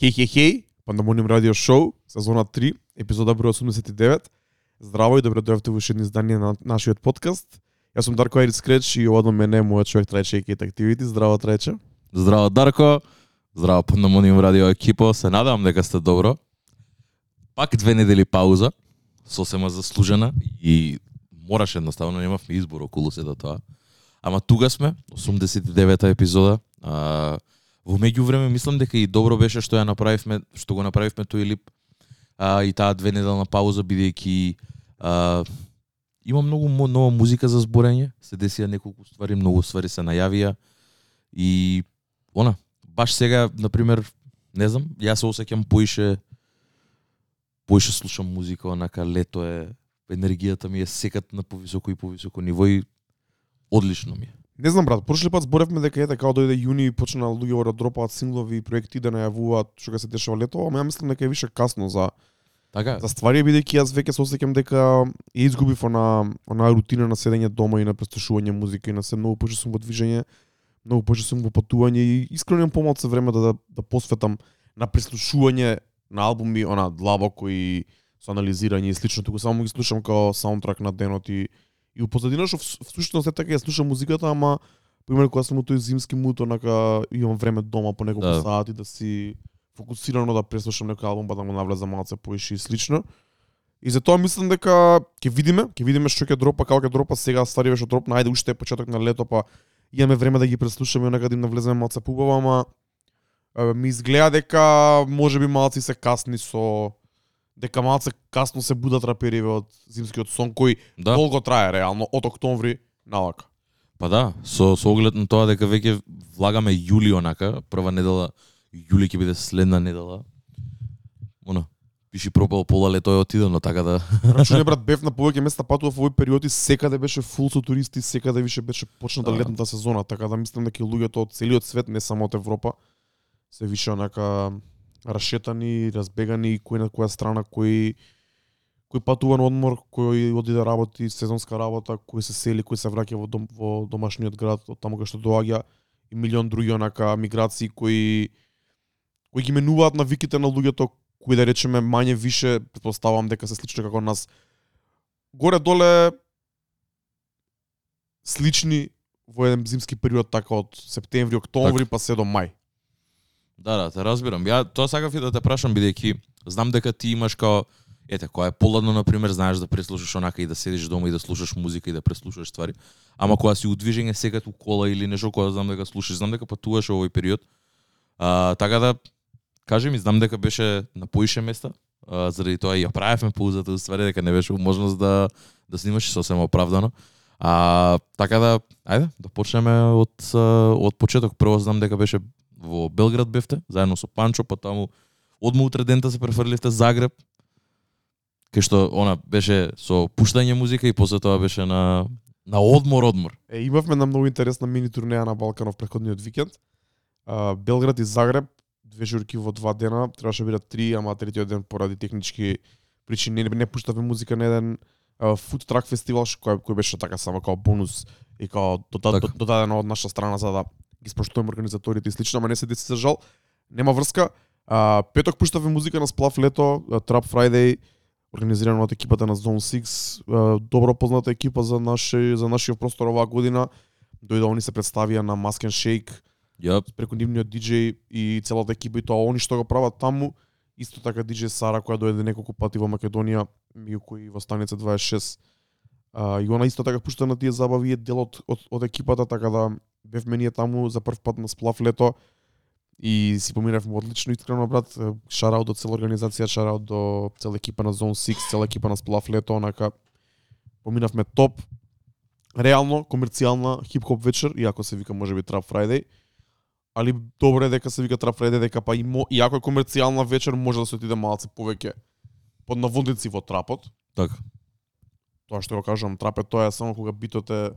Хеј, хеј, хеј, Пандамониум радио шоу, сезона 3, епизода број 89. Здраво и добро дојавте во уште едно издание на нашиот подкаст. Јас сум Дарко Айрис Креч и одно мене мојот човек Трајче и Кейт Активити. Здраво Трајче. Здраво Дарко, здраво Пандамониум радио екипо, се надевам дека сте добро. Пак две недели пауза, сосема заслужена и мораше едноставно, немавме избор околу се до тоа. Ама тука сме, 89-та епизода. А, во меѓувреме мислам дека и добро беше што ја направивме, што го направивме тој лип а, и таа две неделна пауза бидејќи а, има многу нова музика за зборење, се десија неколку ствари, многу ствари се најавија и она, баш сега, на пример, не знам, јас се осеќам поише поише слушам музика, онака лето е, енергијата ми е секат на повисоко и повисоко ниво и одлично ми е. Не знам брат, прошли пат зборевме дека ете као дојде јуни и почна луѓе да дропаат синглови и проекти да најавуваат што ќе се дешава лето, ама ја мислам дека е више касно за Така, за ствари бидејќи јас веќе се осеќам дека ја изгубив она она рутина на седење дома и на преслушување музика и на се многу сум во движење, многу сум во патување и искрено имам помалку време да, да да посветам на преслушување на албуми она длабоко и со анализирање и слично, туку само ги слушам као саундтрак на денот и и у позадина што в- всушност е така ја слушам музиката, ама пример кога сум у тој зимски мут, онака имам време дома по неколку Да. сати да си фокусирано да преслушам некој албум па да го навлезам малце поише и слично. И затоа мислам дека ќе видиме, ќе видиме што ќе дропа, како ќе дропа сега стари што дропна, ајде уште е почеток на лето, па имаме време да ги преслушаме онака да им навлеземе малце пубаво, ама ми изгледа дека можеби малци се касни со дека малце касно се будат рапериве од зимскиот сон кој да. долго трае реално од октомври навака. Па да, со, со оглед на тоа дека веќе влагаме јули онака, прва недела, јули ќе биде следна недела. Она, пиши пропал пола лето е отидено, така да... Рачуне брат бев на повеќе места патував во овој период и секаде беше фул со туристи, секаде више беше почната Да. летната сезона, така да мислам дека луѓето од целиот свет, не само од Европа, се више онака расшетани, разбегани, кој на која страна, кој кој патува на одмор, кој оди да работи сезонска работа, кој се сели, кој се враќа во дом, во домашниот град, од таму кај што доаѓа и милион други онака миграции кои кои ги менуваат навиките на луѓето кои да речеме мање више претпоставувам дека се слично како нас горе доле слични во еден зимски период така од септември, октомври па се до мај. Да, да, те разбирам. Ја тоа сакав и да те прашам бидејќи знам дека ти имаш као ете, кога е поладно на пример, знаеш да преслушаш онака и да седиш дома и да слушаш музика и да преслушаш ствари. Ама кога си у движење секад у кола или нешто кога знам дека слушаш, знам дека патуваш во овој период. А, така да кажи ми, знам дека беше на поише места, а, заради тоа и ја правевме паузата, ствари дека не беше можност да да снимаш сосема оправдано. А, така да, ајде, да почнеме од од почеток. Прво знам дека беше во Белград бевте, заедно со Панчо, па таму одма утре дента се префрливте Загреб, кај што она беше со пуштање музика и после тоа беше на на одмор одмор. Е, имавме една многу интересна мини турнеја на Балканов претходниот викенд. А, Белград и Загреб, две журки во два дена, требаше да бидат три, ама третиот ден поради технички причини не, не пуштавме музика на еден фуд трак фестивал кој, кој беше така само као бонус и дода, Така. додадено од наша страна за да ги споштуваме организаторите и слично, ама не се деси за жал. Нема врска. А, петок пуштавме музика на Сплав лето, Trap Friday, организирано од екипата на Zone 6, а, добро позната екипа за наше за нашиот простор оваа година. Дојде они се представија на Mask and Shake Јап, преку нивниот диџеј и целата екипа и тоа они што го прават таму. Исто така диџеј Сара која дојде неколку пати во Македонија, Мијуко и во станица 26. А, и она исто така пушта на тие забави е дел од, од, од екипата, така да бевме ние таму за прв пат на сплав лето и си поминавме одлично искрено брат. Шараут до цела организација, шараут до цела екипа на Zone 6, цела екипа на сплав лето, онака поминавме топ. Реално комерцијална хип-хоп вечер, иако се вика можеби Trap Friday али добро е дека се вика Trap Friday, дека па и мо, иако е комерцијална вечер, може да се отиде малце повеќе под наводници во трапот. така. Тоа што го кажам, трап е тоа е само кога битот е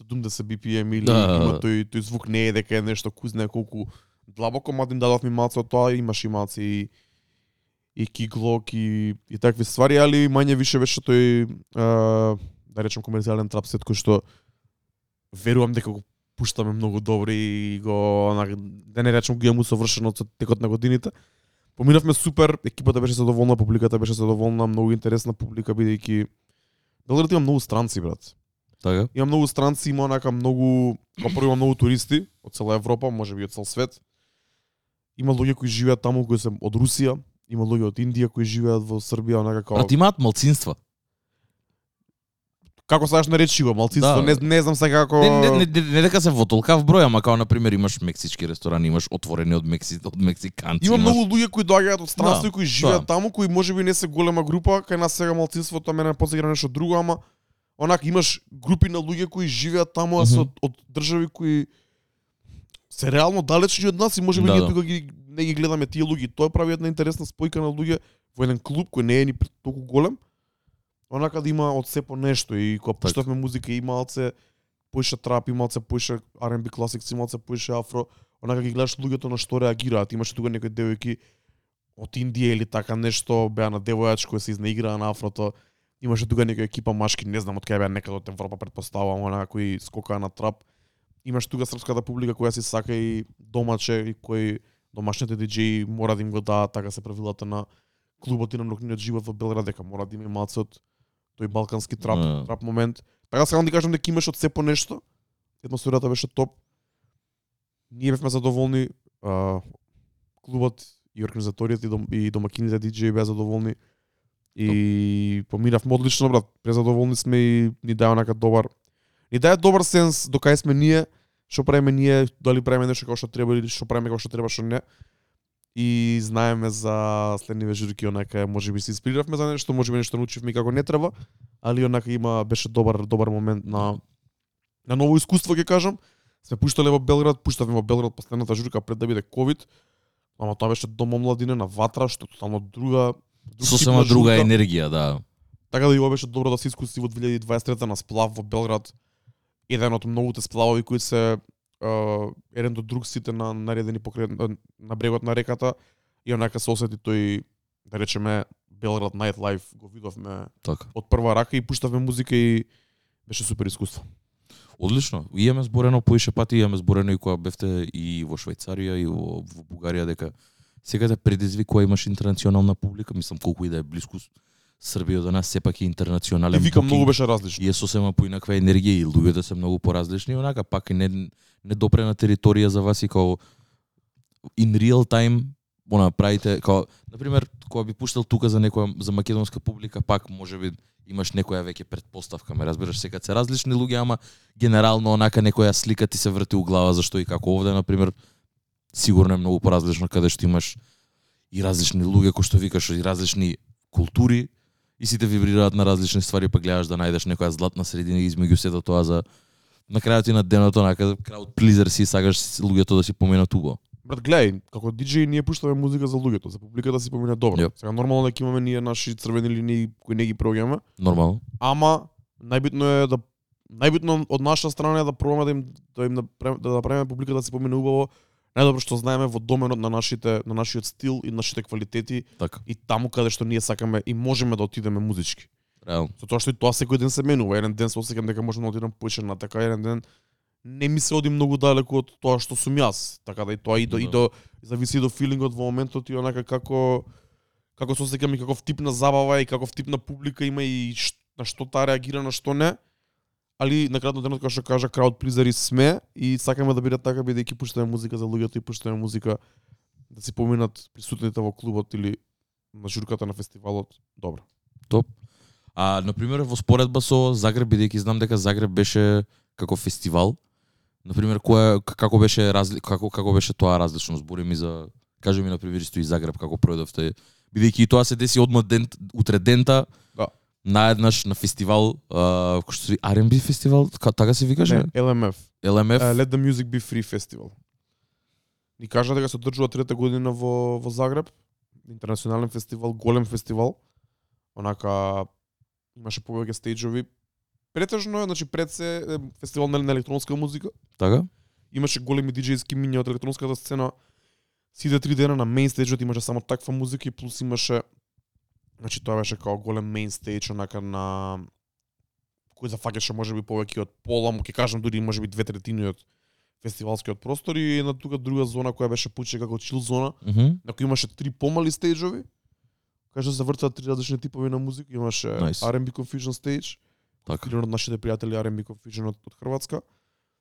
70 BPM или Да, да, има да. тој тој звук не е дека е нешто кузне колку длабоко, мада им дадов ми малце од тоа, имаш и малце и и киклок и, и такви ствари, али мање више беше тој а, да речем комерцијален трап сет кој што верувам дека го пуштаме многу добри и го онак, да не речем го имам усовршено со текот на годините. Поминавме супер, екипата беше задоволна, публиката беше задоволна, многу интересна публика бидејќи Белград има многу странци, брат. Така? Има многу странци, има онака многу, па прво има многу туристи од цела Европа, можеби од цел свет. Има луѓе кои живеат таму кои се од Русија, има луѓе од Индија кои живеат во Србија, онака како Брат, имаат малцинства. како сакаш наречи го, малцинство, Да. не, не знам сега како Не, не, не, не, не дека се во толкав број, ама као на пример имаш мексички ресторани, имаш отворени од Мекси, од мексиканци. Има имаш... многу луѓе кои доаѓаат од странство Да, и кои живеат да. таму, кои можеби не се голема група, кај нас сега малцинството мене посега нешто друго, ама онака имаш групи на луѓе кои живеат таму, а се од, од држави кои се реално далечни од нас и можеби Да, ние да. тука ги не ги гледаме тие луѓе. Тоа прави една интересна спојка на луѓе во еден клуб кој не е ни толку голем. Онака да има од се по нешто и кога пуштавме музика и малце поише трап, и малце поише R&B класикс, и малце поише афро, онака ги гледаш луѓето на што реагираат. Имаше тука некои девојки од Индија или така нешто, беа на девојач кој се изнаиграа на афрото. Имаше тука некоја екипа машки, не знам од кај беа некаде од Европа претпоставувам, онаа кои скокаа на трап. Имаш тука српската публика која си сака и домаче и кои домашните диџеи мора да им го дадат така се правилата на клубот и на нокниот живот во Белград дека мора да има од тој балкански трап, Да. трап момент. Така сакам да кажам дека имаш од се по нешто. Атмосферата беше топ. Ние бевме задоволни, а, клубот и организаторијата и, дом, и домакините диџеи беа задоволни. И поминавме одлично, брат. Презадоволни сме и ни даја онака добар. Ни даја добар сенс до кај сме ние, што правиме ние, дали правиме нешто како што треба или што правиме како што треба, што не. И знаеме за следниве журки, онака можеби се инспириравме за нешто, Може би нешто научивме како не треба, али онака има беше добар добар момент на на ново искуство ќе кажам. Сме пуштале во Белград, пуштавме во Белград последната журка пред да биде ковид. Ама тоа беше дома младина на ватра, што тотално друга друг Сосема друга журка. енергија, да. Така да и ова беше добро да се искуси во 2023 на сплав во Белград. Еден од многуте сплавови кои се е, еден до друг сите на наредени покрај на- на брегот на реката и онака се осети тој да речеме Белград Night Life го видовме Така. од прва рака и пуштавме музика и беше супер искуство. Одлично. И имаме зборено поише пати, имаме зборено и кога бевте и во Швајцарија и во, во Бугарија дека секаде предизвикува имаш интернационална публика, мислам колку и да е блиску Србија до нас сепак е И интернационален вика букинг. многу беше различно. и е сосема поинаква енергија и луѓето се многу поразлични, и онака пак и не не допре на територија за вас и као in real time она правите као на пример кога би пуштал тука за некоја за македонска публика пак можеби имаш некоја веќе претпоставка, ме разбираш, секад се различни луѓе, ама генерално онака некоја слика ти се врти у глава зашто и како овде на пример сигурно е многу поразлично каде што имаш и различни луѓе кои што викаш и различни култури и сите вибрираат на различни ствари, па гледаш да најдеш некоја златна средина измеѓу сето тоа за на крајот и на денот онака crowd pleaser си сакаш луѓето да си поменат убаво. Брат, гледај, како диџеј ние пуштаме музика за луѓето, за публиката си помине добро. Јоп. Сега нормално дека имаме ние наши црвени линии кои не ги проѓаме, Нормално. ама најбитно е да најбитно од наша страна е да пробаме да им да им направиме да направиме публиката да се помине убаво најдобро што знаеме во доменот на нашите на нашиот стил и нашите квалитети Така. и таму каде што ние сакаме и можеме да отидеме музички. Реално. Затоа што и тоа секој ден се менува. Еден ден се осеќам дека можам да отидам поише на така, еден ден не ми се оди многу далеку од тоа што сум јас. Така да и тоа и до, и Да. до зависи и до филингот во моментот и онака како како се осеќам и каков тип на забава и каков тип на публика има и на што таа реагира, на што не. Али на крајот на денот како што кажа crowd pleaseri сме и сакаме да биде така бидејќи пуштаме музика за луѓето и пуштаме музика да си поминат присутните во клубот или на журката на фестивалот. Добро. А на пример во споредба со Загреб бидејќи знам дека Загреб беше како фестивал. На пример која како беше разли, како како беше тоа различно збори ми за кажи ми на пример исто и Загреб како пројдовте бидејќи и тоа се деси одма ден утре дента. Да. Наеднаш на фестивал, а, кој што R&B фестивал, ка- така се викаше? Не, LMF. LMF. Uh, Let the Music Be Free Festival. Ни кажа дека се одржува трета година во во Загреб, интернационален фестивал, голем фестивал. Онака имаше повеќе стејџови. Претежно значи пред се фестивал на, на електронска музика. Така? Имаше големи диџејски миња од електронската сцена. Сите три дена на мейн стејџот имаше само таква музика и плюс имаше значи тоа беше као голем мейн стејдж онака на кој зафаќаше можеби повеќе од пола, му ќе кажам дури можеби две третини од фестивалскиот простор и една тука друга зона која беше поче како чил зона, Мгм. на кој имаше три помали стејџови, се вртат три различни типови на музика, имаше Nice. R&B Confusion Stage, Така. од нашите пријатели R&B Confusion од, од Хрватска.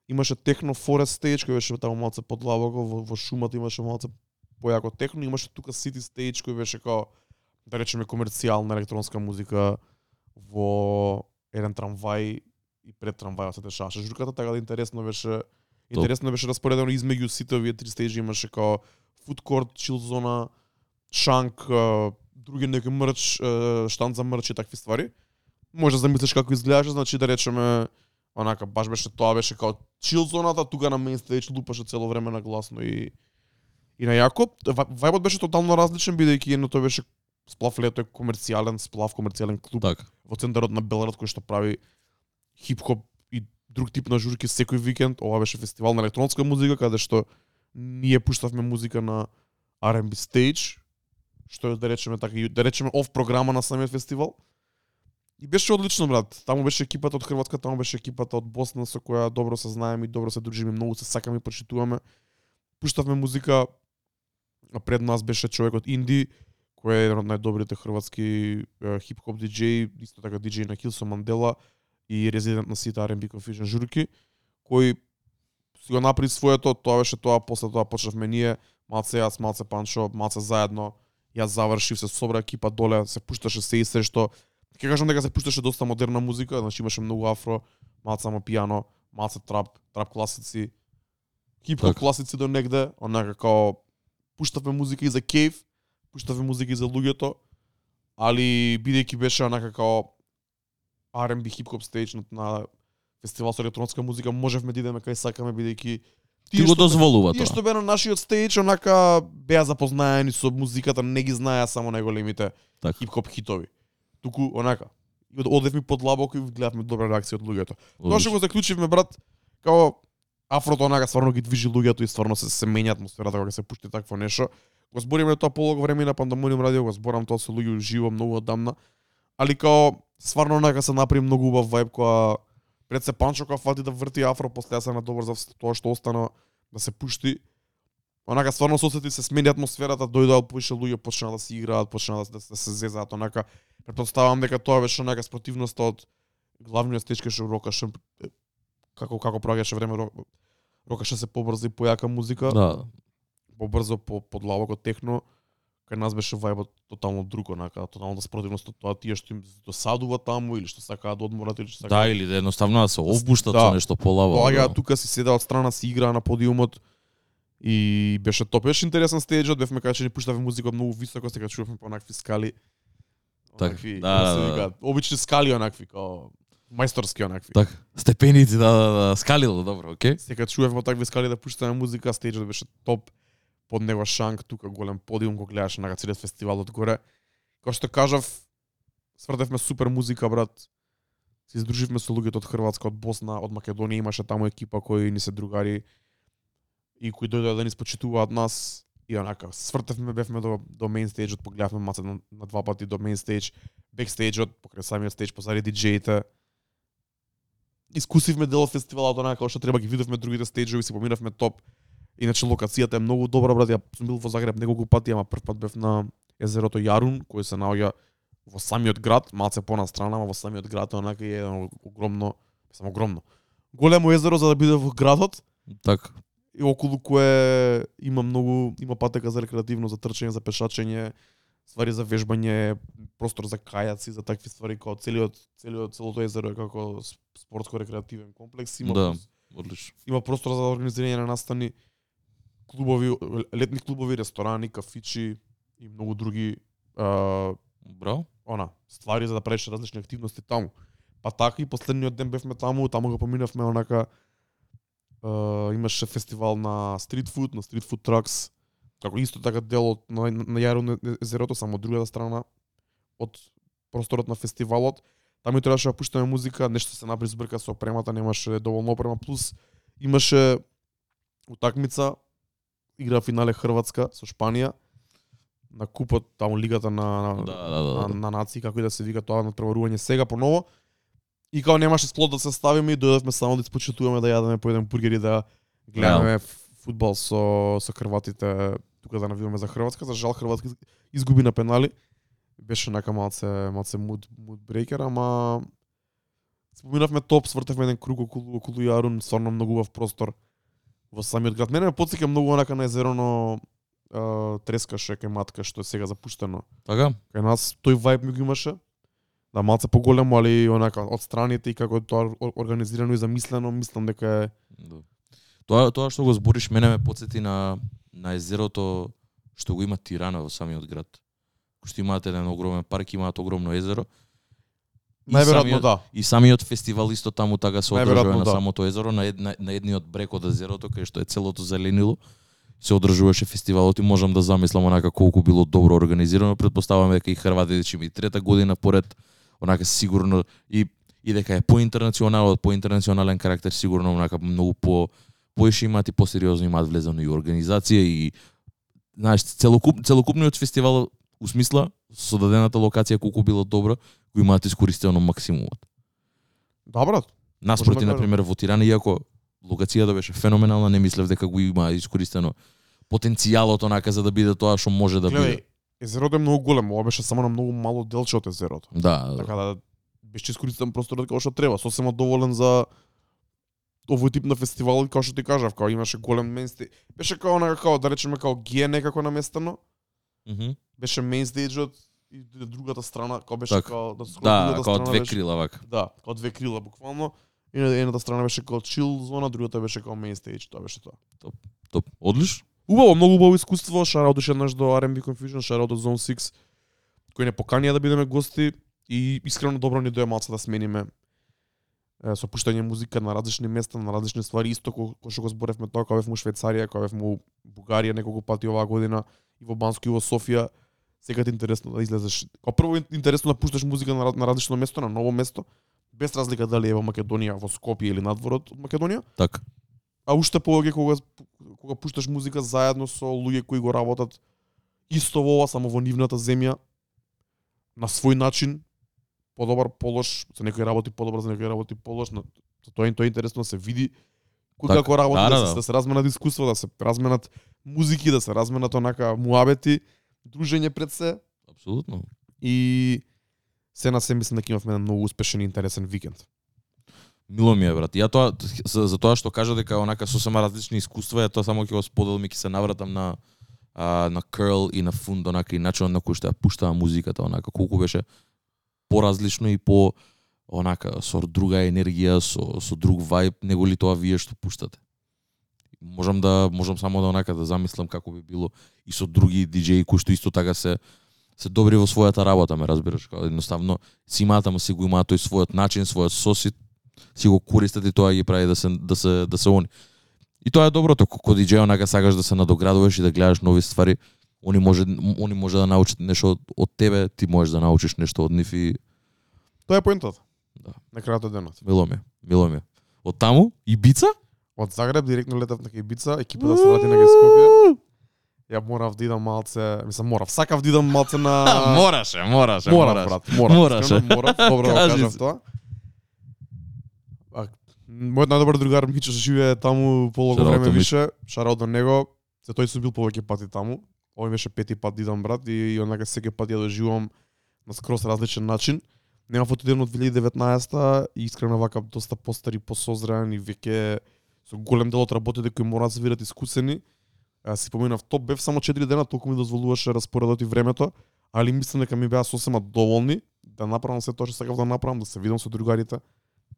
Имаше Techno Forest Stage кој беше таму малце подлабоко во, во шумата имаше малце појако техно, имаше тука City Stage кој беше као да речеме комерцијална електронска музика во еден трамвај и пред трамвајот се дешаваше журката, така да интересно беше интересно беше распоредено измеѓу сите овие три стејџи имаше као food court, chill зона, шанк, други некои мрч, штанд за мрч и такви ствари. Може да замислиш како изгледаше, значи да речеме онака баш беше тоа беше као чил зоната, тука на мейн стејдж лупаше цело време на гласно и и на јако. Ва- Вајбот беше тотално различен бидејќи едното беше сплав лето е комерцијален сплав, комерцијален клуб Така. во центарот на Белград кој што прави хип-хоп и друг тип на журки секој викенд. Ова беше фестивал на електронска музика каде што ние пуштавме музика на R&B stage, што е да речеме така да речеме оф програма на самиот фестивал. И беше одлично брат. Таму беше екипата од Хрватска, таму беше екипата од Босна со која добро се знаеме и добро се дружиме, многу се сакаме и почитуваме. Пуштавме музика, пред нас беше човек од Инди, кој е еден од најдобрите хрватски хип-хоп диџеи, исто така диџеј на Килсо Мандела и резидент на сите R&B Confusion журки, кој си го направи своето, тоа беше тоа, после тоа почнавме ние, малце јас, малце Панчо, малце заедно, јас завршив се собра екипа доле, се пушташе се и се што Ќе кажам дека се пушташе доста модерна музика, значи имаше многу афро, малце само пијано, малце трап, трап класици, хип-хоп класици до негде, онака као пуштавме музика и за кейф, пуштавме музика и за луѓето, али бидејќи беше онака као R&B хип-хоп стејдж на, на фестивал со електронска музика, можевме да идеме кај сакаме бидејќи Ти го дозволува Тие тоа. што беа на нашиот стејдж, онака беа запознаени со музиката, не ги знаеа само најголемите Така. хип-хоп хитови. Туку онака, и од- одевме подлабоко и гледавме добра реакција од луѓето. Тоа што го заклучивме брат, као афрото онака стварно ги движи луѓето и стварно се се менја атмосферата кога се пушти такво нешто. Го збориме тоа полого време на Пандамониум радио, го зборам тоа со луѓе живо многу одамна. Али као стварно онака се направи многу убав вајб која пред се Панчо кога фати да врти афро, после јас се на добар за тоа што остана да се пушти. Онака стварно се осети се смени атмосферата, дојдоа да повеќе луѓе, почнаа да се играат, почнаа да, се- да се зезаат онака. Претпоставам дека тоа беше онака спротивноста од главниот стечка што рокаше е, како како проаѓаше време рока рокаше се побрзо и појака музика, Да побрзо по подлабоко техно. Кај нас беше вајбот тотално друг, онака, тотално спротивност од тоа тие што им досадува таму или што сакаат да одморат или што Да, сакаат. или да едноставно да се обуштат Да. со нешто полаво. Доаѓаа да. тука си седеа од страна си играа на подиумот и беше топ. Беше интересен стејџот, бевме кај ни пуштавме музика многу високо, сега чувавме по онакви скали. Так, Онакви, да, се да, да. викаат, Обични скали онакви, као мајсторски онакви. Така. Степеници, да, да, да, скалило, добро, окей. Сега чувавме такви скали да пуштаме музика, стејџот беше топ. Под него шанк, тука голем подиум го гледаш на целиот фестивал одгоре. Како што кажав, сврдевме супер музика, брат. Се издруживме со луѓето од Хрватска, од Босна, од Македонија, имаше таму екипа кои ни се другари и кои дојдоа да ни спочитуваат нас и онака свртевме бевме до до мейн стејджот, погледавме маца на, на два пати до мейн стејдж, бек стејџот, покрај самиот стејдж позади диджеите. Искусивме дел од фестивалот онака како што треба ги видовме другите стејџови, си поминавме топ. Иначе локацијата е многу добра, брат. Ја сум бил во Загреб неколку пати, ама прв пат бев на езерото Јарун, кој се наоѓа во самиот град, малце понастрана, ама во самиот град онака е едно огромно, само огромно. Големо езеро за да биде во градот Така. и околу кое има многу има патека за рекреативно, за трчање, за пешачење, ствари за вежбање, простор за кајаци, за такви ствари како целиот целиот целото езеро е како спортско рекреативен комплекс, има Да. Одлично. има простор за организирање на настани, клубови, летни клубови, ресторани, кафичи и многу други а, Браво. она, ствари за да правиш различни активности таму. Па така и последниот ден бевме таму, таму го поминавме онака е, имаше фестивал на стрит фуд, на стрит фуд тракс, како исто така дел од на, на Јарун езерото, само од другата страна од просторот на фестивалот. Таму и требаше да пуштаме музика, нешто се направи збрка со опремата, немаше доволно опрема, плюс имаше утакмица, игра финале Хрватска со Шпанија, на купот таму лигата на, Да, да, да, на, да. на нации, како и да се вика тоа на преварување сега поново. И као немаше склад да се ставиме и дојдовме само да испочитуваме да јадеме по еден бургер и да Гледаме фудбал со со Хрватите, тука да навиваме за Хрватска, за жал Хрватска изгуби на пенали. Беше нака малце малце муд муд брейкер, ама споминавме топ, свртавме еден круг околу околу Јарун, стварно многу убав простор во самиот град. Мене ме потсеќа многу онака на езероно а, Трескаше кај матка што е сега запуштено. Така? Кај нас тој вајб ми го имаше. Да малце поголемо, али онака од страните и како тоа ор- организирано и замислено, мислам дека е Да. Тоа тоа што го збориш мене ме потсети на на езерото што го има Тирана во самиот град. Што имаат еден огромен парк, имаат огромно езеро. Најверојатно да. И самиот фестивал исто таму така се одржува на да. самото езеро, на, ед, на, на едниот брег од езерото, кај што е целото зеленило. Се одржуваше фестивалот и можам да замислам онака колку било добро организирано. Предпоставам дека и Хрватите ќе ми трета година поред онака сигурно и и дека е поинтернационален, поинтернационален карактер сигурно онака многу по поише имаат и посериозно имаат влезено и организација и знаеш целокуп целокупниот фестивал у смисла со дадената локација колку било добро го имаат искористено максимумот. Да, брат. Наспроти, да на пример, во Тирана, иако локацијата беше феноменална, не мислев дека го има искористено потенцијалот онака за да биде тоа што може да Гледај, биде. езерото е многу големо, ова беше само на многу мало делче од езерото. Да, да. Така да беше искористен просторот како што треба, сосема доволен за овој тип на фестивал, како што ти кажав, као имаше голем мейнстеј. Беше као онака као да речеме као ге некако наместено, Мгм. беше мейнстејџот и другата страна, као беше Така. као да Да, страна две беше- крила вака. Да, као две крила буквално. И на едната страна беше као чил зона, другата беше као мейнстејдж, тоа беше тоа. Топ. Одлично. Убаво, многу убаво искуство, шараут уште еднаш до R&B Confusion, шараут до Zone 6, кој не поканија да бидеме гости и искрено добро ни дое малце да смениме е, со пуштање музика на различни места, на различни ствари, исто ко, ко што го зборевме тоа, кога бевме у Швейцарија, кога бевме у Бугарија неколку пати оваа година, и во Банско и во Софија, е интересно да излезеш. Као прво интересно да пушташ музика на, на различно место, на ново место, без разлика дали е во Македонија, во Скопје или надворот од Македонија. Така. А уште повеќе кога кога пушташ музика заедно со луѓе кои го работат исто во ова, само во нивната земја, на свој начин, подобар полош, за некој работи подобар, за некој работи полош, за тоа тоа е интересно да се види Така. како работи, Да, да, да, да, да. се, да се разменат искуства, да се разменат музики, да се разменат онака муабети, дружење пред се Апсолутно. и се на се мислам дека имавме еден многу успешен и интересен викенд. Мило ми е, брат. Ја тоа, за, за тоа што кажа дека онака сосема различни искуства, ја тоа само ќе го споделам и ќе се навратам на а, на Curl и на Fund, онака и начинот на кој што ја пуштаа музиката, онака колку беше поразлично и по онака со друга енергија, со со друг вајб него ли тоа вие што пуштате. Можам да можам само да онака да замислам како би било и со други диџеи кои што исто така се се добри во својата работа, ме разбираш, како едноставно си имаат, ама си го имаат тој својот начин, својот сосит, си го користат и тоа ги прави да се да се да се они. И тоа е доброто, кога диџеј онака сакаш да се надоградуваш и да гледаш нови ствари, они може они може да научат нешто од, од тебе, ти можеш да научиш нешто од нив и Тоа е поентата. Да. На крајот од денот. мило ми, мило ми. Од таму Ибица? Од Загреб директно летав на Кајбица, екипата се врати на Скопје. Ја морав да идам малце, мислам морав, сакав да идам малце на мораше, мораше, Морав, брат, морав. Мораше. Морав, добро го Кажи кажав се. тоа. А, мојот најдобар другар Мичо што живее таму полого време више, шараут до него. За тој сум бил повеќе пати таму. Овој беше пети пат да идам брат и, и онака секој пат ја доживувам на скрос различен начин. Нема фотоден од 2019 и искрено вака доста постари, посозрен и веќе со голем дел од работите кои мора да се видат искусени. А, си поминав топ бев само 4 дена, толку ми дозволуваше распоредот и времето, али мислам дека ми беа сосема доволни да направам се тоа што сакав да направам, да се видам со другарите,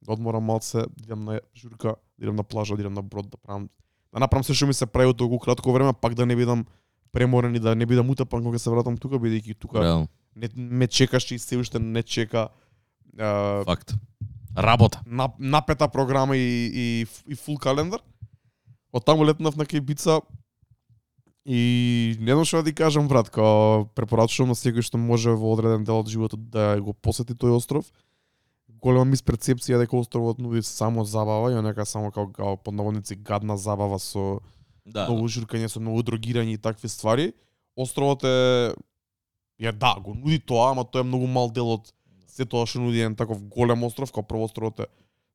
да одморам малце, да идам на журка, да идам на плажа, да идам на брод, да правам да направам се што ми се прави од толку кратко време, пак да не бидам преморен и да не бидам утапан кога се вратам тука, бидејќи тука Реално, не, ме чекаш и се уште не чека а, факт. Работа. нап, напета програма и, и, и фул календар. Од таму летнав на Кајбица и не знам што да ти кажам, брат, као препорачувам на секој што може во одреден дел од животот да го посети тој остров. Голема мисперцепција дека островот нуди само забава и онека само као, као под наводници гадна забава со Да. многу журкање, со многу дрогирање и такви ствари. Островот е ја да, го нуди тоа, ама тоа е многу мал дел од се тоа што нуди еден таков голем остров, као прво островот е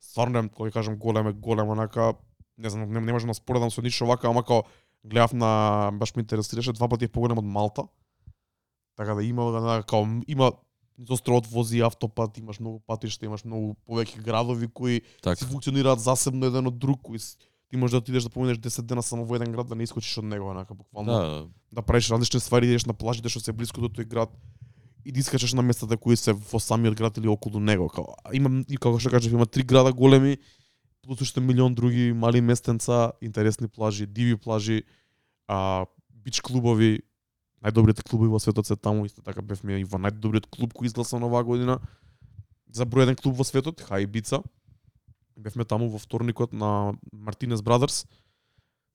стварно ќе кажам голем е голем, онака не знам, не, не можам да споредам со ништо вака, ама као гледав на баш ме интересираше два пати е поголем од Малта. Така да има да, као има низ островот вози автопат, имаш многу патишта, имаш многу повеќе градови кои Така. си функционираат засебно еден од друг, кои ти можеш да отидеш да поминеш 10 дена само во еден град да не искочиш од него, онака буквално Да, да правиш различни ствари, да идеш на плажите што се блиску до тој град и да искачаш на местата кои се во самиот град или околу него. Као, има и како што кажав, има три града големи, плюс уште милион други мали местенца, интересни плажи, диви плажи, а, бич клубови, најдобрите клубови во светот се таму, исто така бевме и во најдобриот клуб кој изгласан оваа година. За број еден клуб во светот, Хај Бица. Бевме таму во вторникот на Мартинес Brothers.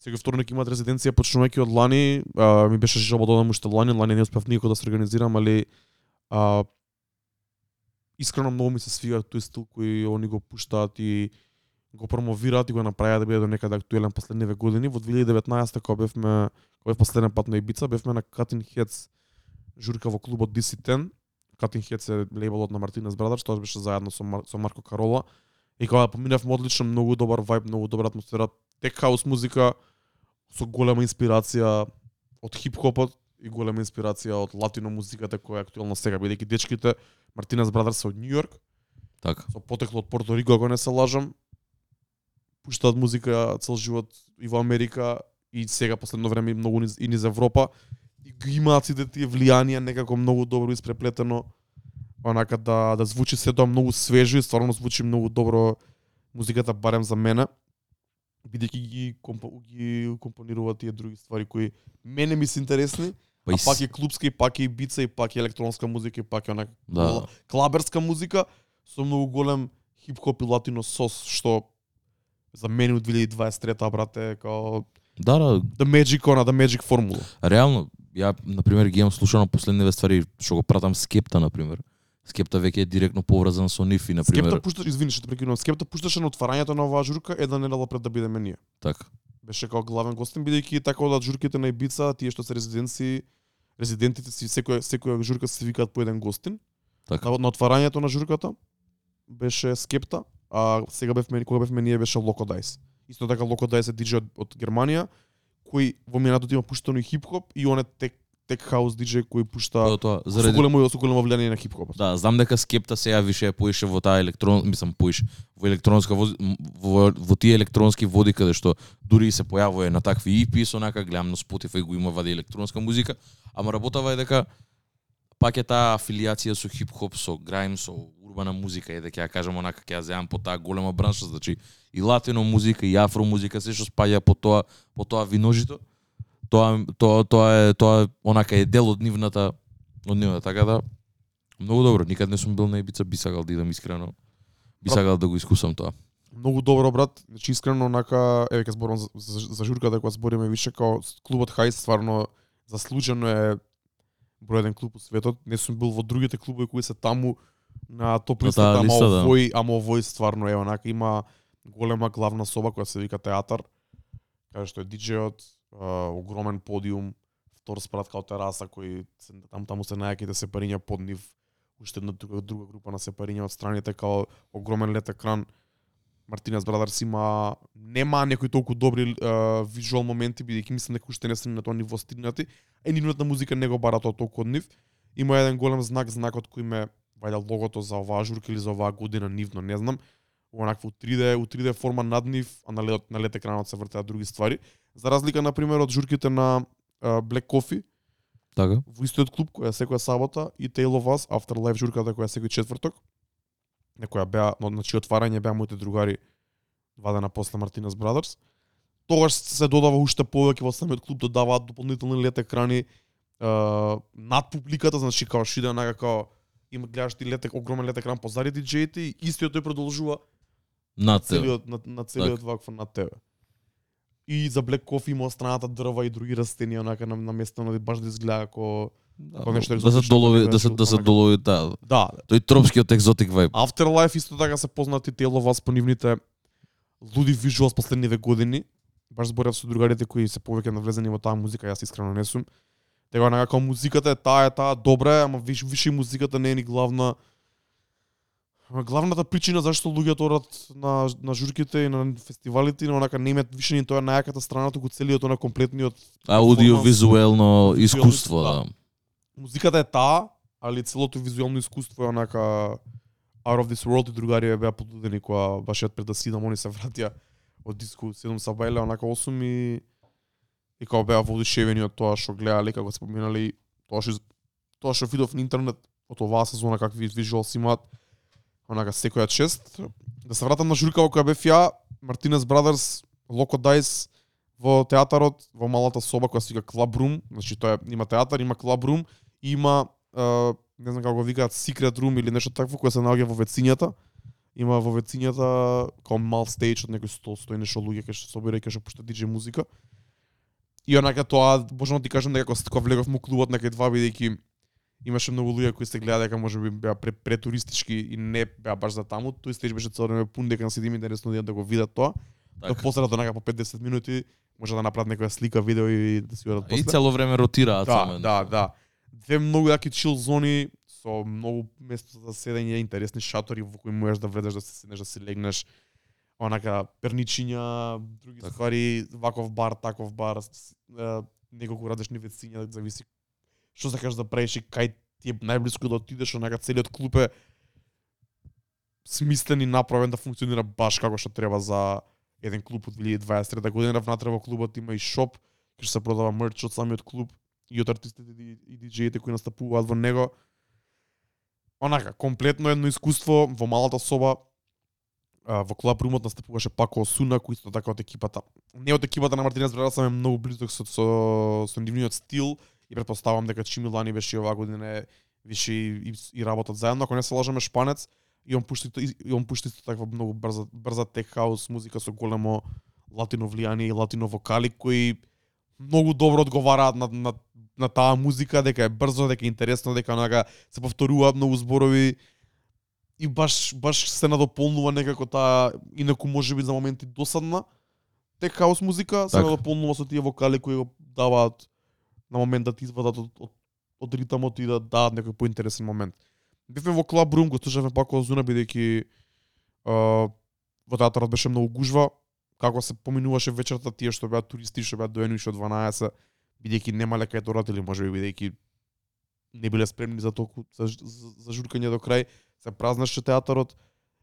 Секој вторник имаат резиденција почнувајќи од лани, а, ми беше жалба да одам уште лани, лани не успев никој да се организирам, али а, искрено многу ми се свига тој стил кој они го пуштаат и го промовираат и го направија да биде до некаде актуелен последниве години. Во 2019 кога бевме, кога бев последен пат на Ибица, бевме на Cutting Heads журка во клубот DC10. Cutting Heads е лейбелот на Мартинес Brothers, тоа беше заедно со, Мар, со Марко Карола. И кога поминавме одлично, многу добар вајб, многу добра атмосфера, тек хаус музика со голема инспирација од хип-хопот и голема инспирација од латино музиката која е актуелна сега, бидејќи дечките Мартинес се од Нью Йорк, така. со потекло од Порто Рико, ако не се лажам, пуштаат музика цел живот и во Америка и сега последно време и многу низ, и низ Европа и ги имаат сите тие влијанија некако многу добро испреплетено онака да да звучи се тоа многу свежо и стварно звучи многу добро музиката барем за мене бидејќи ги компо, ги компонируваат тие други ствари кои мене ми се интересни, Па а и с- пак е клубска и пак е и бица и пак е електронска музика и пак е онака Да. клаберска музика со многу голем хип-хоп и латино сос што за мене од 2023 брате као Да, да, the magic она the magic формула. реално, ја, например, ги имам слушано последниве ствари, што го пратам Скепта, например. Скепта веќе е директно поврзан со нив и, например, Скепта пушташ, извини што те прекинувам, Скепта пушташе на отварањето на оваа журка една недела пред да бидеме ние. така. Беше као главен гостин бидејќи така одат журките на Ибица, тие што се резиденци, резидентите си секоја секоја журка се викаат по еден гостин. Така. На, на отварањето на журката беше Скепта, а сега бевме кога бевме ние беше Локо Дайс. Исто така Локо Дайс е диџеј од, од Германија, кој во минатото има пуштано и хип-хоп и он е тек тек хаус диџеј кој пушта Тоа, тоа, со заради големо со големо влијание на хип-хопот. Да, знам дека Скепта сега више поише во таа електрон, мислам поише во електронска воз, м, во, во тие електронски води каде што дури и се појавува на такви EP со нака гледам на Spotify го има вади електронска музика, ама работава е дека пак е таа афилијација со хип-хоп, со граим, со урбана музика е дека ја кажам онака ќе ја земам по таа голема бранша, значи и латино музика и афро музика се што спаѓа по тоа по тоа виножито. Тоа тоа тоа е тоа е онака е дел од нивната од нивната така да Многу добро, никад не сум бил на Ибица, би сакал да идам искрено. Би сакал да го искусам тоа. Многу добро брат, значи искрено онака еве ќе зборам за, за, за журката кога збориме више као клубот Хајс стварно заслужено е број еден клуб у светот. Не сум бил во другите клубови кои се таму на топ листата, ама да. овој, ама овој стварно е онака има голема главна соба која се вика театар. Каде што е диџејот, а, огромен подиум, втор спрат као тераса кој там таму таму се најаките сепариња под нив уште една друга, друга група на сепариња од страните као огромен лет екран. Мартинес Брадерс има нема некои толку добри uh, визуал моменти бидејќи мислам дека уште не се на тоа ниво стигнати. Е нивната музика не го бара тоа толку од нив. Има еден голем знак, знакот кој ме вајде логото за оваа журка или за оваа година нивно, не знам. Онакво у 3D, у 3D форма над нив, а на лед, на лед екранот се вртеа други ствари. За разлика на пример од журките на uh, Black Coffee, Така? во истиот клуб која е секоја сабота и Tale of Us Afterlife журката која е секој четврток на која беа на на чие отварање беа моите другари два дена после Мартинес Brothers. Тогаш се додава уште повеќе во самиот клуб додаваат дополнителни лет екрани е, над публиката, значи као што иде онака као има гледаш ти лет огромен лет екран позади диџеите и истиот тој продолжува На тебе. целиот на, на целиот вакво на тебе. И за Black Coffee има страната дрва и други растенија онака на, на место на баш да изгледа како Да, нешто да се екзотично, долови, да да се се да се долови таа. да, Тој тропскиот екзотик вајб. Afterlife исто така се познати Теловас по нивните луди вижуалс последниве години. Баш зборев со другарите кои се повеќе навлезени во таа музика, јас искрено не сум. Тега онака како музиката е таа е таа добра, ама виш, више музиката не е ни главна Главната причина зашто луѓето одат на на журките и на фестивалите и на онака не имаат више ни тоа најаката страна, туку целиот на комплетниот Аудиовизуелно искуство, да. музиката е таа, али целото визуелно искуство е онака out of this world и другари беа подлудени кога баш пред да сидам, они се вратија од диско 7 са бајле онака 8 и и кога беа воодушевени од тоа што гледале како се поминали тоа што тоа што видов на интернет од оваа сезона какви визуалс имаат онака секоја чест. Да се вратам на журка која бев ја, Мартинес Брадерс, Локо Дайс во театарот, во малата соба која се вика Club Room, значи тоа има театар, има Club Room, има е, не знам како го викаат Secret Room или нешто такво која се наоѓа во вецињата. Има во вецињата како мал стејдж од некој стол, стои нешто луѓе кај што собира и кај што пушта диџе музика. И онака тоа, божно да ти кажам дека кога влегов му клубот на кај два бидејќи имаше многу луѓе кои се гледа дека можеби беа пре, претуристички и не беа баш за таму. Тој стеж беше цело време пун дека се им интересно да, да го видат тоа. Да Така. посредат онака по 5-10 минути може да направат некоја слика, видео и да си одат И после. цело време ротираат Да, само. да, да. Две многу јаки чил зони со многу место за седење, интересни шатори во кои можеш да влезеш да се седнеш, да се легнеш. Онака перничиња, други Така. ствари, ваков бар, таков бар, неколку различни вециња, зависи што сакаш да правиш и кај ти е најблиску да отидеш, онака целиот клуб е смислен и направен да функционира баш како што треба за еден клуб од 2023 година. Внатре во клубот има и шоп, кај што се продава мерч од самиот клуб и од артистите и, диджеите кои настапуваат во него. Онака, комплетно едно искуство во малата соба. Во клуб румот настапуваше Пако Осуна, кој исто така од екипата. Не од екипата на Мартинес Брадас, ама е многу близок со, со, со нивниот стил и предпоставам дека Чими Лани беше и оваа година више и, и, и работат заедно, ако не се лажаме шпанец, и он пушти и он пушти таква многу брза брза тек хаус музика со големо латино влијание и латино вокали кои многу добро одговараат на, на, на таа музика, дека е брзо, дека е интересно, дека онака се повторуваат многу зборови и баш баш се надополнува некако таа инаку можеби за моменти досадна тек хаус музика се Така. надополнува со тие вокали кои го даваат на момент да ти извадат од, од, од ритамот и да дадат некој поинтересен момент. Бевме во Клаб Рум, го слушавме пак Озуна, бидејќи а, во театарот беше многу гужва, како се поминуваше вечерта тие што беа туристи, што беа доени од 12, бидејќи немале кај да или можеби бидејќи не биле спремни за толку за, за, за журкање до крај, се празнаше театарот,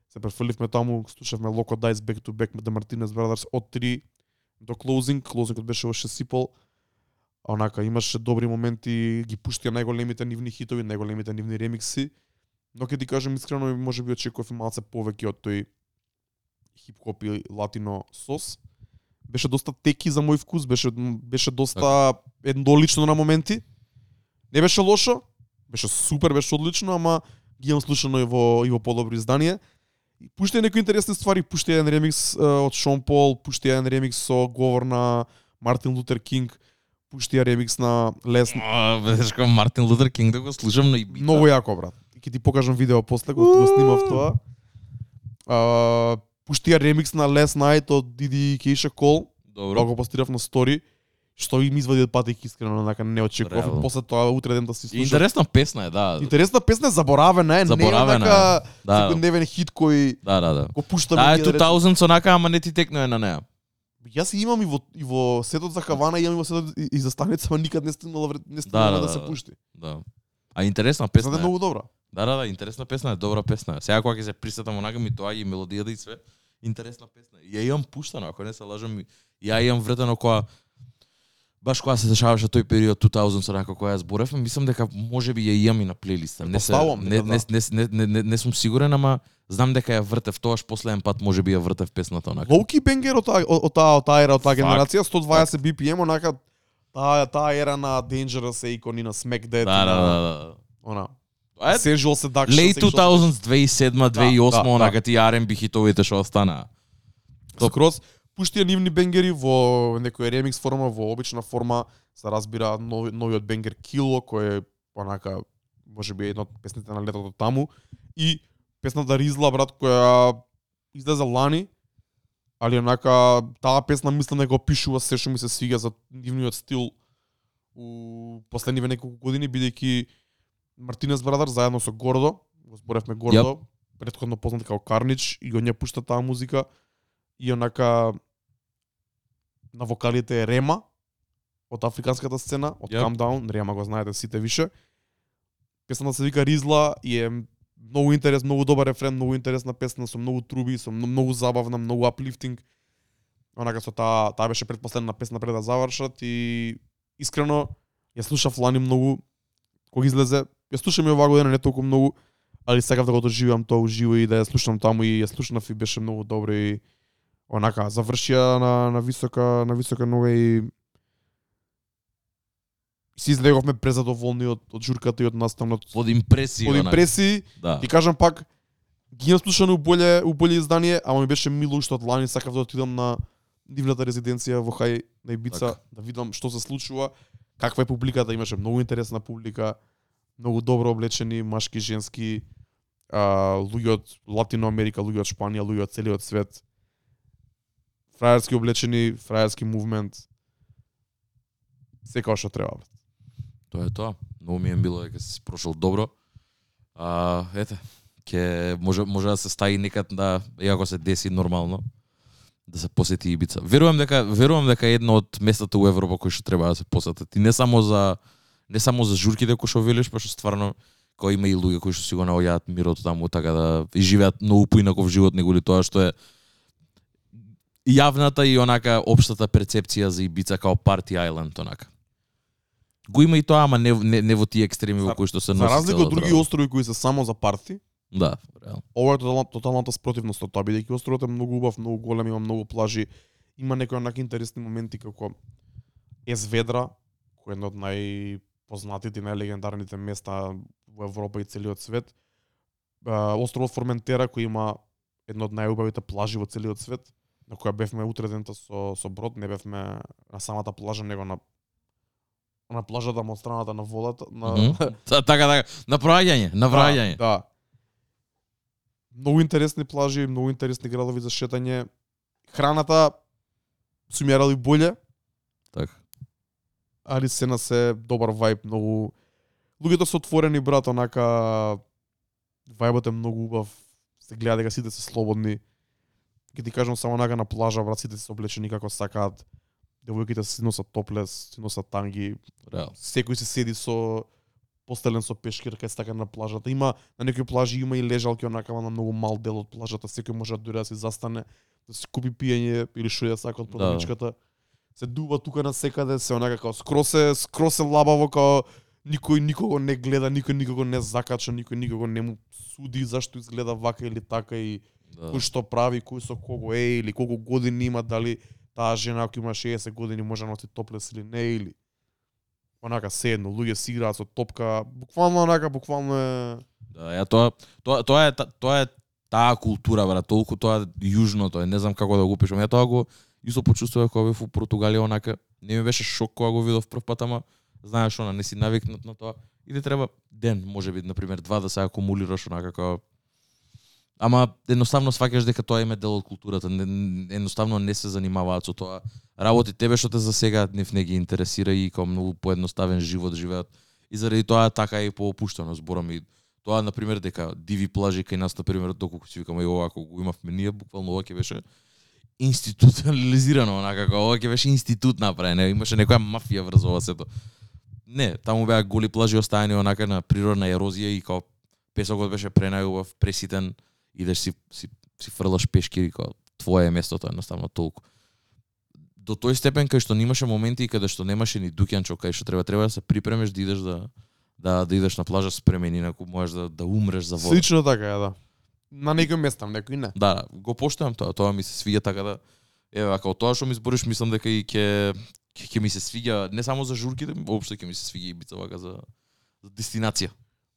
се префрливме таму, слушавме Локо Дайс Back to Back The Martinez Brothers од 3 до Closing, Closingот беше уште сипол, онака имаше добри моменти, ги пуштија најголемите нивни хитови, најголемите нивни ремикси, но ќе ти кажам искрено, може би очекував малце повеќе од тој хип-хоп и латино сос. Беше доста теки за мој вкус, беше беше доста еднолично на моменти. Не беше лошо, беше супер, беше одлично, ама ги имам слушано и во и во подобро издание. Пушти некои интересни ствари, пушти еден ремикс од Шон Пол, пушти еден ремикс со говор на Мартин Лутер Кинг, пушти ја ремикс на Лес Ведеш како Мартин Лутер Кинг да го слушам на Ибица. Многу јако, брат. И ќе ти покажам видео после, го, го снимав тоа. А, пушти ја ремикс на Last Night од Didi Keisha Cole, Добро. Добро. го постирав на стори, што им извади од патек искрено, онака не очекував. После тоа утре ден да си слушам. Интересна песна е, да. Интересна песна, е, заборавена е, Заборавена не е така Да. секојдневен хит кој Да, да, да. го пуштаме. Е ние да речеме. 2000 онака, ама не ти текнува на неа. Јас имам и во и во сетот за Хавана, имам и во сетот и, и за станица, ама никад не стигнала не стигнала да, да, да, се да. пушти. Да. А интересна песна е е. многу добра. Да, да, да, интересна песна е, добра песна е. Сега кога ќе се присетам онака ми тоа и мелодијата и све, интересна песна. Ја имам пуштано, ако не се лажам, ја имам вретено кога баш кога се дешаваше тој период 2000 онака кога ја зборев, мислам дека можеби ја имам и на плейлиста. Не се не, дека не, да. не, не, не, не, не, сум сигурен, ама знам дека ја вртев тоаш последен пат можеби ја вртев песната онака. Лоуки бенгер од таа од таа од таа ера, од таа генерација, 120 BPM, онака таа таа ера на Dangerous е икони на Smack Dead, Да, и да, на, да, да. Она. Тоа е Sensual Seduction. Late Sexual 2000s, 2007, 2008, да, да. онака ти R&B хитовите што останаа. Скроз пушти ја нивни бенгери во некој ремикс форма, во обична форма, се разбира нови, новиот бенгер Кило, кој е онака можеби една од песните на летото таму и песната Ризла брат која излезе лани, али онака таа песна мислам дека опишува се што ми се свиѓа за нивниот стил у последниве неколку години бидејќи Мартинес Брадер заедно со Гордо, го зборевме Гордо, предходно познат како Карнич и го ја пушта таа музика и онака на вокалите е Рема од африканската сцена, од Јап. Calm Down, Рема го знаете сите више. Песната се вика Ризла и е многу интерес, многу добар рефрен, многу интересна песна со многу труби, со мно- многу забавна, многу аплифтинг. Онака со таа таа беше предпоследна песна пред да завршат и искрено ја слушав лани многу кога излезе. Ја слушам и оваа година не толку многу, али сакав да го доживеам тоа уживо и да ја слушам таму и ја слушнав и беше многу добро и онака завршија на на висока на висока нога и си излеговме презадоволни од од журката и од наставното. Од импресија. Од импресии Да. Ти кажам пак, ги имам слушано у боле, у боле издание, ама ми беше мило што од лани сакав да отидам на нивната резиденција во Хај на Ибица, Така. да видам што се случува, каква е публиката, имаше многу интересна публика, многу добро облечени, машки, женски, а, луѓе од Латино Америка, луѓе од Шпанија, луѓе од целиот свет. Фраерски облечени, фраерски мувмент. Секој што треба. Тоа е тоа. Многу ми е било дека си прошол добро. А, ете, ќе може може да се стаи некад да иако се деси нормално да се посети Ибица. Верувам дека верувам дека едно од местата у Европа кои што треба да се посетат. И не само за не само за журките кои што велиш, па што стварно кои има и луѓе кои што си го наоѓаат мирот таму така да и живеат многу поинаков живот неголи тоа што е јавната и онака општата перцепција за Ибица као парти ајленд онака. Го има и тоа, ама не, не, не во тие екстреми во За- кои што се За носи разлика од други острови кои се само за парти, Да, реално. ова е тотална, тоталната спротивност од тоа, бидејќи островот е многу убав, многу голем, има многу плажи, има некои онаки интересни моменти како Езведра, кој е едно од најпознатите и најлегендарните места во Европа и целиот свет. Островот Форментера кој има едно од најубавите плажи во целиот свет, на која бевме утредента со со брод, не бевме на самата плажа, него на на плажата од страната на водата, на. Та- Така, така, на проаѓање, на да, да. Многу интересни плажи, многу интересни градови за шетање. Храната сум јарали боле, Така. али се на се добар вајб, многу луѓето се отворени брат, онака вајбот е многу убав. Се гледа дека сите се слободни. Ќе ти кажам само онака на плажа, брат, сите се облечени како сакаат. Девојките си носат топлес, си носат танги, Реално. секој се седи со постелен со пешкир кај стака на плажата. Има на некои плажи има и лежалки онака на многу мал дел од плажата, секој може дури да се застане, да си купи пиење или што ја сака од Да. продавничката. Се дува тука на секаде, се онака као скросе, скросе лабаво као никој никого не гледа, никој никого не закача, никој никого не му суди зашто изгледа вака или така и Да. кој што прави, кој со кого е или колку години има, дали таа жена ако има 60 години може да носи топлес или не или онака се едно, луѓе си играат со топка, буквално онака, буквално е Да, ја тоа тоа тоа е тоа е таа култура брат, толку тоа јужното е, не знам како да го опишам. Ја тоа го исто почувствував кога бев у Португалија онака, не ми беше шок кога го видов прв пат, ама знаеш она, не си навикнат на тоа. И ти треба ден, може би, на пример, два да се акумулираш онака како Ама едноставно сваќаш дека тоа е дел од културата, не, едноставно не се занимаваат со тоа. Работи тебе што те засега, нив не ги интересира и како многу поедноставен живот живеат. И заради тоа така е и поопуштено зборам и тоа на пример дека диви плажи кај нас на пример доколку си викаме и ова ако го имавме ние буквално ова ќе беше институционализирано онака како ова ќе беше институт направен, имаше некоја мафија врз ова сето. Не, таму беа голи плажи оставени онака на природна ерозија и како песокот беше пренајубав, преситен, идеш си си си фрлаш пешкири како твое е местото едноставно толку. До тој степен кај што немаше моменти каде што немаше ни дуќанчо кај што треба треба да се припремеш да идеш да да да идеш на плажа спремен инаку можеш да да умреш за вода. слично така е, да. На некој места, некој не. Да, го поштувам тоа, тоа ми се свиѓа така да еве ако тоа што ми збориш мислам дека и ќе ќе ми се свиѓа не само за журките, воопшто ќе ми се свиѓа и бица вака за за дестинација.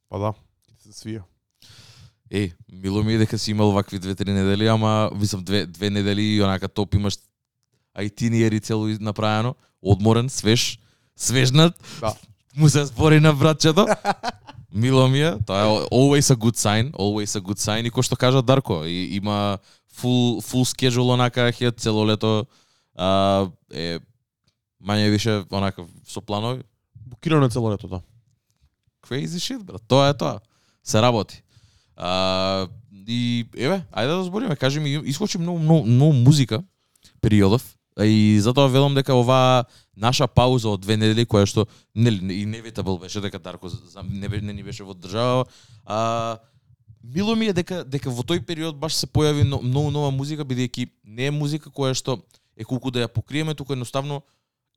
Па да, ќе се свија. Е, мило ми е дека си имал вакви две-три недели, ама мислам две две недели и онака топ имаш ајтиниери цело направено, одморен, свеж, свежнат. Да. Му се збори на братчето. Мило ми е, тоа е always a good sign, always a good sign и кој што кажа Дарко, и, има full full schedule онака хет цело лето. А, е мање више онака со планови. Букирано е цело лето, да. Crazy shit, брат. Тоа е тоа. Се работи. А, и еве, ајде да збориме, кажи ми, искочи многу многу, многу музика периодов. И затоа велам дека ова наша пауза од две недели која што нели и inevitable беше дека Дарко за- не, не ни беше во држава. А, мило ми е дека дека во тој период баш се појави но- многу нова музика бидејќи не е музика која што е колку да ја покриеме, туку едноставно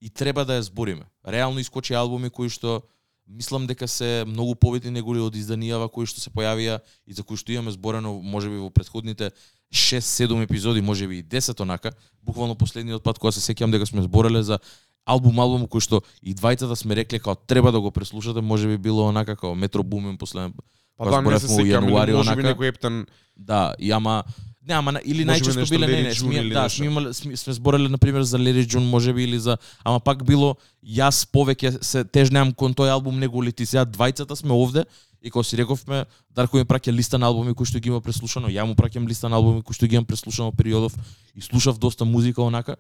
и треба да ја збориме. Реално искочи албуми кои што мислам дека се многу побитни неголи од изданијава кои што се појавија и за кои што имаме зборено можеби во претходните 6-7 епизоди, можеби и 10 онака. Буквално последниот пат кога се сеќавам дека сме збореле за албум албум кој што и двајцата сме рекле како треба да го преслушате, можеби било онака како Метро Бумен после Па да, не се можеби онака. некој ептен Да, и ама не, ама или најчесто биле не, не, сме, да, сме имале сме, сме збореле на пример за Лери Джун можеби или за ама пак било јас повеќе се тежнеам кон тој албум него ли ти сега двајцата сме овде и кога си рековме Дарко ми праќа листа на албуми кои што ги има преслушано, ја му праќам листа на албуми кои што ги имам преслушано периодов и слушав доста музика онака.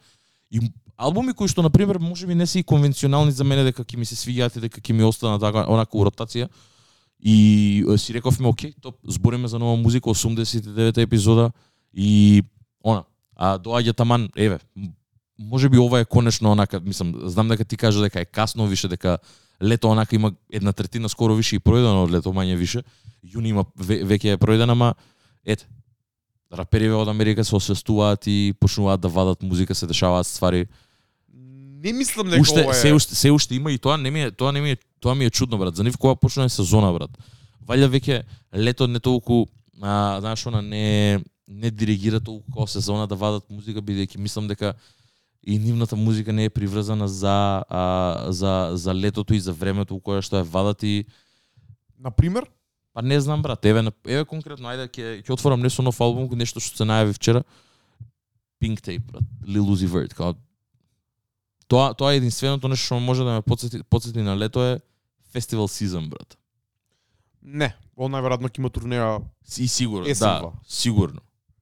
И албуми кои што на пример можеби не се и конвенционални за мене дека ќе ми се свиѓаат и дека ќе ми останат така онака у ротација. И си рековме, окей, топ, збориме за нова музика, 89-та епизода и она. А доаѓа таман, еве, може би ова е конечно онака, мислам, знам дека ти кажа дека е касно више, дека лето онака има една третина скоро више и пројдено од лето мање више. Јуни има ве, веќе е пројдена, ама ете, рапериве од Америка се освестуваат и почнуваат да вадат музика, се дешаваат ствари. не мислам дека Уште ова е се уште се уште има и тоа не ми е тоа не ми е тоа ми е чудно брат. За нив кога почне сезона брат. Валја веќе лето не толку а, знаеш она не не диригира толку како сезона да вадат музика бидејќи мислам дека и нивната музика не е приврзана за а, за за летото и за времето во кое што ја вадат и на пример па не знам брат, еве еве конкретно ајде ќе ќе отворам нешто нов албум, нешто што се најави вчера. Pink Tape, брат, Lil Uzi Vert, као Тоа тоа е единственото нешто што може да ме подсети подсети на лето е Festival Season, брат. не, он најверојатно ќе има турнеја. И сигурно, да, сигурно.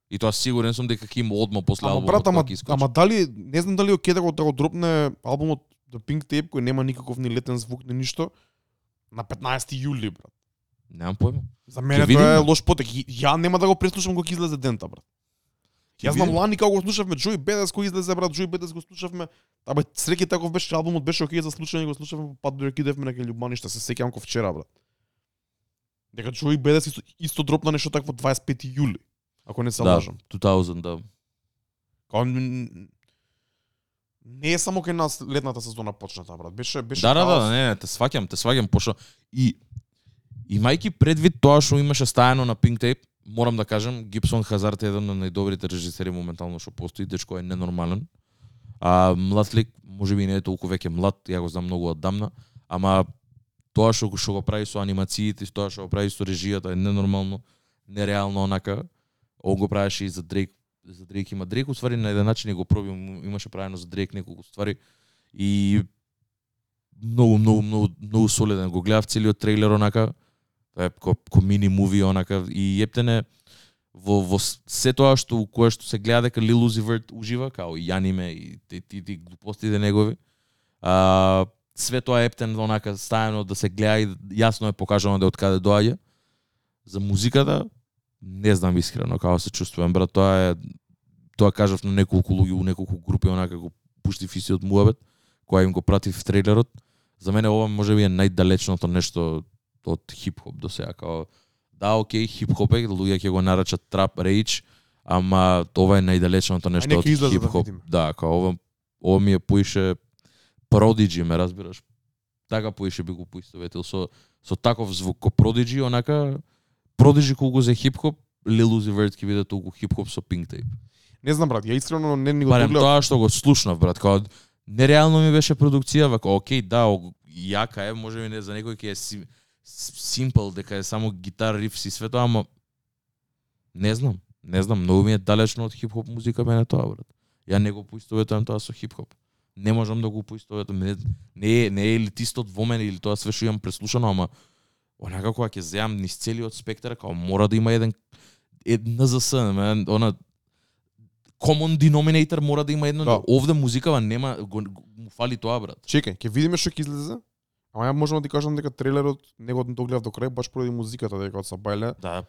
И тоа сигурен сум дека ќе има одма после Ама албумот брат, ама, ама дали не знам дали окей да го да го дропне албумот The Pink Tape кој нема никаков ни летен звук ни ништо на 15 јули брат. Немам појма. За мене тоа е лош потек. Ја нема да го преслушам кога излезе дента брат. Јас знам лани како го слушавме Джои Бедес кој излезе брат, Джои Бедес го слушавме. Абе среќи таков беше албумот беше окей за слушање, го слушавме по пат додека идевме на љубманиште, се сеќавам ко вчера брат. Дека Джои Бедес исто, исто дропна нешто такво 25 јули. Ако не се Да, лажам. 2000, да. Као, не е само кај нас летната сезона почната, брат. Беше беше Да, да, хаос. да, не, не, те сваќам, те сваќам пошто и имајќи предвид тоа што имаше стајано на Pink Tape, морам да кажам, Гибсон Хазард е еден од најдобрите режисери моментално што постои, дечко е ненормален. А млад лик, можеби не е толку веќе млад, ја го знам многу оддамна, ама тоа што, го- што го прави со анимациите, тоа што го прави со режијата е ненормално, нереално онака. Он го правеше и за Дрейк, за Дрейк има Дрейк, уствари на еден начин и го проби, имаше правено за Дрейк неколку ствари и многу, многу, многу, многу солиден. Го гледав целиот трейлер онака, тоа е ко, ко мини муви онака и ептене во, во се тоа што кое што се гледа дека Lil Uzi Vert ужива, као и аниме и ти, ти, ти глупостите негови. А, све тоа ептен онака стајано да се гледа и јасно е покажано да од каде доаѓа. За музиката не знам искрено како се чувствувам брат, тоа е тоа кажав на неколку луѓе у неколку групи онака го пуштив истиот муабет која им го пратив трейлерот. За мене ова можеби е најдалечното нешто од хип-хоп до сега. Као, да, окей, хип-хоп е, луѓе ќе го нарачат трап, рейч, ама ова е најдалечното нешто од да хип-хоп. Да, као ова, ова ми е поише Prodigy, ме разбираш? Така поише би го поистоветил со со таков звук ко Prodigy, онака Prodigy колку за хип-хоп, Lil Uzi Vert ќе биде толку хип-хоп со Pink Tape. Не знам брат, ја искрено не ни го Барем тоа што го слушнав, брат, као нереално ми беше продукција, вака, окей, да, о, јака е, може би не за некој ќе е си, симпл, дека е само гитар, рифс и све тоа, ама не знам, не знам, многу ми е далечно од хип-хоп музика мене тоа, брат. Ја не го поистоветувам тоа со хип-хоп. Не можам да го поистоветувам, не, не, е, не е елитистот во мене или тоа све што имам преслушано, ама онака кога ќе земам низ целиот спектар, као мора да има еден една НЗС, мен, она common denominator мора да има едно Да. овде музикава нема го, му фали тоа брат. Чекај, ќе видиме што ќе излезе. Ама ја можам да ти кажам дека трейлерот него не го гледав до крај баш поради музиката дека од Сабајле. Да,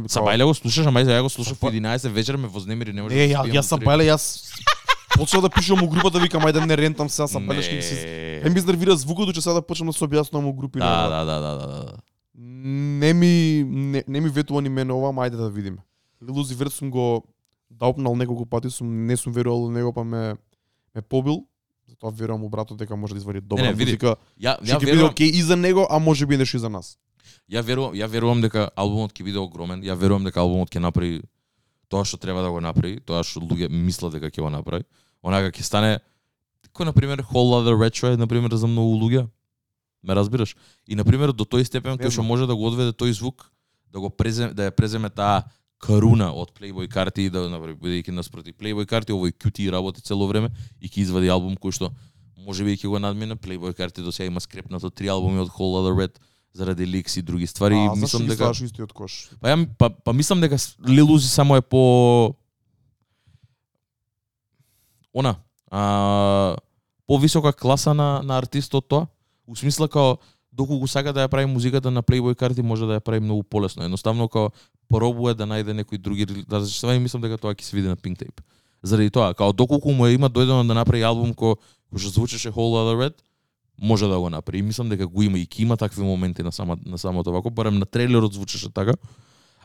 ми Сабајле го слушаш, ама ја го слушав во 11 вечер ме вознемири, не може Не, да ја до три. Сабајле јас почнав да пишувам у групата викам ајде не рентам сега Сабајле што ми се Е ми изнервира звукот че сега да почнам да се објаснувам у групи. Да, да, да, да, да, да. Не ми не, не ми ветува ни мене ова, ајде да видиме. Лилузи Верт сум го даупнал неколку пати, сум не сум верувал него, па ме ме побил. Затоа верувам у братот дека може да извади добра Не, не, види. музика. Ја Ќе ја биде верувам, окей и за него, а може би нешто и за нас. ја верувам, ја верувам дека албумот ќе биде огромен. Ја верувам дека албумот ќе направи тоа што треба да го направи, тоа што луѓе мислат дека ќе го направи. Онака ќе стане кој на пример Whole Lotta Retro е на пример за многу луѓе. Ме разбираш? И на пример до тој степен кој што може да го одведе тој звук, да го преземе да ја преземе таа каруна од Playboy карти да направи бидејќи наспроти Playboy карти овој QT работи цело време и ќе извади албум кој што може би ќе го надмине Playboy карти до сега има скрепнато три албуми од Whole Lotta Red заради ликс и други ствари а мислам дека истиот кош? Па ја па, па мислам дека Uzi само е по она а, повисока класа на на артистот тоа. У смисла као доколку сака да ја прави музиката на Playboy карти може да ја прави многу полесно. Едноставно као пробува да најде некои други да различни и мислам дека тоа ќе се види на Pink Tape. Заради тоа, као доколку му е има дојдено да направи албум кој кој што звучеше Whole Other Red, може да го направи. И мислам дека го има и ќе има такви моменти на сама на самото вако, барем на трейлерот звучеше така.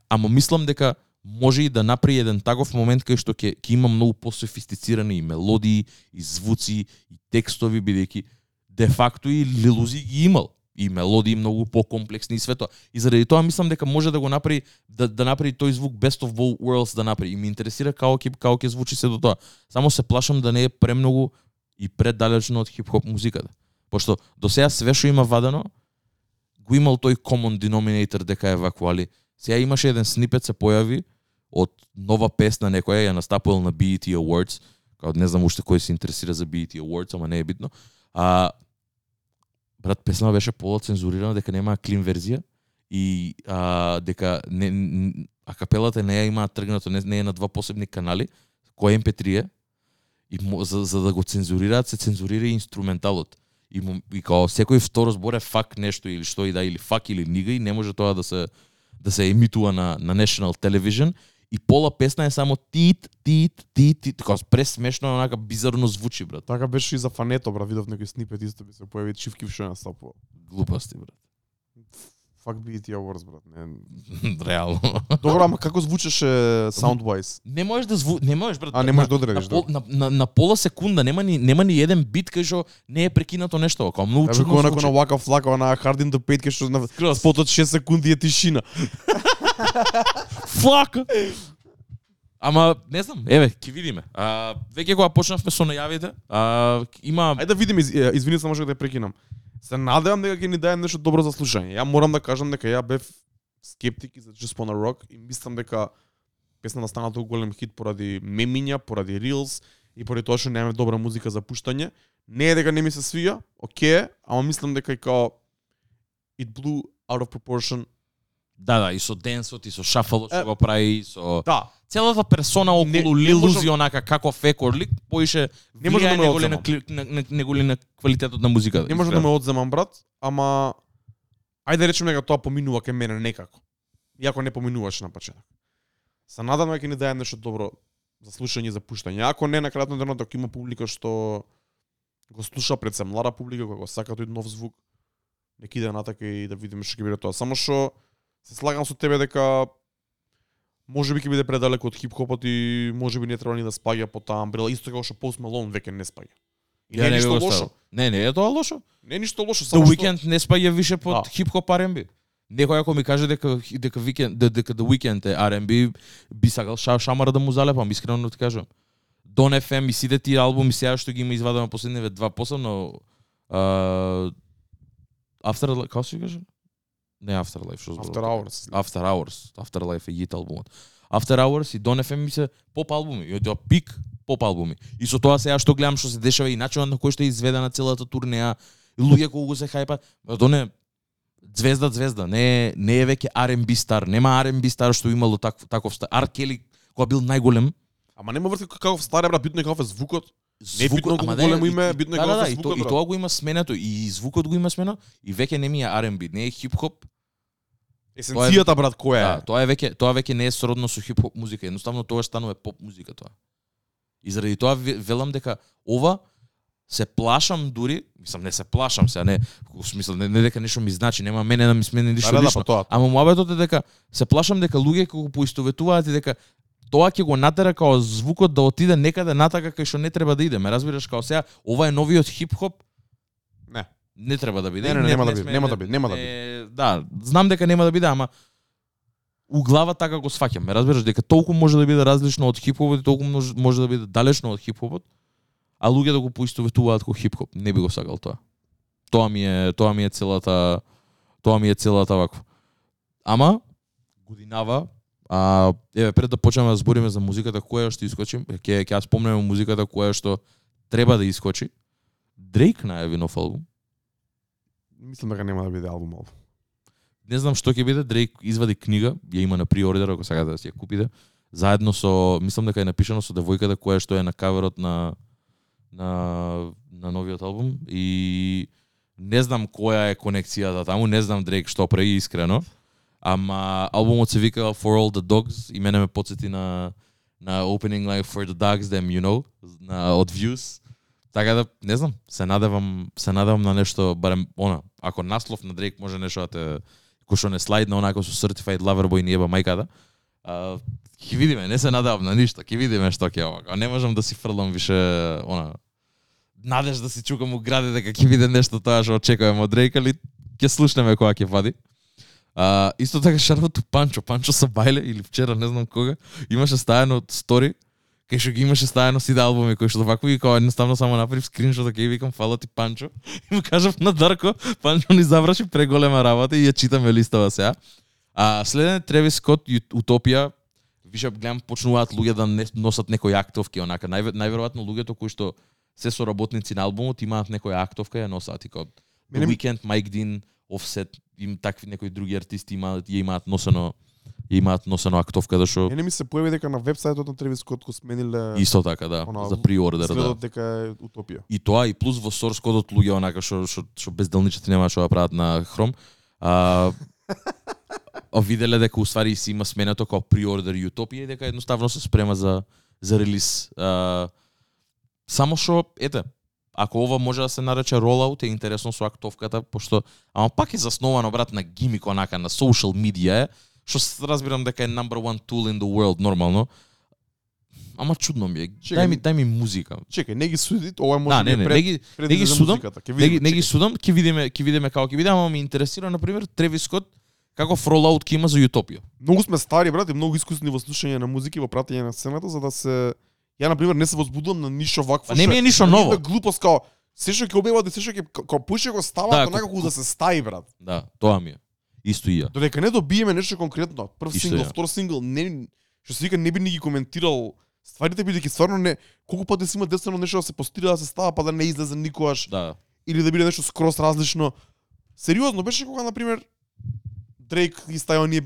Ама мислам дека може и да направи еден таков момент кај што ќе ќе има многу пософистицирани и мелодии, и звуци, и текстови бидејќи де факто и Лилузи ги имал и мелодии многу покомплексни и свето. И заради тоа мислам дека може да го направи да, да направи тој звук Best of Both Worlds да направи. И ми интересира како ќе како ќе звучи се до тоа. Само се плашам да не е премногу и преддалечно од хип-хоп музиката. Пошто до сега све што има вадено го имал тој common denominator дека е вакуали сега имаше еден снипет се појави од нова песна некоја ја настапувал на BET Awards, као не знам уште кој се интересира за BET Awards, ама не е битно. А брат песна беше полуцензурирана дека нема клин верзија и а, дека не, а капелата не ја имаат тргнато, не, не е на два посебни канали, кој MP3 е, и за, за да го цензурираат, се цензурира и инструменталот. И, му, и као секој второ збор е фак нешто или што и да, или фак или нига и не може тоа да се да се емитува на, на National Television и пола песна е само тит, тит, тит, тит, така пресмешно, онака бизарно звучи, брат. Така беше и за фането, брат, видов некој снипет исто би се појави чивки што настапува. Глупости, брат. Fuck BET Awards, брат. Не. Реално. Добро, ама како звучеше soundwise? Не можеш да зву... не можеш брат. А, не на- можеш да одредиш, на, пол, на, на, на пола секунда нема ни нема ни еден бит кај што не е прекинато нешто, како многу чудно кој на звучи. вака флака на Hard in the Paint кај што на спотот 6 секунди е тишина. Фак. Ама не знам, еве, ќе видиме. А веќе кога почнавме со најавите, а има Ајде да видиме, извини само што да те прекинам. Се надевам дека ќе ни даде нешто добро за слушање. Ја морам да кажам дека ја бев скептик за Just Wanna Rock и мислам дека песната стана толку голем хит поради мемиња, поради reels и поради тоа што немаме добра музика за пуштање. Не е дека не ми се свија, оке, ама мислам дека и као it blew out of proportion да, да, и со денсот, и со шафалот што го прави, и со Да, целата персона околу Не- не Лил можам- Узи онака како фекор лик, поише Не може да ме неголи на, на, неголи на квалитетот на музиката. не може да ме одземам брат, ама ајде да речеме дека тоа поминува кај мене некако. Иако не поминуваше на почеток. Се надам дека ќе ни даде нешто добро за слушање и за пуштање. Ако не на крајот на денот ако има публика што го слуша пред се млада публика која го сака тој нов звук, нека иде натака и да видиме што ќе биде тоа. Само што се слагам со тебе дека може би ќе биде предалеко од хип-хопот и може би не треба ни да спаѓа по таа амбрела, исто како што Post Malone веќе не спаѓа. И не е ништо лошо. Не, не е тоа лошо. Не е ништо лошо, The само што Weeknd не спаѓа више под Да. хип-хоп R&B. Некој ако ми каже дека дека Weekend дека, дека The Weeknd е R&B, би сакал ша, шамара да му залепам, искрено ти кажам. Don FM и сите тие албуми сега што ги има извадено последниве два посебно uh, After како се каже? Не Afterlife, што зборувам? After Hours. After Hours, Afterlife е јит албумот. After Hours и Don FM ми се поп албуми, и тоа пик поп албуми. И со тоа сега што гледам што се дешава и начинот на кој што е изведена целата турнеја, и луѓе кои го се хајпат, ба тоа не звезда звезда, не е не е веќе R&B стар, нема R&B стар што имало таков таков стар. Ар Кели кога бил најголем, Ама нема врска каков старе брат, битно е каков е звукот. Не е битно колку големо име, битно е да, да, да, се и, то, звукот, и тоа го има сменето и звукот го има смено и веќе не ми е R&B, не е хип-хоп. Есенцијата брат која Да, е? тоа е веќе тоа веќе не е сродно со хип-хоп музика, едноставно тоа станува поп музика тоа. И заради тоа ве- велам дека ова се плашам дури, мислам не се плашам се, а не во смисла не, не дека нешто ми значи, нема мене да ми смени ништо Да, да, да, лично. па тоа. Ама муабетот е дека се плашам дека луѓе кога поистоветуваат и дека тоа ќе го натера као звукот да отиде некаде натака кај што не треба да иде. Ме разбираш као сега ова е новиот хип-хоп, Не. не треба да биде. Не, не, нема да биде, нема да биде, нема да не- Да, знам дека нема да биде, ама у глава така го сваќам. Ме разбираш дека толку може да биде различно од хип-хопот и толку може, да биде далечно од хип-хопот, а луѓе да го поистоветуваат како хип-хоп. Не би го сакал тоа. Тоа ми е, тоа ми е целата тоа ми е целата вакво. Ама годинава А еве пред да почнеме да збориме за музиката која што искочи, ќе ќе ја спомнеме музиката која што треба да искочи. Дрейк најави нов албум. Мислам дека нема да биде албум албум. Не знам што ќе биде, Дрейк извади книга, ја има на приордер ако сакате да си ја купите. Заедно со, мислам дека е напишано со девојката која што е на каверот на на на новиот албум и не знам која е конекцијата таму, не знам Дрейк што прави искрено. Ама албумот се вика For All the Dogs и мене ме подсети на на Opening Live for the Dogs Them You Know на од Views. Така да не знам, се надевам, се надевам на нешто барем она, ако наслов на Дрейк може нешто да те кој што не слайдна онако со Certified Lover Boy ни еба мајката. Да. А, ќе видиме, не се надевам на ништо, ќе видиме што ќе е ова. А не можам да си фрлам више она надеж да си чукам у граде дека ќе биде нешто тоа што очекуваме од Дрейк, али ќе слушнеме кога ќе вади. А, исто така шарвото Панчо, Панчо са Бајле или вчера, не знам кога, имаше стајано од стори, кај што ги имаше стајано сите албуми кои што вакво и као едноставно само направив скриншот и викам фала ти Панчо и му кажав на Дарко, Панчо ни заврши преголема работа и ја читаме листава сега. А следен Тревис Скот Утопија. Више гледам почнуваат луѓе да не носат некои актовки онака. Најве, најверојатно луѓето кои што се соработници на албумот имаат некоја актовка ја носат и као The Мене ми- Weeknd, Mike Dean, Offset, им такви некои други артисти имаат ја имаат носено ја имаат носено актовка да што Мене ми се појави дека на вебсајтот на Тревис Скот го смениле исто така да она, за приордер да. дека е утопија. И тоа и плюс во source кодот луѓе онака што што што безделничати нема што да прават на Chrome. А виделе дека уствари си има сменето како приордер Утопија и дека едноставно се спрема за за релиз. А, само што ете, ако ова може да се нарече rollout, е интересно со актовката, пошто ама пак е засновано брат на гимик онака на social media, е, што разбирам дека е number one tool in the world нормално. Ама чудно ми е. Чекај, Дај ми дај ми музика. Чекај, не ги суди, ова може Да, не, не, пред, не ги пред не ги за судам. Ќе не ги, не ги судам, ќе видиме, ќе видиме како ќе видиме, ама ме интересира на пример Тревис Скот каков ролаут ќе има за Утопија. Многу сме стари, брат, и многу искусни во слушање на музика и во пратење на сцената, за да се Ја на пример не се возбудувам на ништо вакво. Не ми е ништо ново. ништо глупост као се што ќе објават и се што ќе као пуше го стават Да, да, ко- некако да се стаи брат. Да, тоа ми е. Исто и ја. Додека не добиеме нешто конкретно, прв Исто сингл, ја. втор сингл, не што се вика не би ни ги коментирал стварите бидејќи стварно не колку пати си има десено нешто да се постира да се става па да не излезе никогаш Да. или да биде нешто скрос различно. Сериозно беше кога на пример Дрейк ги стави оние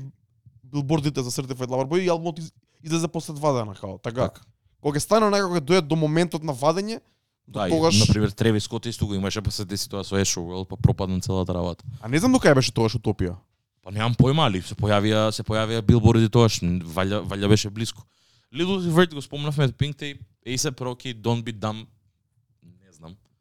билбордите за Certified Lover Boy и албумот из- излезе после два дена као. Така. Така. Кога ќе стане некако ќе дојде до моментот на вадење, до Да, тогаш на пример Тревис Скот исто го имаше па се деси тоа со World, па пропадна целата работа. а не знам до кај беше тогаш утопија. Па немам појма, али се појавија се појавија билборди тоаш, валја валја беше блиску. Little Vert го спомнавме Pink Tape, A$AP Rocky, Don't Be Dumb.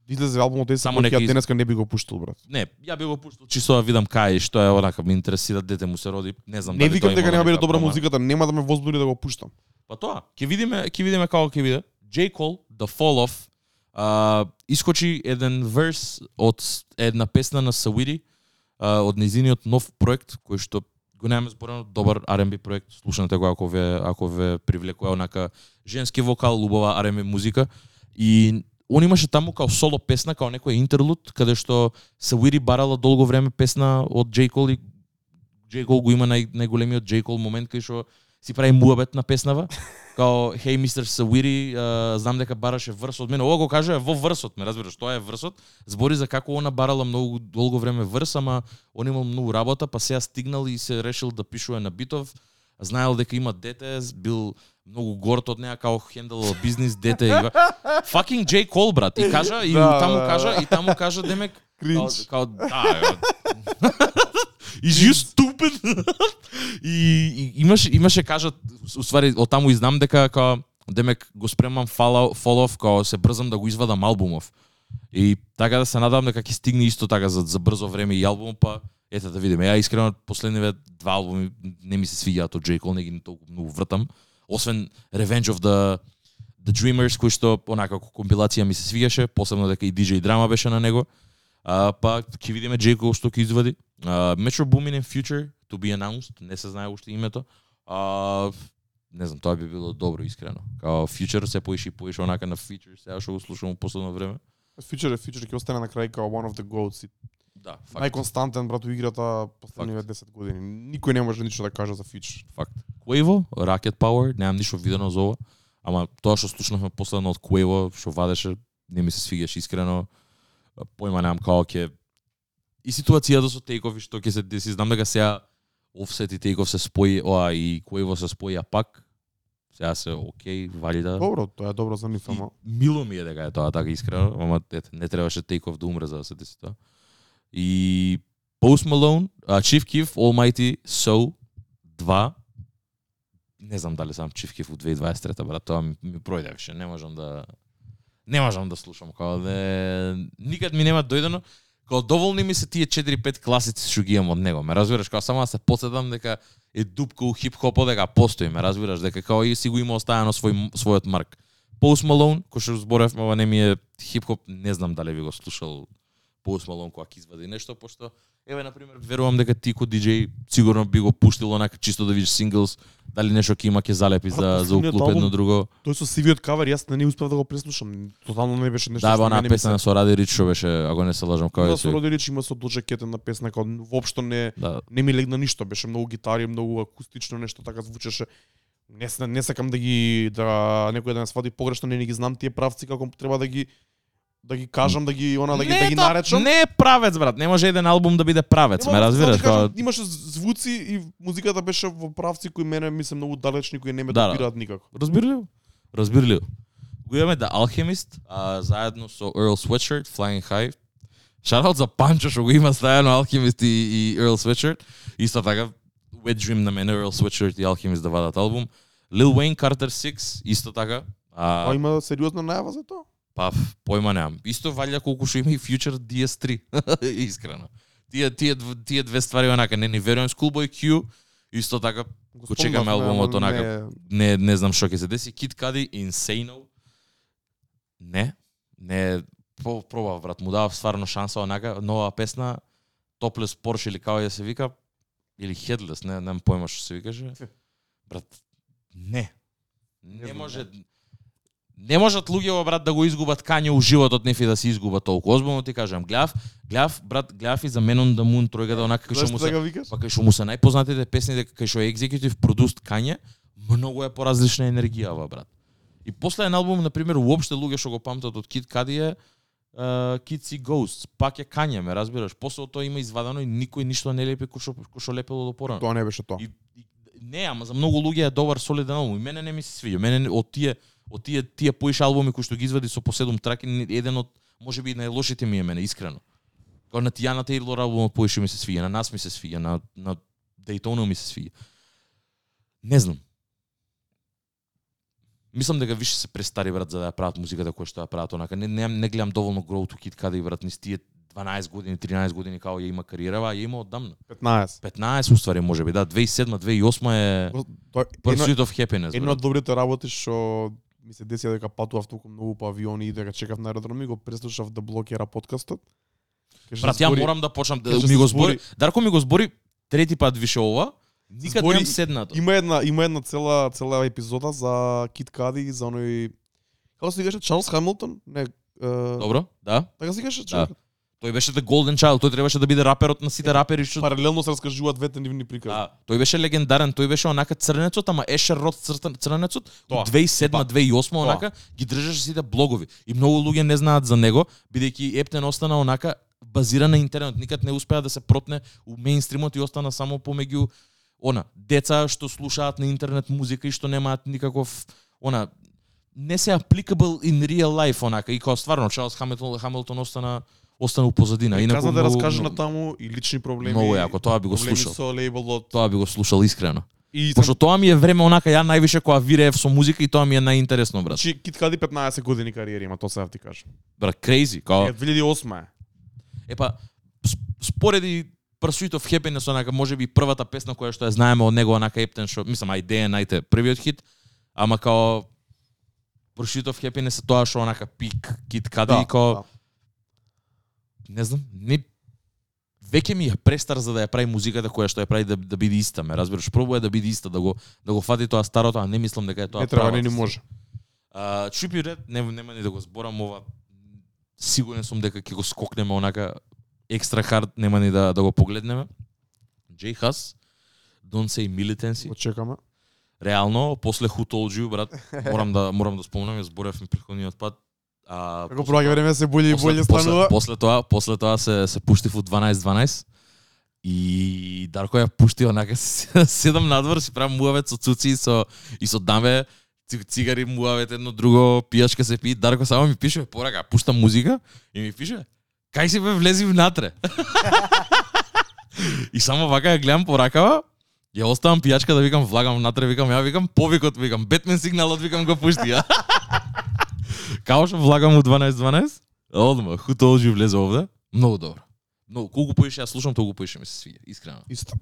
Излезе албумот е Само ја из- денеска не би го пуштил брат. Не, ја би го пуштил чисто да видам кај што е онака ме интересира дете му се роди, не знам Не дали викам дека нема биде добра музиката, нема да ме возбуди да го пуштам. Па тоа, ќе видиме, ќе видиме како ќе биде. J. Cole, The Fall Off, а, искочи еден верс од една песна на Савиди, а, од незиниот нов проект, кој што го немаме зборено, добар R&B проект, слушнете го ако ве, ако ве привлекува онака женски вокал, убава R&B музика. И он имаше таму као соло песна, као некој интерлуд, каде што Савиди барала долго време песна од J. Cole и J. Cole го има нај, најголемиот J. Cole момент кај што си прави муабет на песнава. Као, хей, мистер Савири, а, знам дека бараше врс од мене. Ова го кажува во врсот, ме разбираш, тоа е врсот. Збори за како она барала многу долго време врс, ама он имал многу работа, па сега стигнал и се решил да пишува на битов. Знаел дека има дете, бил многу горд од неа као хендело бизнис, дете и fucking J Cole брат и кажа и Да, таму да, кажа да. и таму кажа демек Кринч. као да. Is you stupid? и, и имаше имаше кажат уствари од таму и знам дека као демек го спремам follow као се брзам да го извадам албумов. И така да се надам дека ќе стигне исто така за, за брзо време и албум, па ете да видиме. Ја искрено последниве два албуми не ми се свиѓаат од J. Cole, не ги толку многу вртам. Освен Revenge of the The Dreamers, кој што онака како компилација ми се свиѓаше, посебно дека и DJ Драма беше на него. А, па ќе видиме J. Cole што ќе извади. А, Metro Boomin in Future to be announced, не се знае уште името. А, не знам, тоа би било добро искрено. Као Future се поише и поише онака на Future, сега што го слушам у последно време. Future е Future ќе остане на крај као one of the goats. Да, факт. Најконстантен брат у играта последниве 10 години. Никој не може ништо да каже за Future. Факт. Quavo, Rocket Power, немам ништо видено за ова, ама тоа што слушнавме последно од Quavo, што вадеше, не ми се свигаше искрено. Појма немам као ќе и ситуацијата со Takeoff и што ќе се деси, знам дека сега Offset и Takeoff се спои, оа и Quavo се спои, а пак сега се окей, валида. Добро, тоа е добро за нив, И ама мило ми е дека е тоа така искрено, ама ете, не требаше Takeoff да умре за да се деси тоа. И Post Malone, а, Chief Keef, Almighty, So, 2, не знам дали сам Chief Keef у 2023 брат, тоа ми, ми пројде не можам да не можам да слушам, као да никад ми нема дојдено, Кога доволни ми се тие 4-5 класици што ги имам од него. Ме разбираш, кога само да се подсетам дека е дупка у хип-хопот дека постои, ме разбираш, дека како и си го има оставено свој својот марк. Post Malone, кој што зборев, ама не ми е хип-хоп, не знам дали ви го слушал Post Malone кога ќе извади нешто, пошто еве на пример верувам дека ти ко диџеј сигурно би го пуштил онака чисто да видиш синглс, дали нешто ќе има ќе залепи за Брат, за уклуп едно друго. тој со сивиот кавер јас не успев да го преслушам. Тотално не беше нешто Да, што бе, она мене ми песна со Ради Рич што беше, ако не се лажам, Има е со се. Родилич, има со Доджа Кетен на песна, као воопшто не Да, не ми легна ништо, беше многу гитари, многу акустично нешто така звучеше. Не, не сакам да ги да некој да ме свади погрешно, не, не ги знам тие правци како треба да ги да ги кажам, да ги она да ги Не да ги наречам. Не е правец, брат. Не може еден албум да биде правец, Нема ме да- разбираш? да кажам, Као- имаше звуци и музиката беше во правци кои мене ми се многу далечни, кои не ме Да, да. допираат никако. Разбирливо. Разбирливо. Го имаме The Alchemist, а, заедно со Earl Sweatshirt, Flying High. Шараут за Панчо што го има заедно Alchemist и, и Earl Sweatshirt. Исто така, Wet Dream на мене, Earl Sweatshirt и Alchemist да вадат албум. Lil Wayne, Carter 6, исто така. А А, има сериозна најава за тоа? Па, појма немам. Исто валја колку што има и Future DS3. Искрено. Тие, тие, тие две ствари онака, не ни верувам. Schoolboy Q, исто така, Го чекаме албумот онака. не- не не знам што ќе се деси. Kid Cudi Insano. Не, не по пробав брат, му дав стварно шанса онака нова песна Topless Porsche или како ја се вика или Headless, не немам појма што се викаше. Брат, не. Не знам, може Не можат луѓето брат да го изгубат кање у животот неф и да се изгубат толку. Озбилно ти кажам, гледав, гледав брат, гледав и за Men on the Moon тројката онака кај што му се така викаш? Па кај што му се најпознатите песни дека кај што е екзекутив продуст Кање, многу е поразлична енергијава, брат. И последен албум, на пример, уопште луѓе што го памтат од Kid Cudi е uh, Kids See Ghosts, пак е Кање, ме разбираш. После тоа има извадено и никој ништо не лепи кој што кој што лепело до порано. Тоа не беше тоа. И, и, не, ама за многу луѓе е добар солиден албум. И мене не ми се свиѓа. Мене не- од тие од тие тие поише албуми кои што ги извади со по 7 траки, еден од можеби најлошите ми е мене искрено. Као на Тијана Тейлор албумот поише ми се свиѓа, на нас ми се свиѓа, на на Дейтона ми се свиѓа. Не знам. Мислам дека више се престари брат за да ја прават музиката која што ја прават онака. Не не, не гледам доволно Grow to Kid Cudi брат низ тие 12 години, 13 години као ја има кариера, а ја има одамна. 15. 15 уствари можеби, да, 2007, 2008 е Pursuit of Happiness. едно од добрите работи што ми се деси дека патував толку многу по авиони и дека чекав на аеродроми, го преслушав The Blockera подкастот. Што Брат, ја збори- морам да почнам да ми го збори-. Дарко ми го збори трети пат више ова. Никад Збори- немам седнато. Има една има една цела цела епизода за Кит Кади за оној како се викаше Чарлс Хамилтон? Не, е, Добро, да. така се викаше Да. Тој беше the golden child, тој требаше да биде раперот на сите рапери што Паралелно се раскажуваат двете нивни приказни. Да, тој беше легендарен, тој беше онака црнецот, ама Ешер цртен- црнецот, Тоа. од 2007 Па, 2008 онака ги држеше сите блогови. И многу луѓе не знаат за него, бидејќи Ептен остана онака базиран на интернет, никад не успеа да се протне у меинстримот и остана само помеѓу она деца што слушаат на интернет музика и што немаат никаков она не се applicable in real life онака и као стварно Чарлс Хамилтон Хамилтон остана остана у позадина. Инаку казна да раскаже на таму и лични проблеми. Многу јако, тоа би го слушал. со лейблот. Тоа би го слушал искрено. И Пошто тоа ми е време онака ја највише кога виреев со музика и тоа ми е најинтересно брат. Значи, Кит Кади 15 години кариера има, тоа се ти кажам. Брат, crazy, као Е, 2008 е. Епа, спореди Pursuit of Happiness, онака, може би првата песна која што ја знаеме од него, онака Ептен шо, мислам, ај Day and Night е првиот хит, ама као Pursuit of Happiness е тоа што онака пик, кит каде и као, да. Не знам, не веќе ми е престар за да ја прави музиката која што ја прави да, да биде иста, ме разбираш, пробува да биде иста, да го да го фати тоа старото, а не мислам дека е тоа Не треба, не ни може. А, Trippie Red, нема, нема ни да го зборам ова. Сигурен сум дека ќе го скокнеме онака екстра хард, нема ни да, да го погледнеме. J Hus, Don't Say Militancy. Го чекаме. Реално, после Who Told You, брат, морам да морам да спомнам, ја зборевме претходниот пат. А, Како проаѓа време се боле и после, боле после, станува. после тоа, после тоа се се пушти во 12-12 и Дарко ја пушти онака се- седам надвор си правам муавет со цуци и со и со даме ци- цигари муавет едно друго пијачка се пи Дарко само ми пише порака пуштам музика и ми пише кај си бе влези внатре и само вака ја гледам поракава Ја оставам пијачка да викам влагам внатре, викам ја викам повикот, викам Бетмен сигналот, викам го пушти ја. Као што влагам у 12-12, одма, told you влезе овде, многу добро. Но колку поише ја слушам, толку поише ми се свиѓа, искрено. Исто.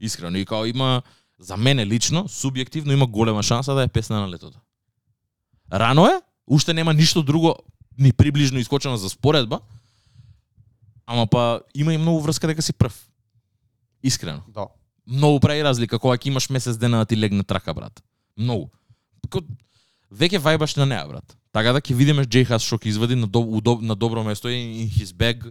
Искрено и као има за мене лично, субјективно има голема шанса да е песна на летото. Рано е, уште нема ништо друго ни приближно искочено за споредба, ама па има и многу врска дека си прв. Искрено Да. многу прави разлика кога ќе имаш месец дена да ти легне трака, брат. Многу. Веќе вајбаш на неа, брат. Така да ќе видиме Джей Хас што ќе извади на, доб, у доб, на добро место и in his bag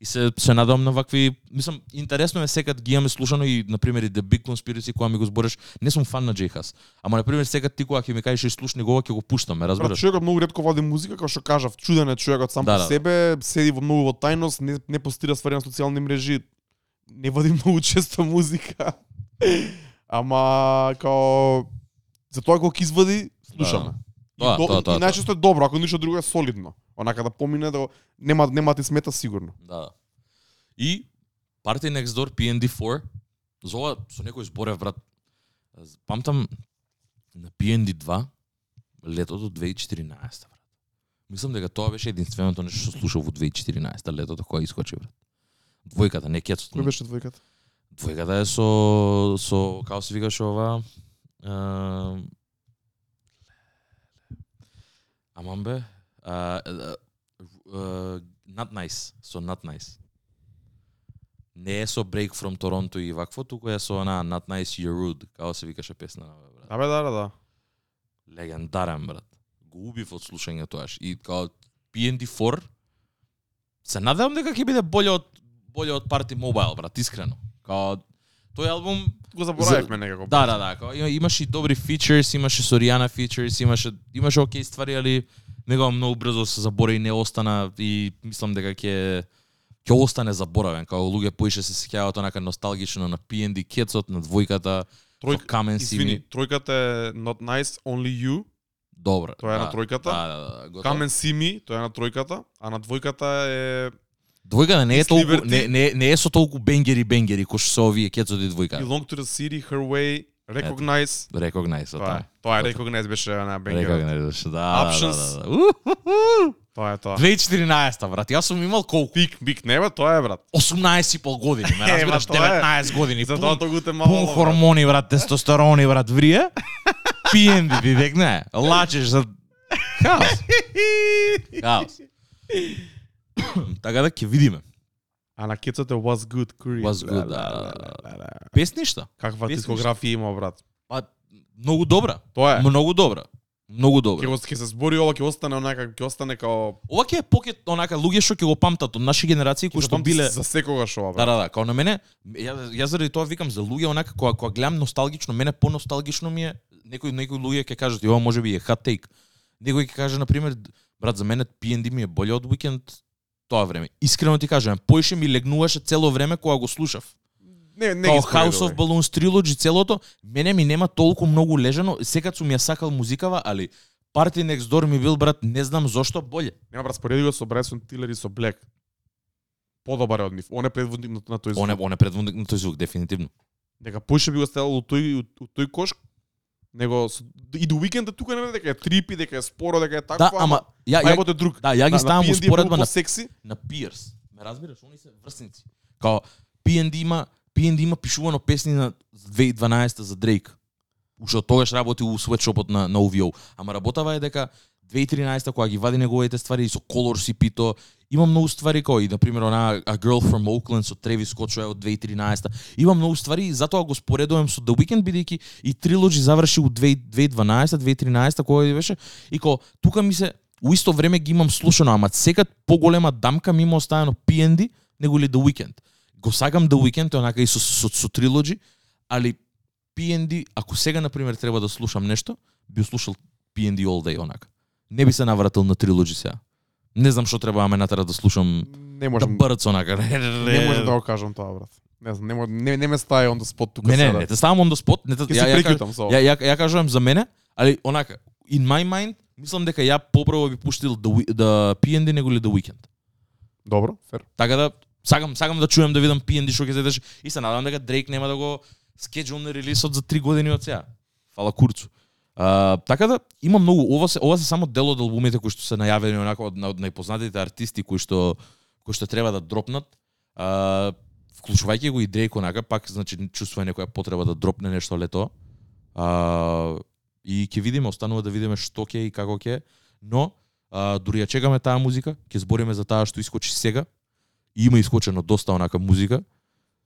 и се се надам на вакви мислам интересно е секад ги имаме слушано и на пример и The Big Conspiracy кога ми го збориш не сум фан на Джей Хас ама на пример секад ти кога ќе ми кажеш и слушни го ќе го пуштам ме Брат, разбираш човекот многу ретко води музика, како што кажав, чуден е човекот сам Да, по да, да. себе, седи во многу во тајност, не, не постира ствари на социјални мрежи, не води многу често музика. Ама као за тоа кога ќе извади, слушаме. И, Тоа, до, тоа, тоа, и најчесто е добро, ако ништо друго е солидно. Онака да помине да нема нема да ти смета сигурно. Да. И Party Next Door PND4 за ова со некој зборев брат. Памтам на PND2 летото 2014 брат. Мислам дека тоа беше единственото нешто што слушав во 2014 летото кога искочи брат. Двојката, не кецот. Кој беше двојката? Двојката е со со како се викаше ова а, Аман бе Not Nice, со Not Nice. Не е со Break from Toronto и вакво, туку е со она Not Nice You're Rude, како се викаше песна, бе, брат. Абе да, да, да. Легендарен, брат. Го убив од слушање тоаш. И као PND4 се надевам дека ќе биде боле од боле од Party Mobile, брат, искрено. Као тој албум Го заборавивме некако. Да, да, да, као, има, имаше и добри фичерс, имаше со Риана фичерс, имаше имаше окей ствари, али него многу брзо се забора и не остана и мислам дека ќе ќе остане заборавен, као луѓе поише се сеќаваат онака носталгично на PND Кецот, на двојката, Тројка, со Камен извини, Сими. тројката е Not Nice, Only You, Добро. тоа е да, на тројката. Да, да, да. Камен Сими, тоа е на тројката, а на двојката е Двојката не е толку не, не, не е со толку бенгери бенгери кои што се овие кецот и двојка. Belong to the City, Her Way, Recognize. Recognize Тоа тоа. Е Recognize беше на бенгер. Recognize, да, да, Options. да, да. Уху. Тоа е тоа. 2014 брат, јас сум имал колку? Бик, бик, не бе, тоа е брат. 18 и пол години, ме разбираш, ма, тоа е. 19 години, За тоа тоа гуте мало. пун хормони, брат, тестостерони, брат, врие. Пиенди ти декне, лачеш за хаос. Хаос. така да ќе видиме. А на кецот е Was Good Creed. Was Good, да, да, да. Песништа. Каква дискографија има, брат. Па многу добра. Тоа е. Многу добра. Многу го ќе се збори ова, ќе остане онака, ќе остане као Ова ќе е покет онака луѓе што ќе го памтат од наши генерации кои што биле за секогаш ова, Да, брат. да, да, као на мене, ја, ја заради тоа викам за луѓе онака кога кога гледам носталгично, мене поносталгично ми е некои некои луѓе ќе кажат ова може би е hot take. Некој ќе каже на пример брат за мене PND ми е боле од Weekend тоа време. Искрено ти кажам, поише ми легнуваше цело време кога го слушав. Не, не Као ги House of Balloons Trilogy, целото, мене ми нема толку многу лежано, секад сум ја сакал музикава, али Party Next Door ми бил, брат, не знам зошто боле. Нема брат, спореди го со Брајсон Тилер и со Блек. Подобар е од нив. Он е предводник на, тој звук. Он е, он е предводник на тој звук, дефинитивно. Дека поише би го ставил у тој у, у тој кош него и до уикенда тука нема дека е трипи, дека е споро, дека е такво, Да, ама ја па ја ебате друг. да, ја ги ставам успоредба многу на секси. на Pierce. Ме разбираш, они се врсници. Као P&D има P&D има пишувано песни на 2012 за Дрейк. Уште од тогаш работи у светшопот на на OVO. Ама работава е дека 2013 кога ги вади неговите ствари и со Color CP-то, има многу ствари кои, на пример, она A Girl from Oakland со Тревис Скот што е од 2013. Има многу ствари и затоа го споредувам со The Weeknd бидејќи и Trilogy заврши у 2012, 2013 кога беше и ко тука ми се у исто време ги имам слушано, ама секад поголема дамка ми има оставено P&D него ли The Weeknd. Го сакам The Weeknd, онака и со, со, со Trilogy, али P&D, ако сега, например, треба да слушам нешто, би слушал P&D all day, онака. Не би се навратил на Trilogy сега. Не знам што треба да ме натера да слушам Не да можам бърц онака. не можам да го кажам тоа брат. Не знам, не не, не ме стаја on the spot тука Не, не, не, те ставам on the spot. Не, те, ја, ја, ја, ја, ја кажувам за мене, али онака, in my mind, мислам дека ја поправо би пуштил the, Wi- the P&D него ли The Weeknd. Добро, фер. Така да сакам сакам да чуем да видам P&D што ќе се деши и се надевам дека Дрейк нема да го скеджулне релисот за 3 години од сега. Фала курцу. А, така да има многу ова се ова се само дел од албумите кои што се најавени онака од, од најпознатите артисти кои што кои што треба да дропнат. А, вклучувајќи го и Дрейк онака пак значи чувствува некоја потреба да дропне нешто лето. А, и ќе видиме, останува да видиме што ќе и како ќе, но а, дури ја чекаме таа музика, ќе збориме за таа што искочи сега. И има искочено доста онака музика.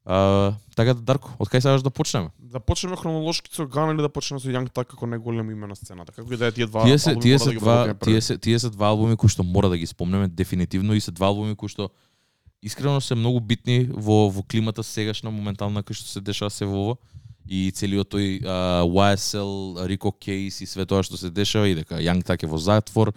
А, така да Дарко, од кај сакаш да почнеме? Да почнеме хронолошки со Гана или да почнеме со Young Thug како најголем име на сцената. Како и да е тие два Тие се албуми тие се да два тие се тие се два албуми кои што мора да ги спомнеме дефинитивно и се два албуми кои што искрено се многу битни во во климата сегашна моментална кој што се дешава се во ова и целиот тој а, YSL, Rico Case и све тоа што се дешава и дека Young Thug е во затвор.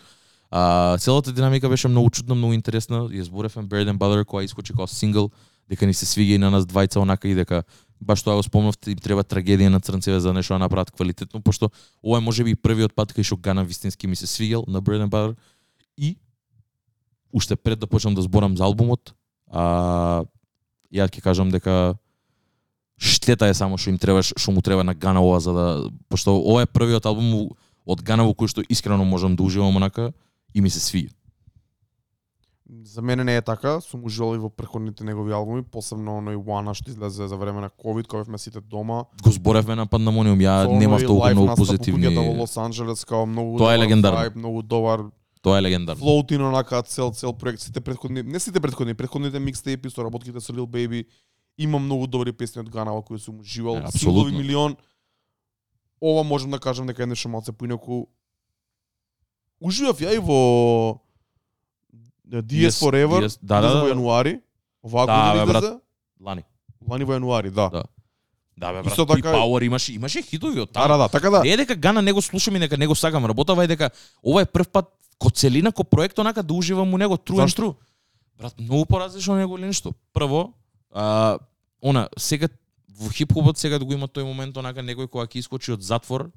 А, целата динамика беше многу чудна, многу интересна. Ја зборевме Bird and Butter која искочи како сингл, дека ни се свиѓа и на нас двајца онака и дека баш тоа го спомнавте, им треба трагедија на црнцеве за нешто да направат квалитетно, пошто ова е можеби и првиот пат кај што Гана вистински ми се свиѓал на Bird and Butter и уште пред да почнам да зборам за албумот, а, ја ќе кажам дека штета е само што им треба што му треба на Гана ова за да пошто ова е првиот албум од Гана во кој што искрено можам да уживам онака и ми се свија. За мене не е така, сум уживал и во претходните негови албуми, посебно оној One што излезе за време на ковид, кога бевме сите дома. Го зборевме на Пандамониум, ја немав толку многу позитивни. По во Лос Анџелес као многу Тоа е легендарно. vibe, многу добар Тоа е легендарно. флоутин онака цел цел проект, сите претходни, не сите претходни, претходните микстейпи со работките со Lil Baby, има многу добри песни од Ганава кои сум уживал. Е, апсолутно. милион. Ова можам да кажам дека е нешто малце поинаку уживав ја и во DS Forever, DS да, да, во да. јануари. Оваа Да, година брат. Лани. лани во јануари, да. Да. Да, бе, брат. Исто така- така... Power имаше, имаше хитови од Да, таму. да, да, така да. Не е дека Гана него слушам и дека него сакам работава и дека ова е прв пат ко целина, ко проект онака да уживам у него true and Зашто? true. Брат, многу поразлично него нешто. Прво, а, она, сега во хип-хопот сега да го има тој момент онака некој кога ќе искочи од затвор,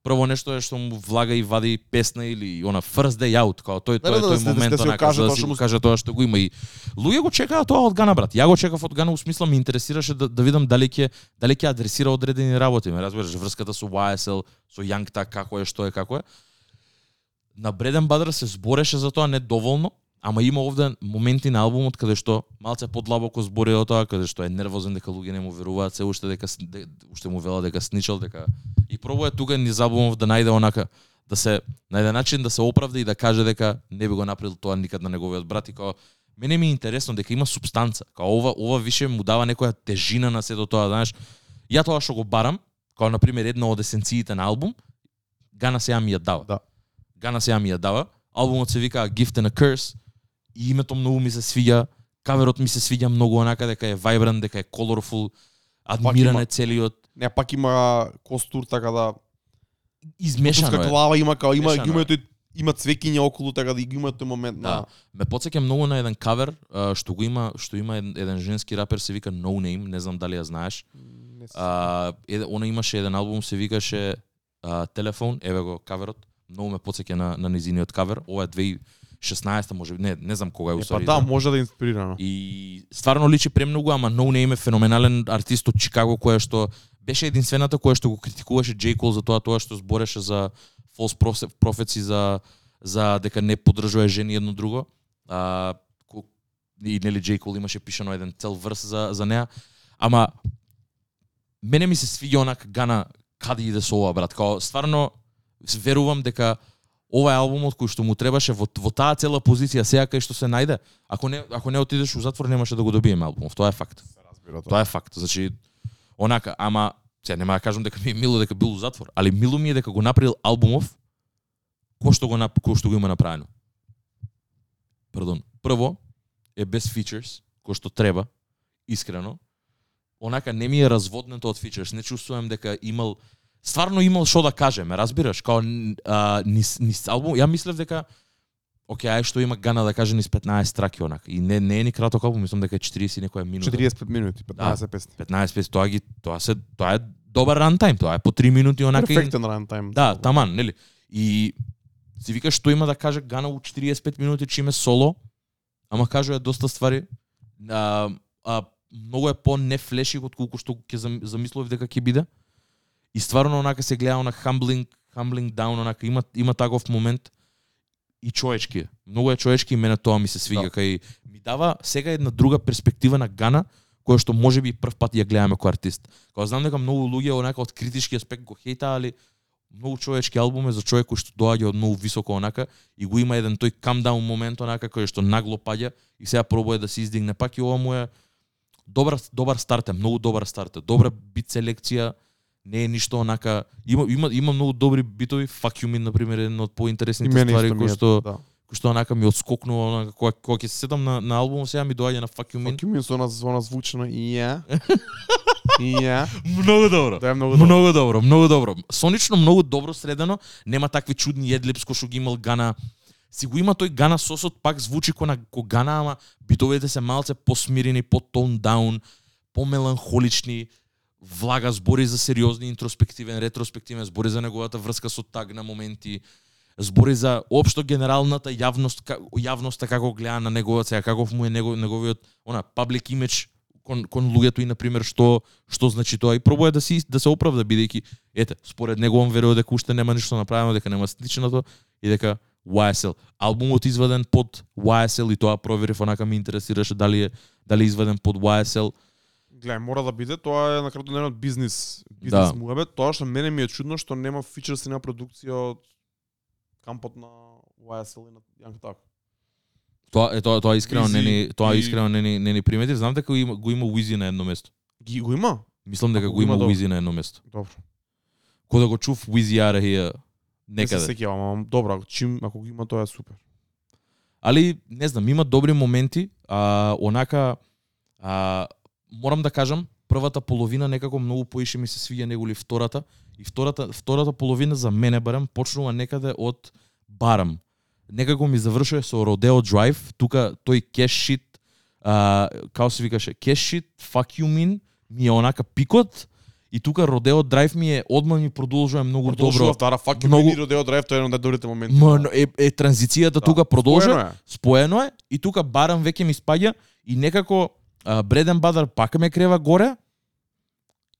прво нешто е што му влага и вади песна или она first day out, као тој Да, тој да, да, тој да се- момент да онака да тоа си што го му- каже тоа што го има и луѓе го чекаат тоа од Гана брат. Ја го чекав од Гана, во смисла ме интересираше да, да видам дали ќе дали ќе адресира одредени работи, ме разбираш, врската со YSL, со Young Thug како е, што е, како е. На Бреден Бадр се збореше за тоа недоволно, ама има овде моменти на албумот каде што малце подлабоко збори о тоа, каде што е нервозен дека луѓе не му веруваат се уште дека де, уште му велат дека сничал дека и пробува тука ни албумов да најде онака да се на еден начин да се оправда и да каже дека не би го направил тоа никад на неговиот брат и као мене ми е интересно дека има субстанца. Као ова ова више му дава некоја тежина на сето тоа, знаеш. Ја тоа што го барам, као на пример една од есенциите на албум, Гана сега ми ја дава. Да. Гана сега ми ја дава. Албумот се вика Gift and a Curse и името многу ми се свиѓа. Каверот ми се свиѓа многу онака дека е vibrant, дека е colorful, адмиран е целиот. Не, пак има костур така да Измешано е. глава има као има има е. тој има цвеќиња околу така да и го има тој момент Да. на Ме потсеќа многу на еден кавер што го има, што има еден, еден женски рапер се вика No Name, не знам дали ја знаеш. А, еде, она имаше еден албум се викаше а, Телефон, еве го каверот. Многу ме потсеќа на на низиниот кавер. Ова е 2016 може би, не, не знам кога е Е, па усвари. да, може да е инспирирано. И стварно личи премногу, ама No Name е феноменален артист од Чикаго кој што беше единствената која што го критикуваше J. Cole за тоа тоа што збореше за false prophe- prophets за за дека не поддржува жени едно друго. А, и нели J. Cole имаше пишано еден цел врс за за неа. Ама мене ми се свиѓа онак гана каде иде со ова брат. Као стварно верувам дека ова е албумот кој што му требаше во, во таа цела позиција сега кај што се најде. Ако не ако не отидеш у затвор немаше да го добиеме албумов. Тоа е факт. Се разбира Тоа е факт. Значи онака, ама сега нема да кажам дека ми е мило дека бил у затвор, али мило ми е дека го направил албумов кој што го нап- кој што го има направено. Пардон. Прво е без features, кој што треба, искрено. Онака не ми е разводнето од features, не чувствувам дека имал стварно имал што да каже, ме разбираш? Као а, низ, низ албум, ја мислев дека Океј, ај што има гана да каже низ 15 траки онак. И не не е ни краток албум, мислам дека е 40 и некоја минута. 45 минути, 15 песни. 15 песни, тоа ги тоа се тоа е добар рантайм, тоа е по 3 минути онака. Перфектен рантайм. Да, таман, нели? И си викаш што има да каже Гана у 45 минути чиме соло, ама кажува доста ствари. А, а многу е по не флеши од колку што ќе зам- замислував дека ќе биде. И стварно онака се гледа на humbling, humbling down, онака има има таков момент и човечки. е. Многу е човечки и мене тоа ми се свиѓа Да. кај ми дава сега една друга перспектива на Гана која што може би прв пат ја гледаме кој артист. Кога знам дека многу луѓе онака од критички аспект го хејта, али многу човечки албум е за човек кој што доаѓа од многу високо онака и го има еден тој calm down момент онака кој што нагло паѓа и сега пробува да се издигне пак и ова му е добар добар старт е, многу добар старт е. Добра бит селекција, не е ништо онака има има има многу добри битови, Fuck You на пример е една од поинтересните ствари кои што да. кои што онака ми одскокнува онака кога кога ќе се сетам на на албум сега ми доаѓа на Fuck You Me. Fuck you, со нас со нас звучно и ја. И ја. Многу добро. Да е многу добро. Многу добро, многу добро. Сонично многу добро средено, нема такви чудни едлипс кои што ги имал Гана. Си го има тој Гана сосот, пак звучи ко на ко Гана, ама битовете се малце посмирени, по тон даун, помеланхолични, влага збори за сериозни, интроспективен, ретроспективен, збори за неговата врска со таг на моменти, збори за општо генералната јавност, јавноста како гледа на неговата сега каков му е негов, неговиот она public image кон кон луѓето и на пример што што значи тоа. И пробува да се да се оправда бидејќи ете според него он верува дека уште нема ништо направено дека нема сличното и дека YSL албумот изваден под YSL и тоа проверив онака ме интересираше дали е дали е изваден под YSL Гледај, мора да биде, тоа е на крајот денот бизнис, бизнес Да. муабет. Тоа што мене ми е чудно што нема фичерс и на продукција од кампот на YSL и на Young Thug. тоа е тоа тоа искрено не ни тоа искрено не ни не ни примети знам дека го има го има Wizy на едно место Ги го има? мислам дека го има. Wizy на едно место Добро. кога го чув Wizy Ара хија Не се некаде сеќавам, ама добро, ако чим ако го има тоа е супер. Али не знам, има добри моменти, а онака а морам да кажам, првата половина некако многу поише ми се свиѓа неголи втората и втората втората половина за мене барем почнува некаде од Барам. Некако ми завршува со Rodeo Drive, тука тој cash shit, а, како се викаше, cash shit, fuck you mean, ми е онака пикот, и тука Rodeo Drive ми е, одма ми продолжува многу добро. Продолжува втора фак Многу- многу Родео Драйв, тоа е еден од добрите моменти. Ма, е, е транзицијата тука продолжува Споено е. споено е и тука барам веќе ми спаѓа и некако Бреден Бадар пак ме крева горе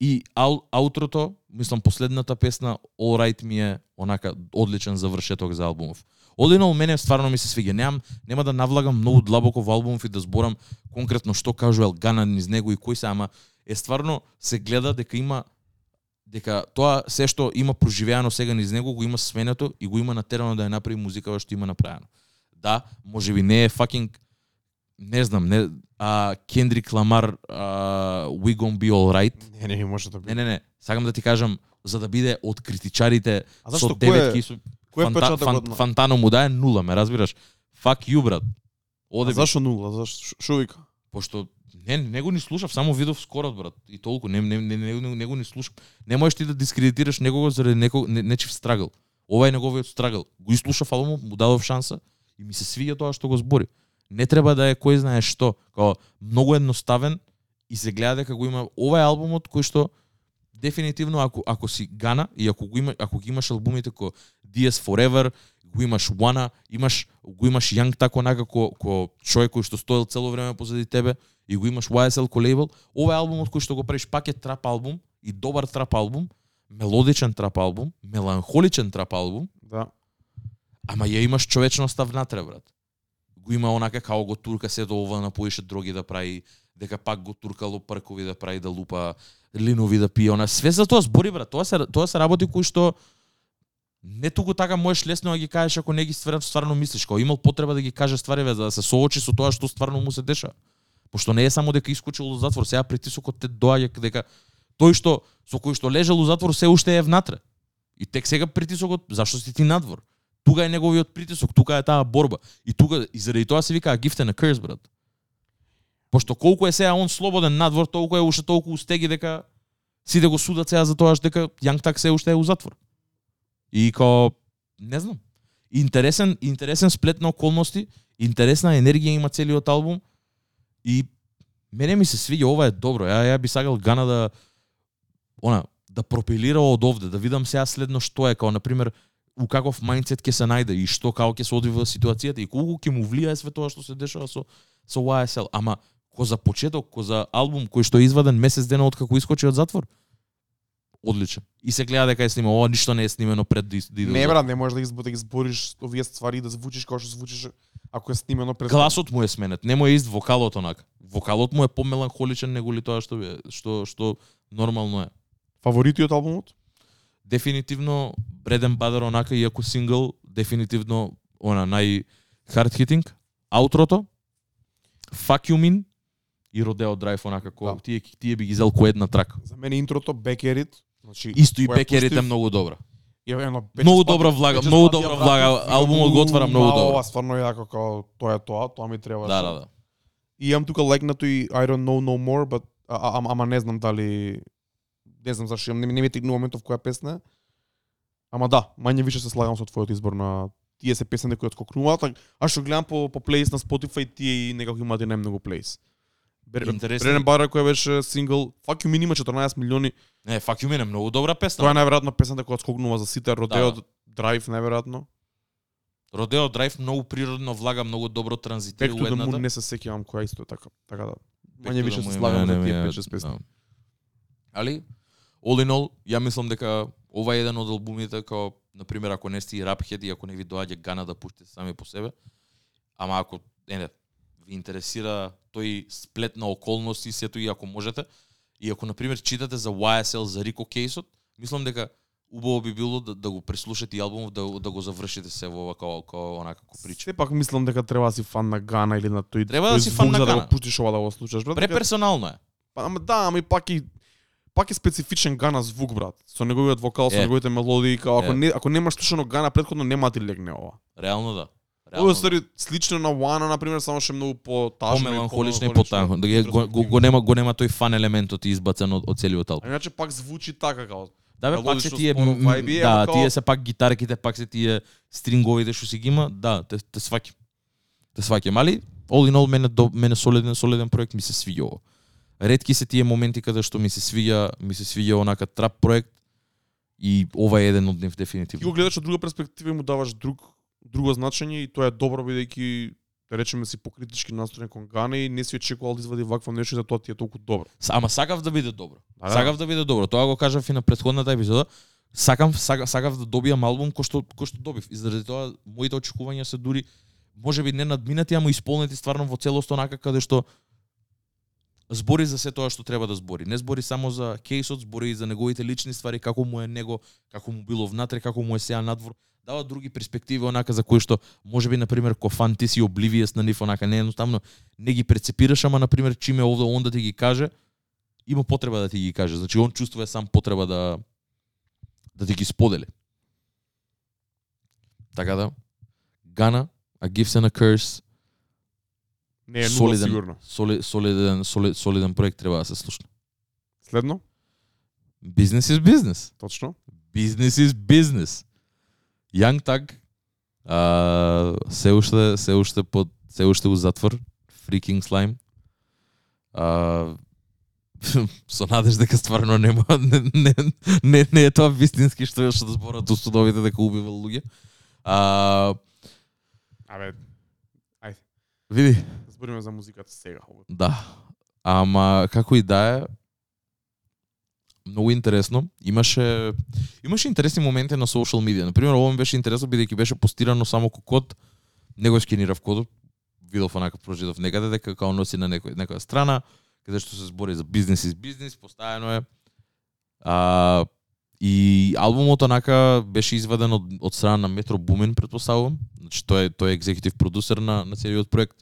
и ау, аутрото, мислам последната песна All Right ми е онака одличен завршеток за албумов. Одинол мене стварно ми се свиѓа. Немам нема да навлагам многу длабоко во албумов и да зборам конкретно што кажува Гана низ него и кој се, ама е стварно се гледа дека има дека тоа се што има проживеано сега низ него го има сменето и го има натерано да ја направи музика што има направено. Да, можеби не е fucking не знам, не а Кендрик Ламар а, We Gon Be Alright. Не, не, не може да биде. Не, не, не, сакам да ти кажам за да биде од критичарите А со зашто кој деветки е? со Кој фанта, фан, Фантано му дае нула, ме разбираш? Fuck you, брат. Оде А зашо нула? Зашо шо вика? пошто не, не го ни слушав, само видов скорот брат. И толку, не не не не, не, не го ни слушав. Не можеш ти да дискредитираш некого заради некој не, нечив страгл. Ова е неговиот страгл. Го изслушав албумот, му дадов шанса и ми се свиѓа тоа што го збори. Не треба да е кој знае што, као многу едноставен и се гледа дека го има ова е албумот кој што дефинитивно ако ако си Гана и ако го има ако ги имаш албумите ко DS Forever, го имаш Wanna, имаш го имаш Young тако онака ко, ко човек кој што стоел цело време позади тебе и го имаш YSL ко лейбл, ова е албумот кој што го правиш пак е трап албум и добар трап албум, мелодичен трап албум, меланхоличен трап албум, Да. ама ја имаш човечноста внатре брат. Го има онака као го турка се до ова напоише дроги да прави, дека пак го туркало пркови да прави да лупа линови да пие, она све за тоа збори брат. Тоа се тоа се работи кои што не туку така можеш лесно да ги кажеш ако не ги стварно стварно мислиш, кога имал потреба да ги каже ствари за да се соочи со тоа што стварно му се деша. Пошто не е само дека искочил од затвор, сега притисокот те доаѓа дека тој што со кој што лежал у затвор се уште е внатре. И тек сега притисокот, зашто си ти надвор? Тука е неговиот притисок, тука е таа борба. И тука и заради тоа се вика гифте на a curse, брат. Пошто колку е сега он слободен надвор, толку е уште толку устеги дека сите го судат сега за тоа што дека Јанг Так се уште е у затвор. И као не знам. Интересен интересен сплет на околности, интересна енергија има целиот албум и мене ми се свиѓа ова е добро. Ја ја би сакал Гана да она да пропелира од овде, да видам сега следно што е, као на пример у каков мајндсет ќе се најде и што како ќе се одвива ситуацијата и колку ќе му влијае све тоа што се дешава со со YSL, ама ко за почеток, ко за албум кој што е изваден месец дена од како искочи од затвор. Одличен. И се гледа дека е снимано, ова ништо не е снимено пред да, иде. Не брат, не можеш да избо да ги збориш овие ствари да звучиш како што звучиш ако е снимено пред Гласот му е сменет, не му е ист вокалот онака. Вокалот му е помеланхоличен него ли тоа што е, што што нормално е. Фаворити од албумот? Дефинитивно Бреден Бадер онака иако сингл, дефинитивно она нај hard hitting, аутрото, Fuck You Mean и Rodeo Drive онака кој Да. тие тие би ги зел кој една трака. За мене интрото Бекерит, значи Исто и Бекерит е многу добра. е едно Многу добра влага, многу добра ја влага, албумот го отвара многу добро. Ова стварно е јако као тоа е тоа, тоа ми треба. Да, да, да. И имам тука легнато и I don't know no more, but ама не знам дали не знам зашто не, не ми текнува моментов која песна. Ама да, мање више се слагам со твојот избор на тие се песни кои отскокнуваат, а- што гледам по по плейс на Spotify тие и некако имаат и најмногу плейс. Бренен Бара која беше сингл, Fuck You Mean има 14 милиони. Не, Fuck You Mean е многу добра песна. Тоа е најверојатно песната која отскокнува за сите, Родео Да. Drive најверојатно. Родео Драйв многу природно влага, многу добро транзитира Back у едната. Не се сеќавам која исто е така. Така да. Мање више се слагам не, тие не, 5-6 песни. да. Али, all in all, ја мислам дека ова е еден од албумите као, на пример, ако не сте и рапхед и ако не ви доаѓа гана да пуштите сами по себе, ама ако не, не, ви интересира тој сплет на околности, сето и ако можете, и ако, на пример, читате за YSL, за Рико Кейсот, мислам дека убаво би било да, да го преслушате и албумот, да, да го завршите се во ова као, као онака како прича. Сепак мислам дека треба да си фан на Гана или на тој Треба да тој си звук фан на да Гана. го пуштиш ова да го слушаш Преперсонално е. Па, ама да, ама и пак и пак е специфичен Гана звук брат. Со неговиот вокал, со Е. неговите мелодии, као ако Е. не ако немаш слушано Гана претходно нема ти легне ова. Реално да. Ова Реално е да. стари слично на Вана на пример, само што е многу потажно по-меланхолично и потанко. Да ги- го, го, го, нема го нема тој фан елементот избацен од, од целиот албум. А иначе пак звучи така као Да, бе, пак се тие вајби, да, ама као- тие се пак гитарките, пак се тие стринговите што си ги има, да, те, те сваќам. Те сваќам, али all in all мене до мене солиден солиден проект ми се свиѓа ово. Ретки се тие моменти каде што ми се свиѓа, ми се свиѓа онака трап проект и ова е еден од нив Ти дефинитивно. го гледаш од друга перспектива и му даваш друг друго значење и тоа е добро бидејќи да речеме си покритички настроен кон Гана и не си очекувал да извади вакво нешто за тоа ти е толку добро. Ама сакав да биде добро. Да, да. Сакав да биде добро. Тоа го кажав и на претходната епизода. Сакам сака, сакав да добиам албум кој што кој што добив. И заради тоа моите очекувања се дури можеби не надминати, ама исполнети стварно во целост онака каде што збори за се тоа што треба да збори. Не збори само за кейсот, збори и за неговите лични ствари, како му е него, како му било внатре, како му е сега надвор. Дава други перспективи онака за кои што можеби на пример ко фан ти си обливиес на нив онака не едноставно не ги прецепираш, ама на пример чиме овде он да ти ги каже, има потреба да ти ги каже. Значи он чувствува сам потреба да да ти ги сподели. Така да Гана, I Gift and a Curse, Не е солиден, сигурно. соли, солиден, соли, солиден проект треба да се слушне. Следно? Business is business. Точно. Is business. Young Tag а, се уште се уште под се уште у затвор Freaking Slime. А, со надеж дека стварно нема не, не, не, не е тоа вистински што што да зборат у судовите дека убивал луѓе. А, Абе, види, збориме за музиката сега. Да. Ама како и да е, многу интересно. Имаше имаше интересни моменти на социјал медија. На пример, ова ми беше интересно бидејќи беше постирано само кокот, код, него скенирав кодот, видов онака прочитав некаде дека како носи на некој некоја страна каде што се збори за бизнес из бизнес, поставено е а, и албумот онака беше изваден од, од страна на Метро Бумен, предпоставувам. Значи тој е тој е екзекутив продусер на на целиот проект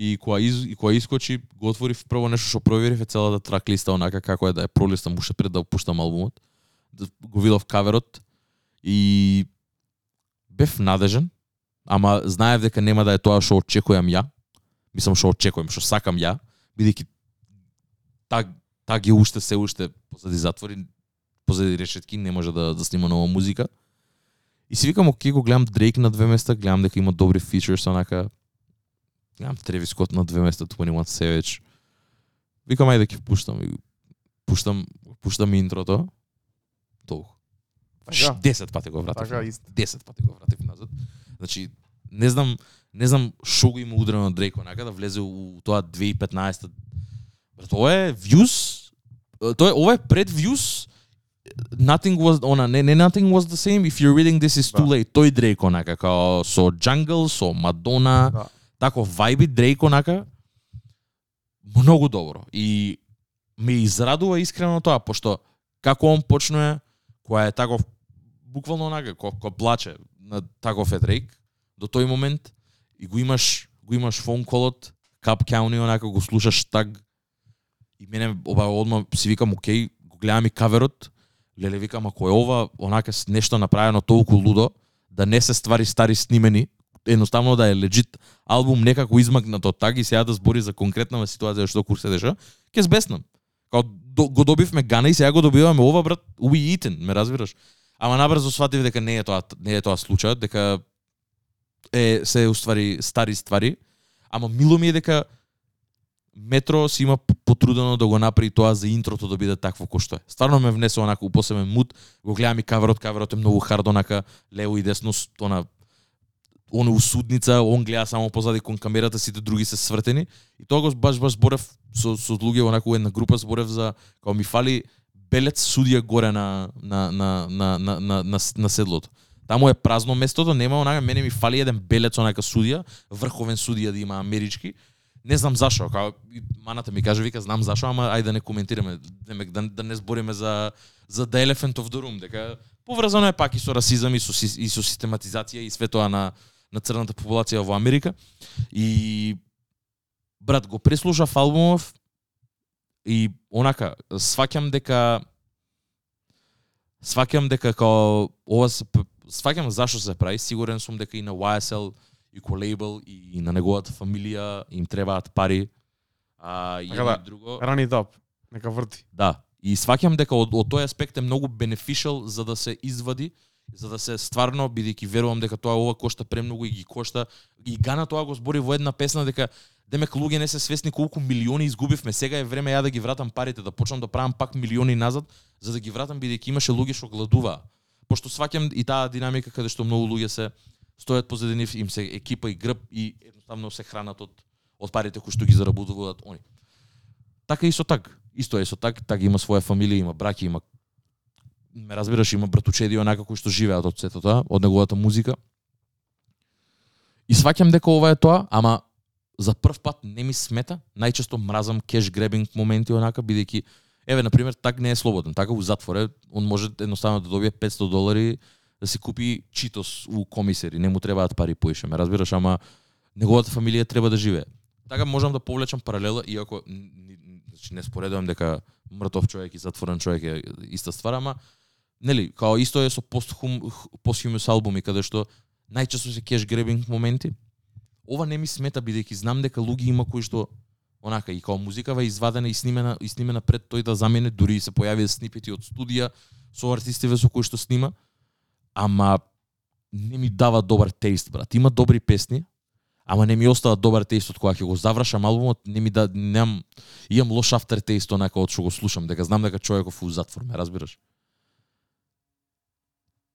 и кога из и кога искочи го отворив прво нешто што проверив е целата трак листа онака како е да ја пролистам уште пред да пуштам албумот. Да го видов каверот и бев надежен, ама знаев дека нема да е тоа што очекувам ја. Мислам што очекувам, што сакам ја, бидејќи так так ги уште се уште позади затвори, позади решетки, не може да да снима нова музика. И си викам, окей, го гледам Дрейк на две места, гледам дека има добри фичерс, онака гледам Треви Скот на две места, 21 Savage. Викам, ајде ќе пуштам и пуштам, пуштам интрото. Толку. Така. 10 пати го вратив. Така. 10 пати го вратив назад. Значи, не знам, не знам што го има удрено на Дрейк онака да влезе у тоа 2015 Брат, ова е views, тоа е ова е пред views. Nothing was она не не nothing was the same if you're reading this is too Да. late. Тој Дрейк онака као со Jungle, со Мадона, Да тако вајби Дрейк онака многу добро. И ме израдува искрено тоа пошто како он почнува која е таков буквално онака ко, ко плаче на таков е Дрейк до тој момент и го имаш го имаш фон колот Кап Кауни онака го слушаш так и мене оба одма си викам окей го гледам и каверот леле викам ако е ова онака нешто направено толку лудо да не се ствари стари снимени едноставно да е легит албум некако измакнат од таг и сега да збори за конкретна ситуација што кур се деша, ќе збеснам. Као до, го добивме Гана и сега го добиваме ова брат, we eaten, ме разбираш? Ама набрзо сватив дека не е тоа не е тоа случај дека е се уствари стари ствари, ама мило ми е дека Метро си има потрудено да го направи тоа за интрото да биде такво кој што е. Стварно ме внесе онака у посебен мут, го гледам и каверот, каверот е многу хард онака лево и десно, с- она он е у он гледа само позади кон камерата, сите други се свртени. И тоа го баш баш зборев со со луѓе онака една група зборев за како ми фали белец судија горе на на на на на на, на, на седлото. Таму е празно местото, нема онака мене ми фали еден белец онака судија, врховен судија да има амерички. Не знам зашо, као маната ми каже вика знам зашо, ама ајде да не коментираме, демек да, да не збориме за за the elephant of the room, дека поврзано е пак и со расизам и со и со систематизација и све тоа на на црната популација во Америка. И брат го преслушав албумов и онака сваќам дека сваќам дека као ова се сваќам зашо се прави, сигурен сум дека и на YSL и ко лейбл и на неговата фамилија им требаат пари. А и Така да, друго. Run it up. Нека врти. Да. И сваќам дека од, од тој аспект е многу бенефишал за да се извади, за да се стварно, бидејќи верувам дека тоа ова кошта премногу и ги кошта. И Гана тоа го збори во една песна дека демек луѓе не се свесни колку милиони изгубивме. Сега е време ја да ги вратам парите, да почнам да правам пак милиони назад, за да ги вратам бидејќи имаше луѓе што гладуваа. Пошто сваќам и таа динамика каде што многу луѓе се стојат позади нив, им се екипа и грб и едноставно се хранат од од парите кои што ги заработуваат они. Така и со так. Исто е со так, така има своја фамилија, има браќа, има ме разбираш, има братучеди онака кои што живеат од сето тоа, од неговата музика. И сваќам дека ова е тоа, ама за прв пат не ми смета, најчесто мразам кеш гребинг моменти онака бидејќи еве на пример так не е слободен, така у затворе, он може едноставно да добие 500 долари да си купи читос у комисери. не му требаат пари поише, ме разбираш, ама неговата фамилија треба да живее. Така можам да повлечам паралела, иако значи, не споредувам дека мртов човек и затворен човек е иста ствар, ама нели, као исто е со постхум постхумус албуми каде што најчесто се кеш гребинг моменти. Ова не ми смета бидејќи знам дека луѓе има кои што онака и као музикава е извадена и снимена и снимена пред тој да замене, дури и се појави снипети од студија со артистиве со кои што снима. Ама не ми дава добар теист, брат. Има добри песни, ама не ми остава добар теист од кога ќе го завршам албумот, не ми да немам имам лош афтер теист онака од што го слушам, дека знам дека човеков у затвор, ме разбираш?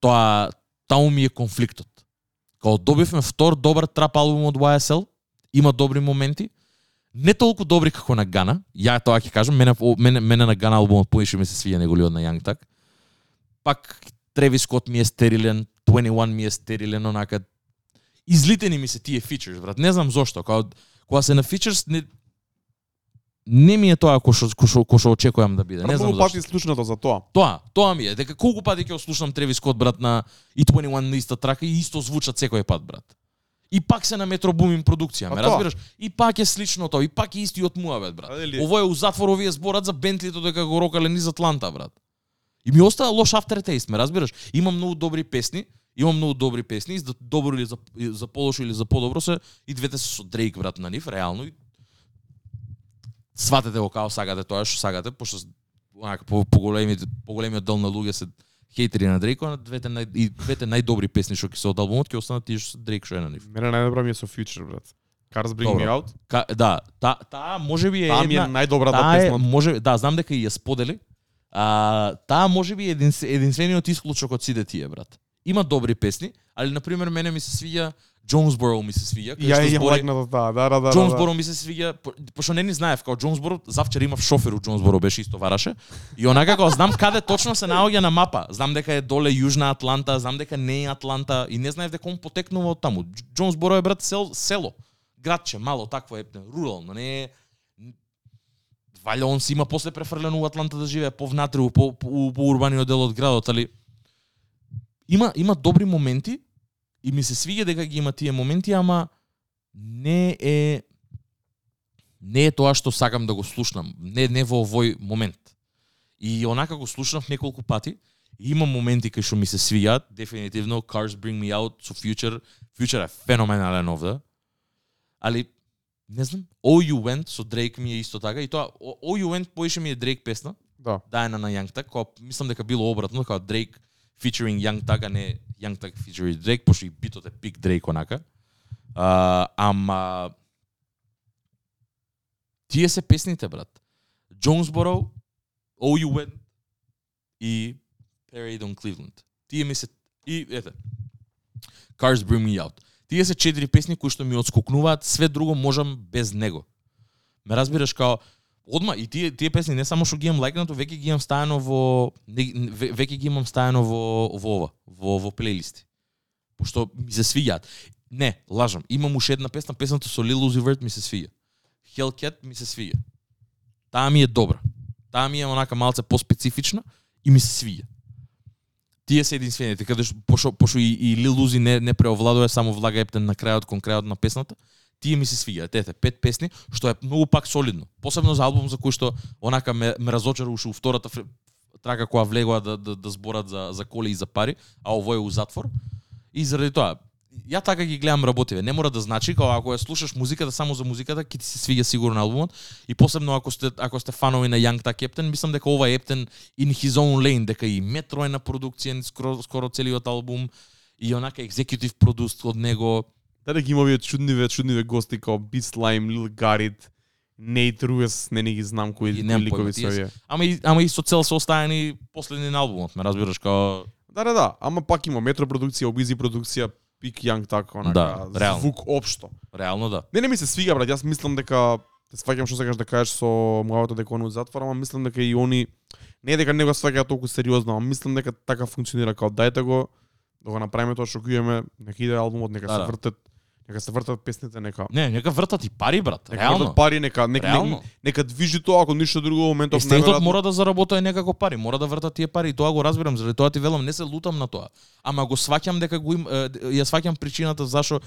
Тоа таму ми е конфликтот. Као добивме втор добар трап албум од YSL, има добри моменти, не толку добри како на Гана. Ја тоа ќе кажам, мене мене, мене на Гана албумот поише ми се свија неголи од на Young Thug. Пак Треви Скот ми е стерилен, 21 ми е стерилен, онака излитени ми се тие фичерс, брат. Не знам зошто, кога кога се на фичерс не не ми е тоа кој што кој што кој што очекувам да биде. Не знам зошто. пати слушнато за тоа. Тоа, тоа ми е. Дека колку пати ќе ослушнам Треви Скот брат на и 21 на иста трака и исто звучат секој пат брат. И пак се на Метро Бумин продукција, ме разбираш? И пак е слично тоа, и пак е истиот муавет брат. А, дали- Ово е у затвор овие зборат за Бентлито дека го рокале низ Атланта брат. И ми остава лош aftertaste, ме разбираш? Има многу добри песни, има многу добри песни, за добро или за, за полошо или за подобро се, и двете се со Дрейк брат на нив, реално. И сватете го као сагате тоа што сагате, пошто онака по, по големиот поголемиот дел на луѓе се хейтери на Дрейк, на двете нај, и двете најдобри песни што ќе се од албумот ќе останат тие што Дрейк што е на нив. Мене најдобра ми е со Future, брат. Cars Bring Добро. Me Out. Ка, да, та, таа можеби е Таа ми е една најдобрата таа е, песна. може, да, знам дека и ја сподели. А, таа може би е един, единствениот исклучок од сите тие, брат. Има добри песни, али на пример мене ми се свиѓа Jonesboro ми се свиѓа, Ја ја збори таа, да, да, да. да, Джонсборо ми се свиѓа, по- пошто не ни знаев, као Джонсборо, завчер имав шофер у Джонсборо, беше исто вараше. И онака као знам каде точно се наоѓа на мапа. Знам дека е доле Јужна Атланта, знам дека не е Атланта и не знаев дека он потекнува од таму. Дж- Джонсборо е брат сел, село. Градче, мало такво е, рурално, не е Валја он си има после префрлено у Атланта да живее повнатре у по, по, по урбаниот дел од градот, али има има добри моменти и ми се свиѓа дека ги има тие моменти, ама не е не е тоа што сакам да го слушнам, не не во овој момент. И онака го слушнав неколку пати, има моменти кај што ми се свиѓаат, дефинитивно Cars Bring Me Out со Future, Future е феноменален овде. Али не знам, All You Went со Drake ми е исто така и тоа All You Went поише ми е Drake песна, Да. даена на Young Thug, која мислам дека било обратно, како Drake featuring Young Thug, а не Young Thug featuring Drake, пошто и битот е пик Drake онака. А, ама тие се песните, брат. Jonesboro, All You Went и Parade on Cleveland. Тие ми се и ете. Cars Bring Me Out. Тие се четири песни кои што ми одскокнуваат, све друго можам без него. Ме разбираш као Одма и тие тие песни не само што ги имам лайкнато, веќе ги имам стаено во веќе ги имам стаено во во ова, во во плейлисти. Пошто ми се свиѓаат. Не, лажам. Имам уште една песна, песната со Lil Uzi Vert ми се свиѓа. Hellcat ми се свиѓа. Таа ми е добра. Таа ми е онака малце поспецифична и ми се свиѓа. Тие се единствените, каде што пошо пошо и, и Lil Uzi не не преовладува само влага ептен на крајот кон крајот на песната. Тие ми се свиѓаат. Ете, пет песни, што е многу пак солидно. Посебно за албум за кој што онака ме, ме разочара уште у втората фр- трака која влегоа да, да, да зборат за, за коли и за пари, а ово е у затвор. И заради тоа, ја така ги гледам работиве. Не мора да значи, као ако ја слушаш музиката само за музиката, ќе ти се свиѓа сигурно албумот. И посебно ако сте ако сте фанови на Young Thug Captain, мислам дека ова е Ептен in his own lane, дека и Метро е на продукција скоро, скоро целиот албум и онака екзекутив продуст од него. Даде ги има овие чудниве, чудниве гости као Beat Slime, Lil Garrett, Nate Ruiz, не ни ги знам кои ликови се овие. Ама и ама и со цел се оставени последни на албумот, ме разбираш као Да, да, да, ама пак има метро продукција, обизи продукција, Пик Young так, онака, Да, реално. звук општо. реално да. Не, не ми се свига, брат, јас мислам дека те сваќам што сакаш да кажеш со муавата дека он у затвор, ама мислам дека и они не е дека не го сваќаат толку сериозно, ама мислам дека така функционира као дајте го да го направиме тоа што го имаме, нека иде албумот, нека Да, се да. вртат, нека се вртат песните, нека Не, нека вртат и пари, брат. Нека Реално. вртат пари, нека нека, Реално. нека, нека движи тоа, ако ништо друго моментов Естетот мора да заработува некако пари, мора да вртат тие пари и тоа го разбирам, заради тоа ти велам, не се лутам на тоа. Ама го сваќам дека го им, ја сваќам причината зашо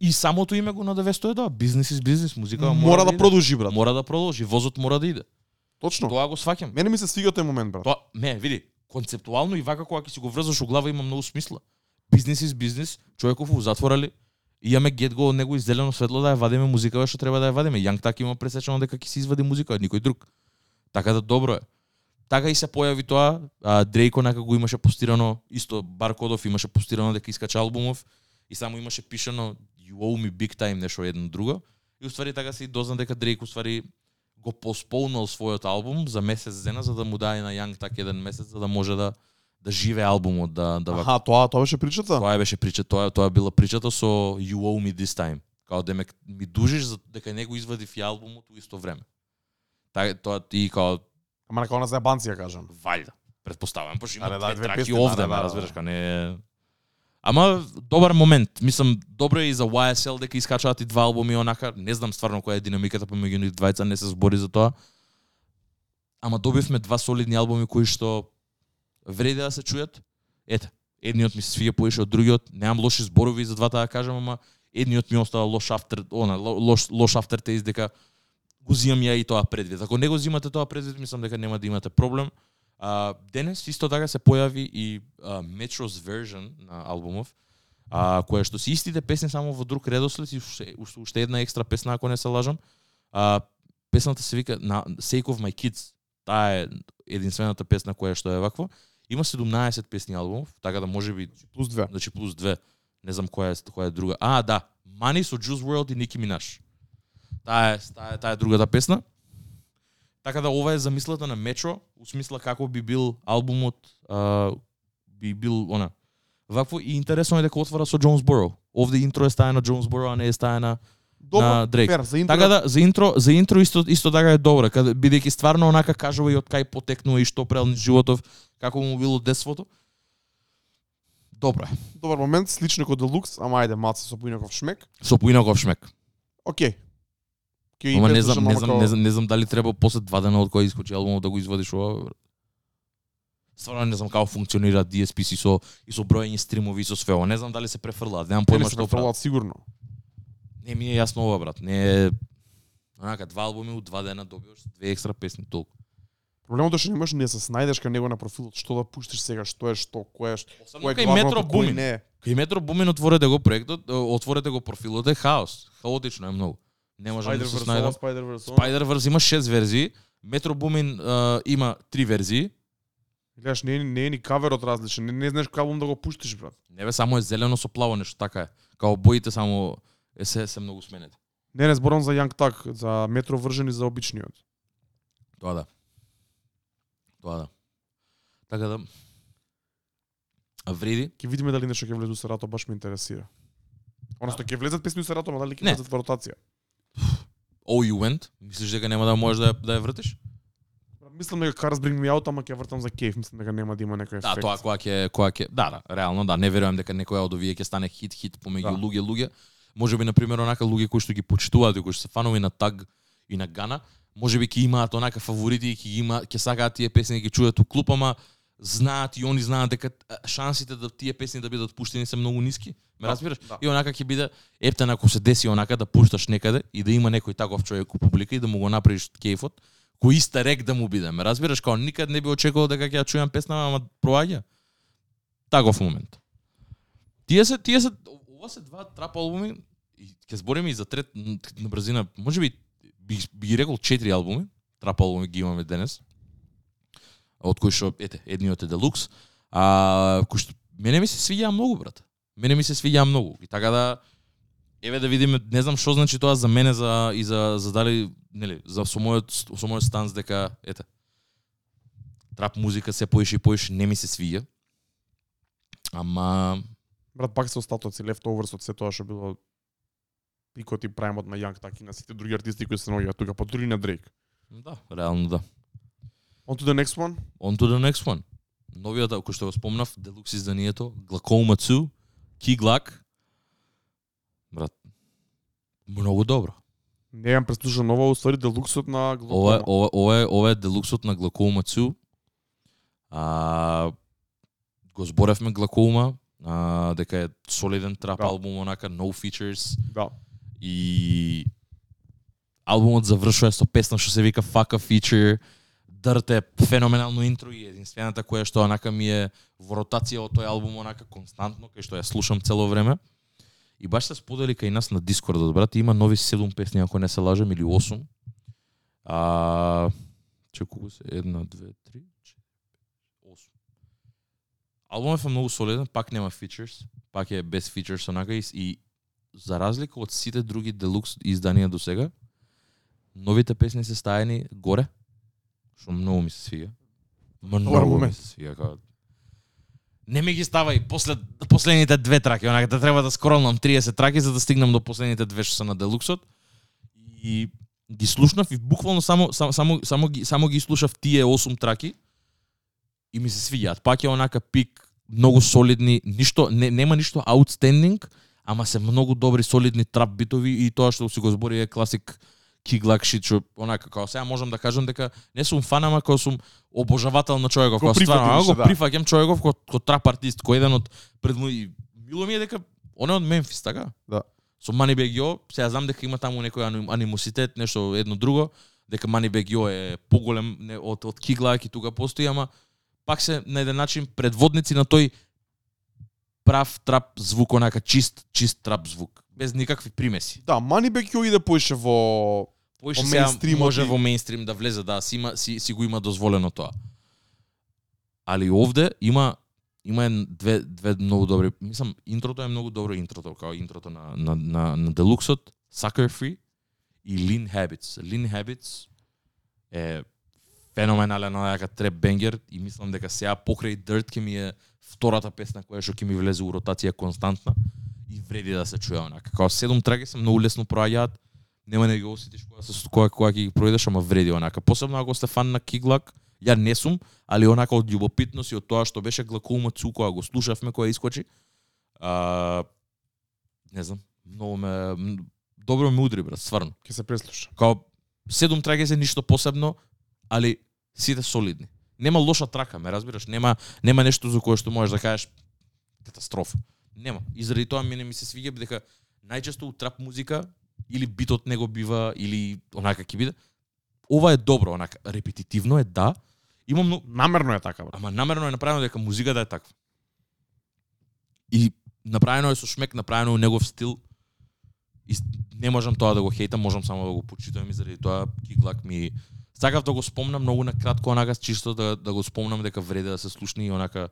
и самото име го надевестува тоа, бизнес из бизнес, музика мора да иде. продолжи, брат. Мора да продолжи, возот мора да иде. Точно. Тоа го сваќам. Мене ми се свига тој момент, брат. Тоа, не, види, концептуално и вака кога ќе си го врзаш у глава има многу смисла. Бизнес из бизнес, човеков у затвора И имаме гет го од него и зелено светло да ја вадиме музикава што треба да ја вадиме. Јанг так има пресечено дека ќе се извади музика од никој друг. Така да добро е. така и се појави тоа. А, Дрейко онака го имаше постирано, исто Баркодов имаше постирано дека искача албумов и само имаше пишано You owe me big time нешто едно друго. И уствари така се и дозна дека Дрейк уствари го посполнал својот албум за месец дена за да му даде на Јанг так еден месец за да може да да живее албумот да да Аха, тоа тоа беше причата? Тоа беше прича, тоа тоа била причата со You Owe Me This Time. Као демек ми дужиш за дека не го извадив и албумот у исто време. Та тоа и као Ама она за банција кажам. вајда. Предпоставам, пошто има да, две, траки песни, овде, да, да, ме да. разбираш, ка не Ама добар момент. Мислам добро е и за YSL дека искачаат и два албуми онака. Не знам стварно која е динамиката помеѓу нив двајца, не се збори за тоа. Ама добивме два солидни албуми кои што вреди да се чујат. Ете, едниот ми се свија поише од другиот. Немам лоши зборови за двата да кажам, ама едниот ми остава лош афтер, она лош лош афтер тез дека го зимам ја и тоа предвид. Ако не го зимате тоа предвид, мислам дека нема да имате проблем. А, денес исто така се појави и а, Metro's version на албумов, а, која што се истите песни само во друг редослед и уште, уште, една екстра песна ако не се лажам. А, песната се вика на Sake of My Kids. Таа е единствената песна која што е вакво. Има 17 песни албумов, така да може би Плюс две. значи плюс две. Не знам која е која е друга. А, да. Money со Juice WRLD и Nicki Minaj. Таа е таа е таа е другата песна. Така да ова е замислата на Метро, у смисла како би бил албумот, а, би бил она. Вакво и интересно е дека отвара со Jonesboro. Овде интро е стаја на Jonesboro, а не е стаја на на Дрейк. фер, за интро. Така да за интро за интро исто исто така е добра, каде бидејќи стварно онака кажува и од кај потекнува и што прел низ животов, како му било детството. Добро е. Добар момент, слично како Делукс, ама ајде, маца со поинаков шмек. Со поинаков шмек. Океј. Ќе Ама не знам, не знам, не знам, не знам дали треба после два дена од кога искочи албумот да го извадиш ова. Стварно не знам како функционира DSP и со и со броење стримови и со све. Не знам дали се префрлаат, немам Не, не појма што префрлаат сигурно. Не ми е јасно ова брат. Не е онака два албуми у два дена добиваш две екстра песни толку. Проблемот е што не можеш да се снајдеш кај него на профилот, што да пуштиш сега, што е што, кој е што, е кај главното, Метро кој Бумин. не е. Кај Метро Бумин отворете го проектот, отворете го профилот е хаос. Хаотично е многу. Не можам да се снајдам. Spider-Verse, има 6 верзии, Метро Бумин има 3 верзии. Гледаш, не, е ни- не е ни каверот различен, не, не знаеш кој албум да го пуштиш, брат. Не бе, само е зелено со плаво нешто, така е. Као боите само е се, се многу сменети. Не, не зборам за Young Tag, за Метро вржен и за обичниот. Тоа да. Тоа да. Така да... А вреди? Ќе видиме дали нешто ќе влезе Сарато, баш ме интересира. Односно ќе влезат песни Сарато, ама дали ќе влезат во ротација? Oh, you went? Мислиш дека нема да можеш да, ја- да ја вртиш? Мислам дека Cars Bring Me Out, ама ќе вртам за кеф, мислам дека нема да има некој Да, ефект. тоа која ќе која ќе да, да, реално да, не верувам дека некоја од овие ќе стане хит хит помеѓу Да. луѓе луѓе. Може би на пример онака луѓе кои што ги почитуваат и кои што се фанови на Таг и на Гана, може би ќе имаат онака фаворити и ќе има ќе сакаат тие песни да ги чујат у клуб, ама знаат и они знаат дека шансите да тие песни да бидат пуштени се многу ниски. Ме Да, разбираш? да. И онака ќе биде ептен ако се деси онака да пушташ некаде и да има некој таков човек у публика и да му го направиш кефот, кој иста рек да му биде. Ме разбираш, као никад не би очекувал дека ќе ја чујам песна, ама проаѓа. Таков момент. Тие се тие се ова се два трап албуми и ќе збориме и за трет на брзина, можеби би, би ги рекол четири албуми, трап албуми ги имаме денес. Од кои што ете, едниот е Deluxe, а кој што мене ми се свиѓа многу брат. Мене ми се свиѓа многу. И така да еве да видиме, не знам што значи тоа за мене за и за за дали, нели, за со мојот со мојот станс дека ете трап музика се поише и поише не ми се свиѓа. Ама Брат, пак се остатоци, leftovers од се тоа што било пикот и праймот на Young Tag и на сите други артисти кои се наоѓаат тука, па дури на Drake. да, реално да. On to the next one. On to the next one. Новиот, кој што го спомнав, делукс изданието, Glaucoma 2, Key Glock. Брат, многу добро. Не јам преслушан ова, уствари делуксот на Ова, Glaucoma. ова, ова, е, ова е делуксот на Glaucoma 2. А, го зборевме Glaucoma, а, дека е солиден трап Да. албум, онака, no features. Да. И албумот завршува со песна што се вика Fuck a Feature. Дърт е феноменално интро и единствената која што онака ми е во ротација од тој албум онака константно, кај што ја слушам цело време. И баш се сподели кај нас на Дискордот, брат, има нови 7 песни, ако не се лажам, или 8. А, че колку се? Една, две, три, Албумот е многу солиден, пак нема features, пак е без features онака и, и за разлика од сите други делукс изданија до сега, новите песни се стаени горе, што многу ми се свига. Многу ми се свига као Не ми ги ставај после последните две траки, онака да треба да скролнам 30 траки за да стигнам до последните две што се на делуксот. И ги слушнав и буквално само само само само ги само ги слушав тие 8 траки и ми се свиѓаат. Пак е онака пик, многу солидни, ништо не, нема ништо outstanding, ама се многу добри солидни трап битови и тоа што си го збори е класик киглак шит што онака како сега можам да кажам дека не сум фан ама како сум обожавател на човеков, како стварно прифатиш, го да. прифаќам човеков како, како трап артист, кој еден од пред мој мило ми е дека он е од Мемфис, така? Да. Со Moneybag Yo, сега знам дека има таму некој аним- анимоситет, нешто едно друго, дека Moneybag Yo е поголем не, од од Киглак и тука постои, ама пак се на еден начин предводници на тој прав трап звук, онака чист, чист трап звук, без никакви примеси. Да, Moneybag Yo иде поише во Поише Во сега мејнстримот може и- во мејнстрим да влезе, да, си, има, си, си го има дозволено тоа. Али овде има има ен- две две многу добри, мислам интрото е многу добро интрото, као интрото на на на, на Deluxe-от, Sucker Free и Lean Habits. Lean Habits е феноменален онака треп бенгер и мислам дека сега покрај Dirt ќе ми е втората песна која што ќе ми влезе у ротација константна и вреди да се чуе онака. Као седум траки се многу лесно проаѓаат, нема да ги осетиш кога се кога ќе ги проидеш, ама вреди онака. Посебно ако сте фан на Киглак, ја не сум, али онака од љубопитност и од тоа што беше Глакоума Цу кога го слушавме кога искочи. А, не знам, многу ме добро ме удри брат, стварно. ќе се преслуша. Као седум траки се ништо посебно, али сите солидни. Нема лоша трака, ме разбираш? Нема нема нешто за кое што можеш да кажеш катастрофа. Нема. И заради тоа мене ми се свиѓа дека најчесто у трап музика или битот него бива или онака ќе биде. Ова е добро, онака репетитивно е да. Има многу Намерно е така, брат. Ама намерно е направено дека музиката е таква. И направено е со шмек, направено е негов стил. И не можам тоа да го хейтам, можам само да го почитувам и заради тоа Киглак ми сакав да го спомнам многу на кратко онака чисто да да го спомнам дека вреди да се слушни и онака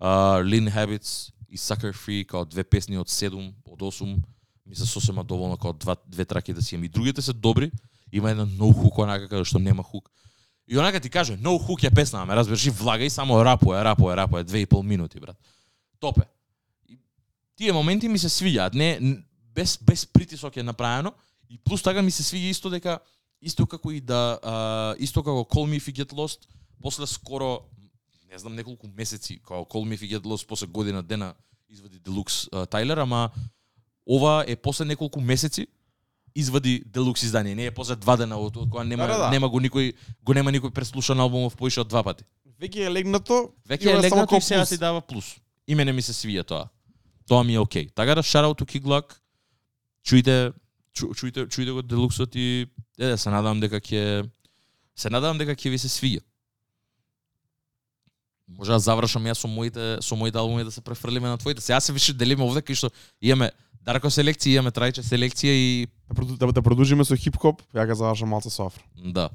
uh, Lean Habits и Sucker Free као две песни од 7, од 8 ми се сосема доволно као два, две траки да си имам. И другите се добри, има еден no hook онака каде што нема хук. И онака ти каже, no hook е песна, ме разбираш, и влага и само рапое, рапое, рапое, две и пол минути, брат. Топе. И тие моменти ми се свиѓаат, не без без притисок е направено и плюс така ми се свиѓа исто дека исто како и да а, исто како Call Me If You Get Lost, после скоро не знам неколку месеци, како Call Me If You Get Lost после година дена извади Deluxe Тайлер, ама ова е после неколку месеци извади Deluxe издание, не е после два дена од од кога нема Да, да, да. нема го никој го нема никој преслушан албумов поише од два пати. Веќе е легнато. Веќе е легнато и сега си дава плюс. И мене ми се свија тоа. Тоа ми е окей. Така да shout out to Kigluck. Чујте чу, чујте чујте го делуксот и е, се надевам дека ќе се надевам дека ќе ви се свија. Може да завршам јас со моите со моите албуми да се префрлиме на твоите. Сега се више делиме овде кај што имаме Дарко селекција, имаме Трајче селекција и Да, да, да продолжиме со хип-хоп, ја ga завршам малце со афро. Да.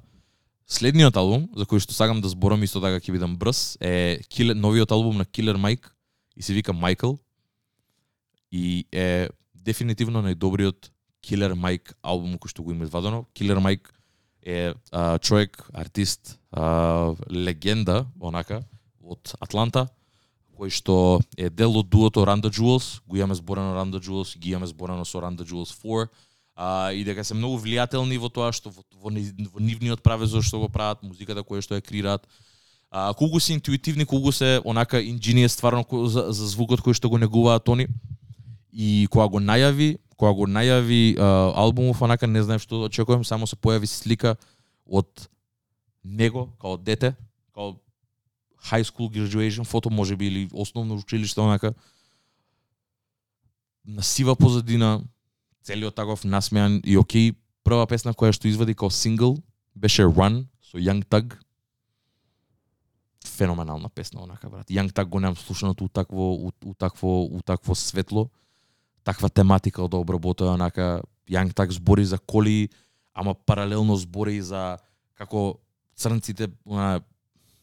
Следниот албум, за кој што сакам да зборам исто така ќе бидам брз, е Killer, новиот албум на Killer Mike и се вика Michael. И е дефинитивно најдобриот Killer Mike албум кој што го има извадено. Killer Mike е а, човек, артист, а, легенда, онака, од Атланта, кој што е дел од дуото Run Джулс. Jewels, го имаме зборено Run Джулс, Jewels, ги имаме зборено со Run Джулс Jewels 4, а, и дека се многу влијателни во тоа што во, во, во нивниот правец што го прават, музиката која што ја креираат. А, колку се интуитивни, колку се онака инженија стварно за, за звукот кој што го негуваат они. И кога го најави, кога го најави а, албумов, онака не знаев што да очекувам, само се појави слика од него као дете, као high school graduation фото можеби или основно училиште онака на сива позадина, целиот таков насмеан и окей, прва песна која што извади као сингл беше Run со Young Thug. Феноменална песна онака брат. Young Thug го немам слушаното у такво у, у такво у такво светло, таква тематика да обработува онака Young Thug збори за коли, ама паралелно збори за како црнците она,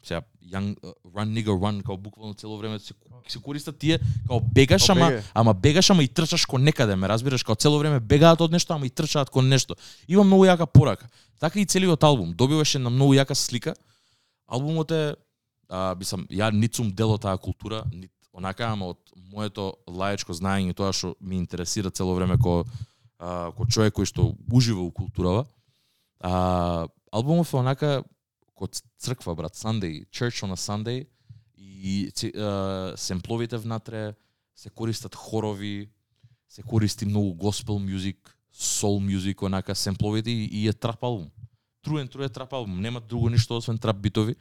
сега young uh, run nigga run као буквално цело време се се користат тие као бегаш ама ама бегаш ама и трчаш кон некаде, ме разбираш, као цело време бегаат од нешто ама и трчаат кон нешто. Има многу јака порака. Така и целиот албум добиваше на многу јака слика. Албумот е а, бисам ја нит сум дел од таа култура, нит онака, ама од моето лаечко знаење тоа што ми интересира цело време ко а, ко човек кој што ужива у културава. А, албумов е онака ко црква брат, Sunday, Church on a Sunday и ци- а, семпловите внатре се користат хорови, се користи многу госпел мюзик, сол мюзик, онака семпловите и, и е трап албум. Труен, труен трап албум, нема друго ништо освен трап битови.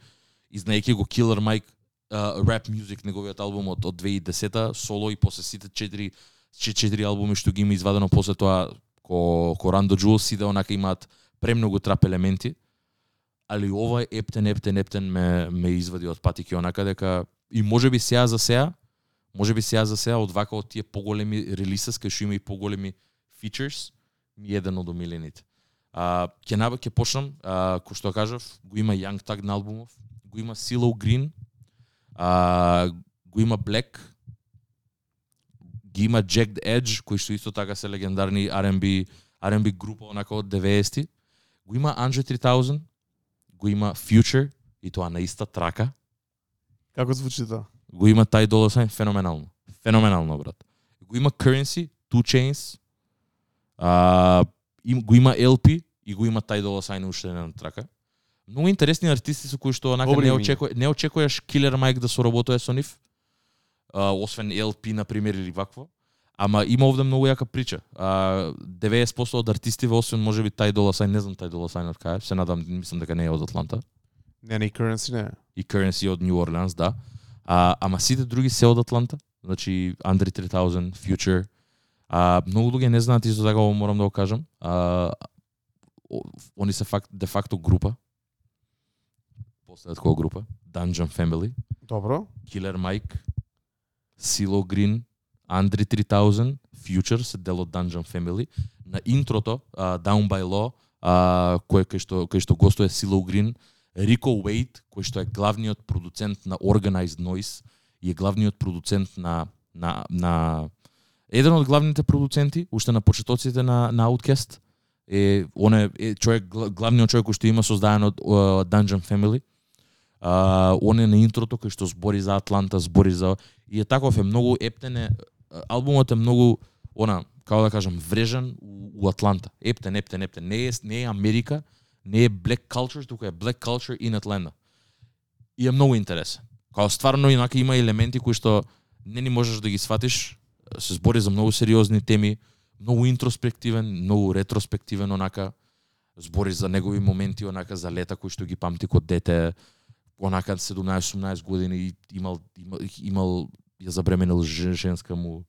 И знаеки го Killer Mike, rap music неговиот албум од, од 2010-та, соло и после сите четири че- четири албуми што ги има извадено после тоа ко, ко Rando Jewels сите онака имаат премногу трап елементи. Али ова ептен, ептен, ептен ме, ме извади од патики онака дека и може би сега за сега, може би сега за сега од вака од тие поголеми релисес кај што има и поголеми features, ми еден од омилените. А, ке наба ке почнам, а, кој што кажав, го има Young Tag на албумов, го има Silo Green, а, го има Black, ги има Jagged Edge, кои што исто така се легендарни R&B, R&B група онака од 90-ти. Го има Andre 3000, го има Future, и тоа на иста трака. Како звучи тоа? Го има тај долар сајн феноменално. Феноменално, брат. Го има Currency, Two Chains, а, им, го има LP и го има тај долар сајн уште на трака. Многу интересни артисти со кои што онака не очекуваш, не очекуваш Killer Mike да соработува со нив. А, освен LP на пример или вакво. Ама има овде многу јака прича. А, 90% од артистиве, освен можеби тај долар сајн, не знам тај долар сајн од кај, се надам, мислам дека не е од Атланта Не, не, currency не. и Currency од Нью Орлеанс, да. А, ама сите други се од Атланта. Значи Andre 3000, Future. А, многу луѓе не знаат исто така, морам да го кажам. А, они се факт, де факто група. Последат која група? Dungeon Family, Добро. Killer Mike, Silo Green, Andre 3000, Future се дел од Dungeon Family. На интрото, uh, Down by Law, uh, кој, кој, што, кој што гостува Silo Green, Рико Уейт, кој што е главниот продуцент на Organized Noise и е главниот продуцент на на на еден од главните продуценти уште на почетоците на на Outkast е он е, е човек гла- главниот човек кој што има создаден од uh, Dungeon Family. А, он е на интрото кој што збори за Атланта, збори за и е таков е многу ептене, албумот е многу она како да кажам врежен у, у Атланта. Ептен, ептен, ептен. Не е не е Америка, не е black culture, туку е black culture in Atlanta. И е многу интересен. Као стварно инака има елементи кои што не ни можеш да ги сватиш, се збори за многу сериозни теми, многу интроспективен, многу ретроспективен онака, збори за негови моменти онака за лета кои што ги памти код дете, онака 17-18 години и имал имал, имал ја забременил женска му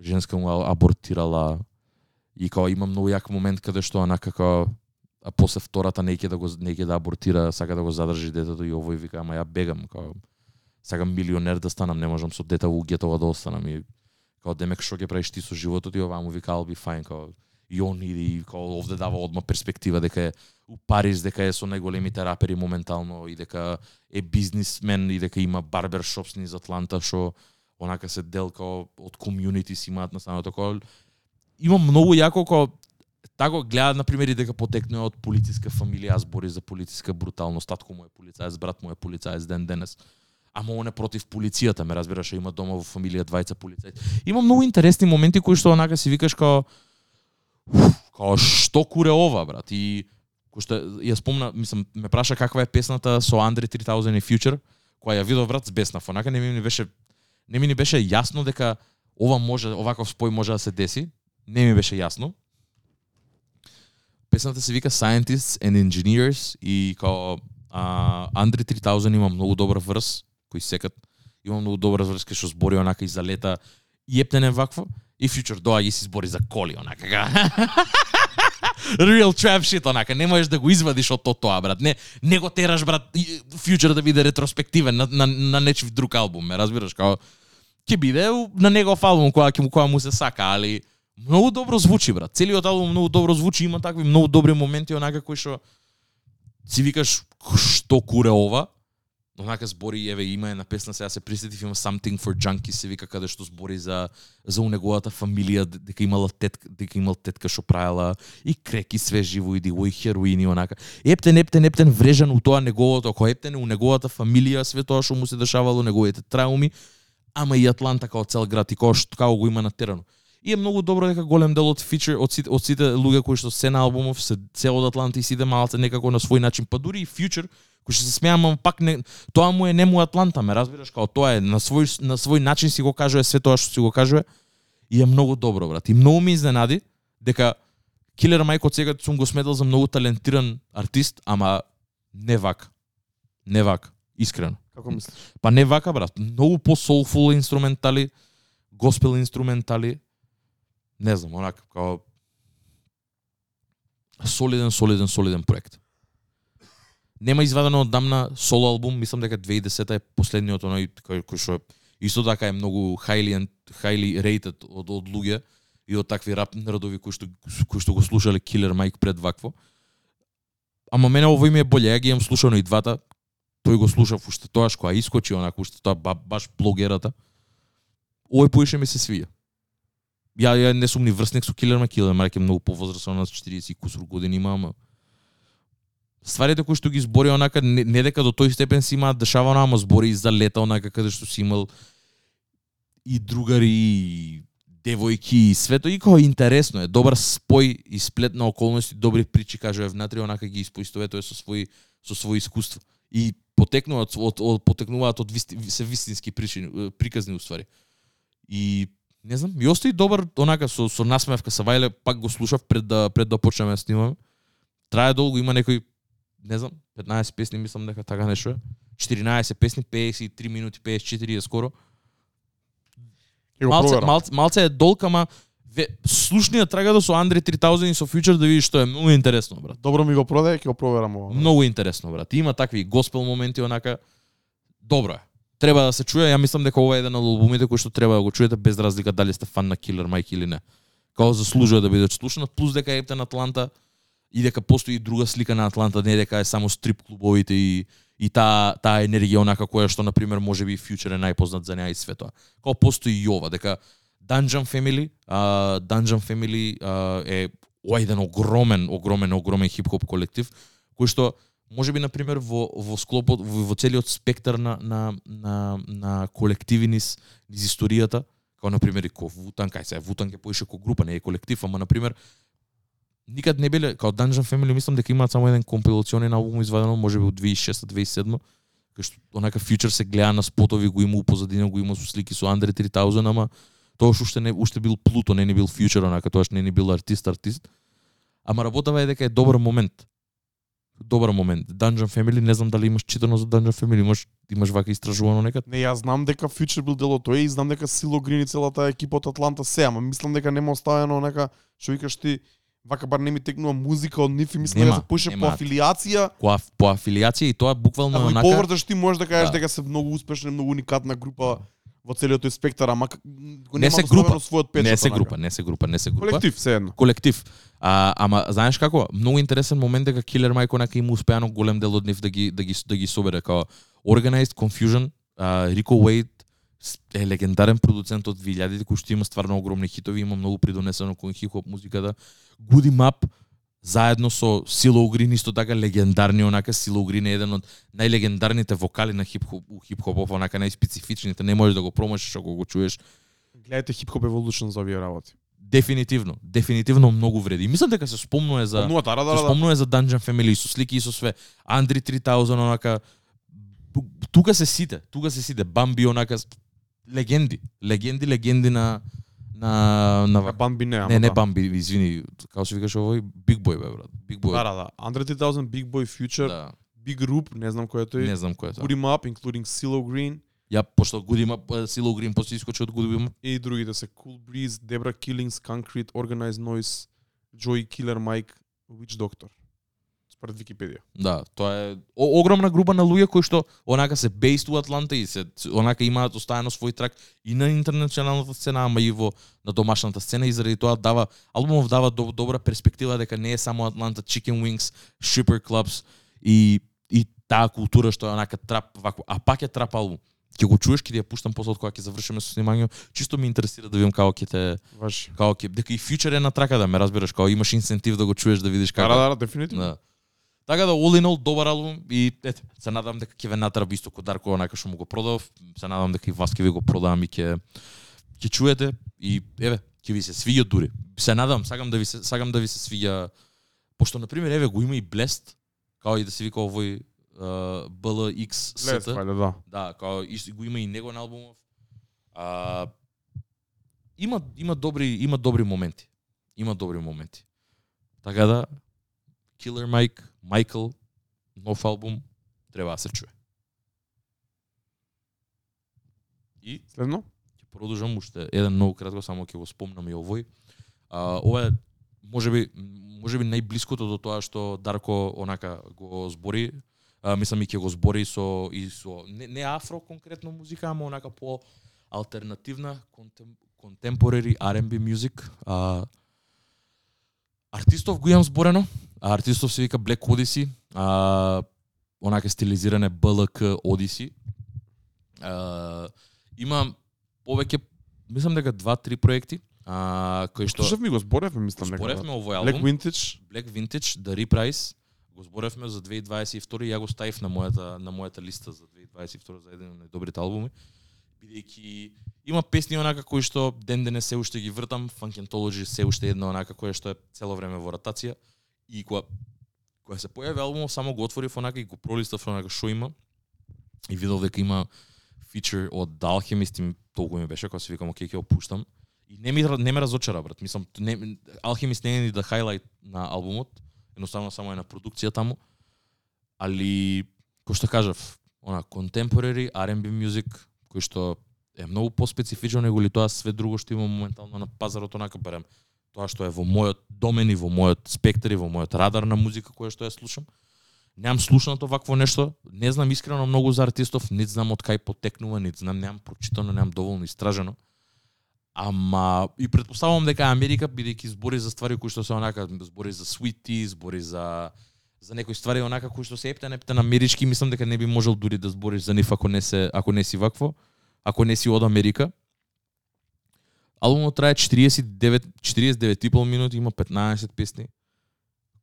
женска му абортирала. И као има многу јак момент каде што онака како а после втората неќе да го неќе да абортира, сака да го задржи детето и овој вика ама ја бегам као сакам милионер да станам, не можам со дете во гетова да останам и као демек што ќе правиш ти со животот и ова му вика I'll be fine као и он иди и као овде дава одма перспектива дека е у Париз дека е со најголемите рапери моментално и дека е бизнисмен и дека има барбершопс низ Атланта што онака се делка од комјунити си имаат на самото као има многу јако како тако гледа на пример и дека потекнува од полициска фамилија, аз бори за полициска бруталност, татко му е полицаец, брат му е полицаец ден денес. Ама он е против полицијата, ме разбираш, има дома во фамилија двајца полицајци. Има многу интересни моменти кои што онака си викаш као као што куре ова брат и кој што ја спомна, мислам, ме праша каква е песната со Andre 3000 и Future, која ја видов врат збеснав, онака не ми беше не ми ни беше јасно дека ова може оваков спој може да се деси. Не ми беше јасно. Песната се вика Scientists and Engineers и као а, Andre 3000 има многу добар врз кој секат има многу добра врска што збори онака и за лета Јепнене вакво и Future доаѓа и си збори за коли онака. Real trap shit онака, не можеш да го извадиш од то тоа брат. Не не го тераш брат Future да биде ретроспективен на на, на нечив друг албум, ме разбираш као ќе биде на негов албум која која му се сака, али многу добро звучи брат. Целиот албум многу добро звучи, има такви многу добри моменти онака кои што си викаш што куре ова Онака збори, еве, има една песна, сега се присетив, има Something for Junkies, се вика, каде што збори за, за унеговата неговата фамилија, дека имала тетка, дека имал тетка што правела и креки све живо иди, и хероин и онака. Ептен, ептен, ептен, врежан у тоа неговото, ако ептен у неговата фамилија, све тоа што му се дешавало, неговите трауми, ама и Атланта као цел град и као што како го има на теренот. И е многу добро дека голем дел од фичер од сите, од сите луѓе кои што се на албумов се цел од Атланта и сите малце некако на свој начин, па дури и Future кој што се смеам, ама пак не тоа му е не му Атланта, ме разбираш, као тоа е на свој на свој начин си го кажува све тоа што си го кажува и е многу добро брат. И многу ме изненади дека Килер Майк од сега сум го сметал за многу талентиран артист, ама не вака. Не вака, искрено. Како мислиш? Па не вака, брат. Многу по soulful инструментали, госпел инструментали. Не знам, онака, као солиден, солиден, солиден проект. Нема извадено од дамна соло албум, мислам дека 2010 е последниот оној кој, кој што исто така е многу highly highly rated од од луѓе и од такви рап народови кои што кои што го слушале Killer Mike пред вакво. Ама мене овој ми е боле, ја ги имам слушано и двата, тој го слушав уште тоаш кога искочи онаку уште тоа ба, баш блогерата. Овој поише ми се свија. Ја ја не сум ни врсник со Killer Mike, Killer Mike е многу повозрасен на 40 и кусур години има, ама стварите кои што ги збори онака не, не дека до тој степен си имаат дешавано, ама збори и за лета онака каде што си имал и другари и девојки и свето и како интересно е, добар спој и сплет на околности, добри причи кажува внатре, онака ги испоистоветува со свој со свој искуства И потекнуваат од, од потекнуваат од висти, се вистински причини, приказни уствари. И не знам, и остави добар онака со со насмевка са Вајле, пак го слушав пред да пред да почнеме да снимаме. Трае долго, има некои не знам, 15 песни мислам дека така нешто е. 14 песни, 53 минути, 54 е скоро. Малце, малце, малце е долг, ама ве, слушниот трагато со Андре 3000 и со Future да видиш што е многу интересно, брат. Добро ми го продаде, ќе го проверам ова. Многу интересно, брат. Има такви госпел моменти онака добро е. Треба да се чуе, ја мислам дека ова е еден од албумите кои што треба да го чуете без разлика дали сте фан на Killer Mike или не. Као заслужува да биде слушнат, плюс дека е Ептен Атланта и дека постои друга слика на Атланта, не дека е само стрип клубовите и и таа таа енергија онака која што на пример можеби Future е најпознат за неа и светоа. Као постои и ова дека Dungeon Family, а, Dungeon Family а, е ова еден огромен, огромен, огромен хип-хоп колектив кој што можеби на пример во во склопот во, во целиот спектар на на на на колективи низ низ историјата, како на пример и ко Вутан, кај се Вутан ќе поише ко група, не е колектив, ама на пример никад не биле као Dungeon Family мислам дека имаат само еден компилационен албум извадено можеби од 2006-2007 кај што онака Future се гледа на спотови го има у позадина го има со слики со Андре 3000 ама тоа уште не уште бил Плуто не ни бил Future онака тоаш не ни бил артист артист. Ама работава е дека е добар момент. Добар момент. Dungeon Family не знам дали имаш читано за Dungeon Family имаш имаш вака истражувано некад? Не, јас знам дека Future бил дел од тоа и знам дека Сило Грин и целата екипа од Атланта се, ама мислам дека нема оставено нека што викаш ти вака бар не ми текнува музика од нив и мислам дека се поише по немаат. афилијација. по, аф- по афилијација и тоа буквално ги онака поврташ ти можеш да кажеш Да. дека се многу успешна, и многу уникатна група во целиот тој спектар, ама го Не се група. својот печат. не се група не се група не се група Колектив се едно. колектив. А, ама знаеш како? Многу интересен момент дека Killer Mike онака има успеано голем дел од нив да ги да ги да ги собере како Organized Confusion, а, Rico Wade е легендарен продуцент од 2000-те кој што има стварно огромни хитови, има многу придонесено кон хип-хоп музиката. Goody Map заедно со Сило Грин исто така легендарни онака Сило Грин е еден од најлегендарните вокали на хип-хоп у хип-хопов, онака најспецифичните, не можеш да го промашиш ако го чуеш. Гледајте Hop Evolution за овие работи. Дефинитивно, дефинитивно многу вреди. Мислам дека се спомнува за Помнува тара Се да да. спомнува за Dungeon Family и со слики и со све. Андри 3000 онака тука се сите, тука се сите Бамби онака легенди, легенди, легенди на на на Бамби не, Не, не. Бамби, извини, како се викаш овој Big Boy бе брат. Big Boy. Да, да, да. Andre 3000, Big Boy Future, Да, Big Group, не знам кој е тој. не знам кој е тоа. Put him up, including Silo Green Ја пошто годима Сило Грин после искочи од годима. и другите се Cool Breeze, Debra Killings, Concrete, Organized Noise, Joey Killer Mike, Witch Doctor. Според Википедија. Да, тоа е о, огромна група на луѓе кои што онака се based у Атланта и се онака имаат оставено свој трак и на интернационалната сцена, ама и во на домашната сцена и заради тоа дава албумов дава до, добра перспектива дека не е само Атланта Chicken Wings, Stripper Clubs и и таа култура што е онака трап вако, а пак е трап албум. Ќе го чуеш, ќе ја пуштам после од кога ќе завршиме со снимањето. Чисто ме интересира да видам како ќе те Ваш. како ќе дека и фьючер е на трака да ме разбираш, како имаш инцентив да го чуеш да видиш Да, како. да, да, дефинитивно. Да. Така да all in all добар албум и ете, се надам дека ќе ве натера исто ко Дарко онака што му го продав. Се надам дека и вас ќе ви го продавам и ќе ќе чуете и еве, ќе ви се свиѓа дури. Се надам, сакам да ви се сакам да ви се свиѓа пошто на пример еве го има и Blessed, као и да се вика овој uh, BLX вајде, да. Да, као и го има и него на албумов. А, има има добри има добри моменти. Има добри моменти. Така да Killer Mike, Michael, нов албум треба да се чуе. И Следно? ќе продолжам уште еден многу кратко, само ќе го спомнам и овој. А, ова е можеби можеби најблиското до тоа што Дарко онака го збори, а, мислам и ќе го збори со и со не, не афро конкретно музика, ама онака по алтернативна контем, contemporary R&B music. А, артистов го имам зборено, артистов се вика Black Odyssey, а, онака стилизиране БЛК Odyssey. А, има повеќе мислам дека два-три проекти, а, кои што Слушав ми го зборевме, мислам дека. зборевме овој Black албум. Vintage. Black Vintage, The Reprise, го зборевме за 2022 и ја го ставив на мојата на мојата листа за 2022 за еден од најдобрите албуми. Бидејќи има песни онака кои што ден денес се уште ги вртам, Funkentology се уште една онака која што е цело време во ротација и кога кога се појави албумот само го отворив онака и го пролистав онака што има и видов дека има фичер од The Alchemist и толку ми беше кога се викам окей ќе го пуштам и не ми не ме разочара брат. Мислам не Alchemist не е ни да хайлайт на албумот едноставно само е на продукција таму. Али кој што кажав она contemporary R&B music кој што е многу поспецифично него ли тоа све друго што има моментално на пазарот онака барем тоа што е во мојот домен и во мојот спектар и во мојот радар на музика која што ја слушам. Немам слушнато вакво нешто, не знам искрено многу за артистов, не знам од кај потекнува, не знам, немам прочитано, немам доволно истражено. Ама и предпоставувам дека Америка бидејќи збори за ствари кои што се онака збори за sweet збори за за некои ствари онака кои што се ептен ептен амерички, мислам дека не би можел дури да збориш за нив ако не се ако не си вакво, ако не си од Америка. Албумот трае 49 49 и пол минути, има 15 песни.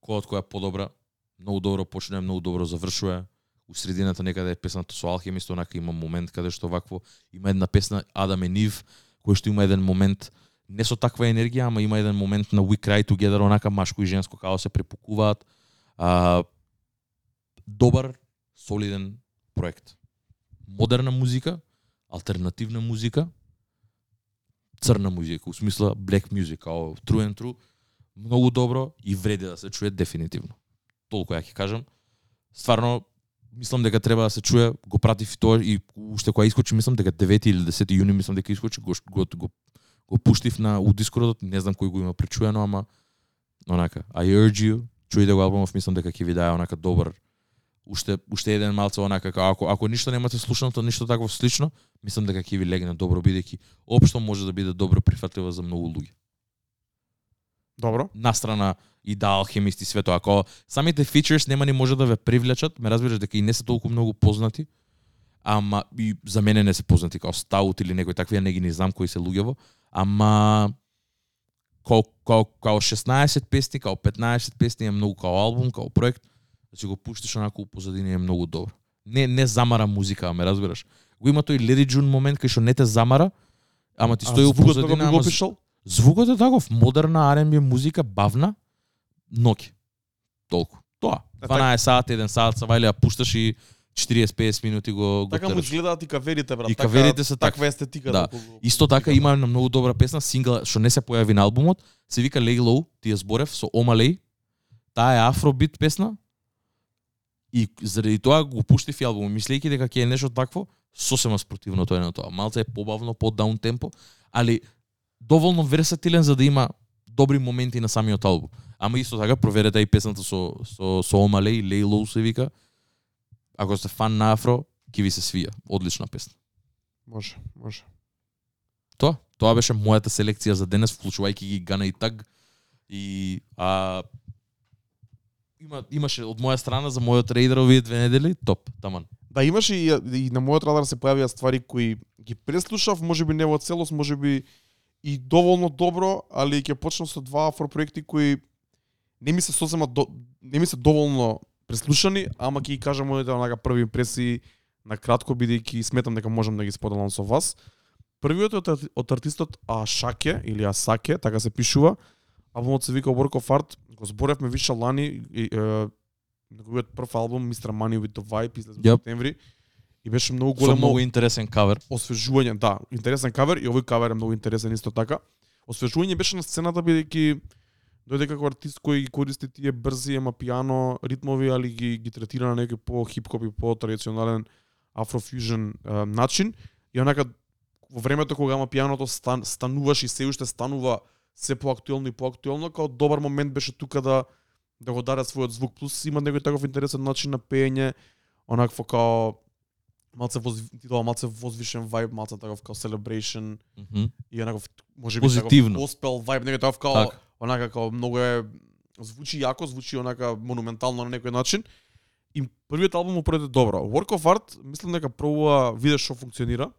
Која од која е подобра, многу добро почнува, многу добро завршува. У средината некаде е песната со Алхемист, онака има момент каде што вакво има една песна Адам и Нив, кој што има еден момент не со таква енергија, ама има еден момент на We Cry Together, онака машко и женско као се препукуваат. А, добар, солиден проект. Модерна музика, алтернативна музика, црна музика, у смисла black music, као true and true, многу добро и вреди да се чуе дефинитивно. Толку ја ќе кажам. Стварно, мислам дека треба да се чуе, го пратив и тоа и уште кога искочи, мислам дека 9 или 10 јуни мислам дека искочи, го, го, го, го пуштив на у Дискордот, не знам кој го има пречуено, ама онака, I urge you, чујте го албумов, мислам дека ќе ви даде онака добар уште уште еден малце онака како ако ако ништо немате слушнато, ништо такво слично, мислам дека ќе ви легне добро бидејќи општо може да биде добро прифатливо за многу луѓе. Добро. Настрана и да алхемисти све тоа, ако самите фичерс нема ни може да ве привлечат, ме разбираш дека и не се толку многу познати, ама и за мене не се познати како Стаут или некои такви, ја не ги не знам кои се луѓево, ама као, као, као 16 песни, као 15 песни е многу као албум, као проект, да си го пуштиш онако у позадини е многу добро. Не не замара музика, ме разбираш. Го има тој Lady June момент кај што не те замара, ама ти стои позадина, ама опишал? Звукот е таков, модерна R&B музика, бавна, ноки. Толку. Тоа. Е, 12 сат, 1 сат, са вајле, ја пушташ и 40-50 минути го, го Така му изгледаат и каверите, брат. И така- каверите се таква естетика. Да. колку- Исто така има една многу добра песна, сингла што не се појави на албумот, се вика Lay Low, ти ја зборев со Ома Лей. Таа е афробит песна. И заради тоа го пуштив и албум, мислејќи дека ќе е нешто такво, сосема спротивно тоа е на тоа. Малце е побавно, по даун темпо, али доволно версатилен за да има добри моменти на самиот албум. Ама исто така проверете и песната со со со Ома Лей, Lay Low се вика. Ако сте фан на афро, ќе ви се свија. Одлична песна. Може, може. Тоа, тоа беше мојата селекција за денес, вклучувајќи ги Гана и Таг. И а има имаше од моја страна за мојот рейдер овие две недели, топ, таман. Да, имаше и, и на мојот радар се појавија ствари кои ги преслушав, може би не во целост, може би и доволно добро, али ќе почнам со два афро проекти кои не ми се сосема до, не ми се доволно преслушани, ама ќе ги кажам моите онака први импресии на кратко бидејќи сметам дека можам да ги споделам со вас. Првиот е од, арти- од артистот Ашаке или Асаке, така се пишува. Албумот се вика Work of Art. Го зборевме више лани и, е, неговиот прв албум Mr. Money with the Vibe излезе во Јап. септември и беше многу Со големо многу интересен кавер. освежување, да, интересен кавер и овој кавер е многу интересен исто така. Освежување беше на сцената бидејќи дојде како артист кој ги користи тие брзи ема пиано ритмови, али ги ги третира на некој по хип-хоп и по традиционален афрофюжен е, начин и онака во времето кога ама пианото стан, стануваш и се уште станува се поактуелно и поактуелно, као добар момент беше тука да да го даде својот звук плюс има некој таков интересен начин на пеење, онакво као малце воз, ти дава малце возвишен вајб, малце таков као celebration Мгм. и онаков може би Позитивно. таков gospel вајб, некој таков као Така. Онака као многу е звучи јако, звучи онака монументално на некој начин. И првиот албум му пројде добро. Work of Art, мислам дека пробува виде што функционира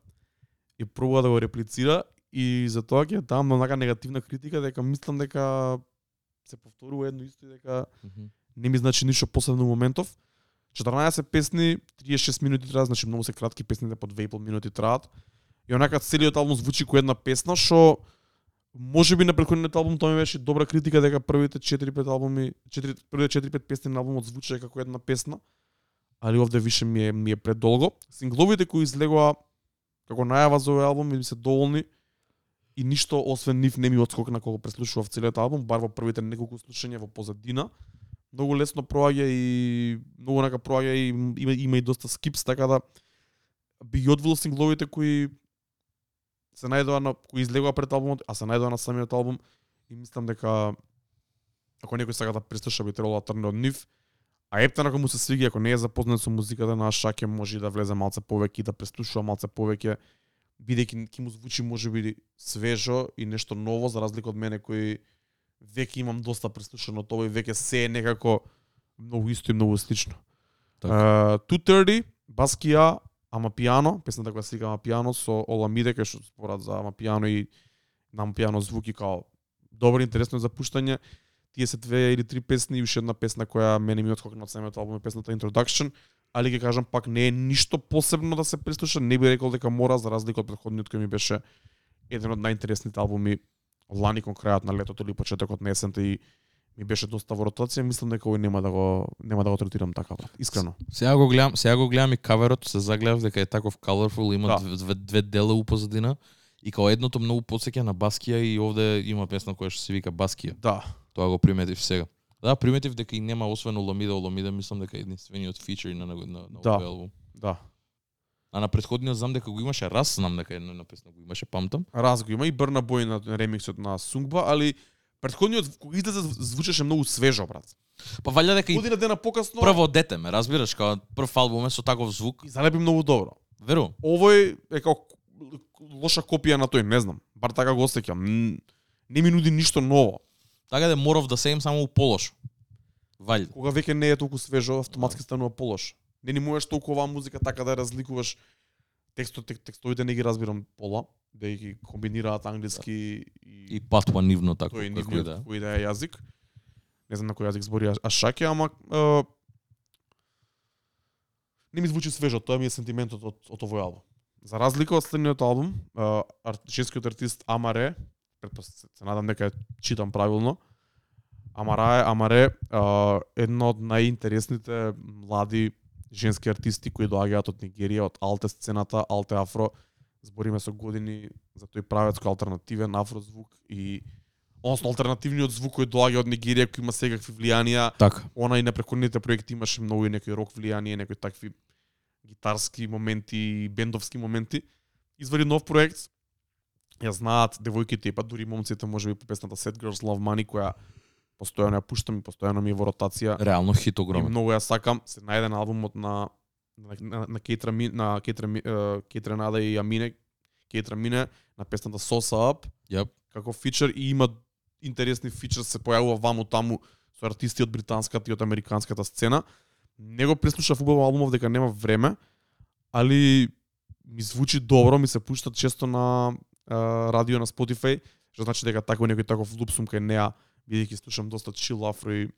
и пробува да го реплицира и за тоа ќе дам онака негативна критика дека мислам дека се повторува едно исто и дека не ми значи ништо посебно моментов. 14 песни, 36 минути траат, значи многу се кратки песните по 2,5 минути траат. И онака целиот албум звучи кој една песна што може би на претходниот албум тоа ми беше добра критика дека првите 4-5 албуми, 4 првите 4-5 песни на албумот звучеа како една песна. Али овде више ми е ми е предолго. Сингловите кои излегоа како најава за овој албум ми се доволни и ништо освен нив не ми отскокна кога преслушував целиот албум, бар во првите неколку слушања во позадина. Многу лесно проаѓа и многу нака проаѓа и има, има и доста скипс, така да би ги одвил сингловите кои се најдоа на кои излегоа пред албумот, а се најдоа на самиот албум и мислам дека ако некој сака да преслуша би требало да трне од нив. А Ептен ако му се свиѓа, ако не е запознат со музиката на Шаке, може да влезе малце повеќе и да преслушува малце повеќе, бидејќи ќе му звучи можеби свежо и нешто ново за разлика од мене кој веќе имам доста преслушано ова и веќе се е некако многу исто и многу слично. Така. Uh, 230, Баскија, Ама пиано, песната која се вика Ама пиано со Оламиде кај што спорат за Ама пиано и нам пијано пиано звуки као добро интересно за пуштање. Тие се две или три песни и уште една песна која мене ми отскокна од самиот албум е песната Introduction, али ќе кажам пак не е ништо посебно да се преслуша, не би рекол дека мора за разлика од претходниот кој ми беше еден од најинтересните албуми лани кон крајот на летото или почетокот на есента и ми беше доста во ротација, мислам дека овој нема да го нема да го третирам така, брат. Искрено. Сега го гледам, сега го гледам и каверот, се загледав дека е таков colorful, има Да. две, две, дела у позадина. И као едното многу подсеќа на Баскија и овде има песна која што се вика Баскија. Да. Тоа го приметив сега. Да, приметив дека и нема освен Оламида, Оламида мислам дека е единствениот фичер на на, на, на Да. овој албум. Да. А на претходниот знам дека го имаше Раз, знам дека една песна го имаше, памтам. Раз го има и Брна Бој на ремиксот на Сунгба, али претходниот кога излезе звучеше многу свежо, брат. Па валја дека Година дена покасно прво дете ме, разбираш, као прв албум е со таков звук. и залепи многу добро. Верувам. Овој е како лоша копија на тој, не знам. Бар така го осеќам. Не ми нуди ништо ново. Така да морав да се им само у полош. Валја. Кога веќе не е толку свежо, автоматски станува полош. Не ни можеш толку оваа музика така да ја разликуваш текстот, тек, текстовите не ги разбирам пола, да ги комбинираат англиски и, И патува нивно така, тој е како и нивниот да. кој да е јазик. Не знам на кој јазик збори А- Ашаке, ама е, не ми звучи свежо, тоа ми е сентиментот од, од овој албум. За разлика од следниот албум, женскиот артист Амаре, предпос се надам дека читам правилно, Амаре, Амаре, е, една од најинтересните млади женски артисти кои доаѓаат од Нигерија, од алте сцената, алте афро, збориме со години за тој правец кој алтернативен афрозвук и односно алтернативниот звук кој доаѓа од Нигерија кој има секакви влијанија, Така. она и на пrekоните проекти имаше многу и некои рок влијание, некои такви гитарски моменти и бендовски моменти. Извади нов проект. Ја знаат девојките и па дури момците можеби по песната Set Girls Love Money која постојано ја пуштам и постојано ми е во ротација. Реално хит И огромен. многу ја сакам. Се најде на албумот на на, на, на Ми, е, Кейтра Нада и Амине, Кейтра Мине на песната Sosa Up Јап. како фичер и има интересни фичер се појавува ваму таму со артисти од британската и од американската сцена. Не го преслушав убаво албумов дека нема време, али ми звучи добро, ми се пуштат често на а, радио на Spotify, што значи дека таков некој таков луп сум кај неа, бидејќи слушам доста чил афро и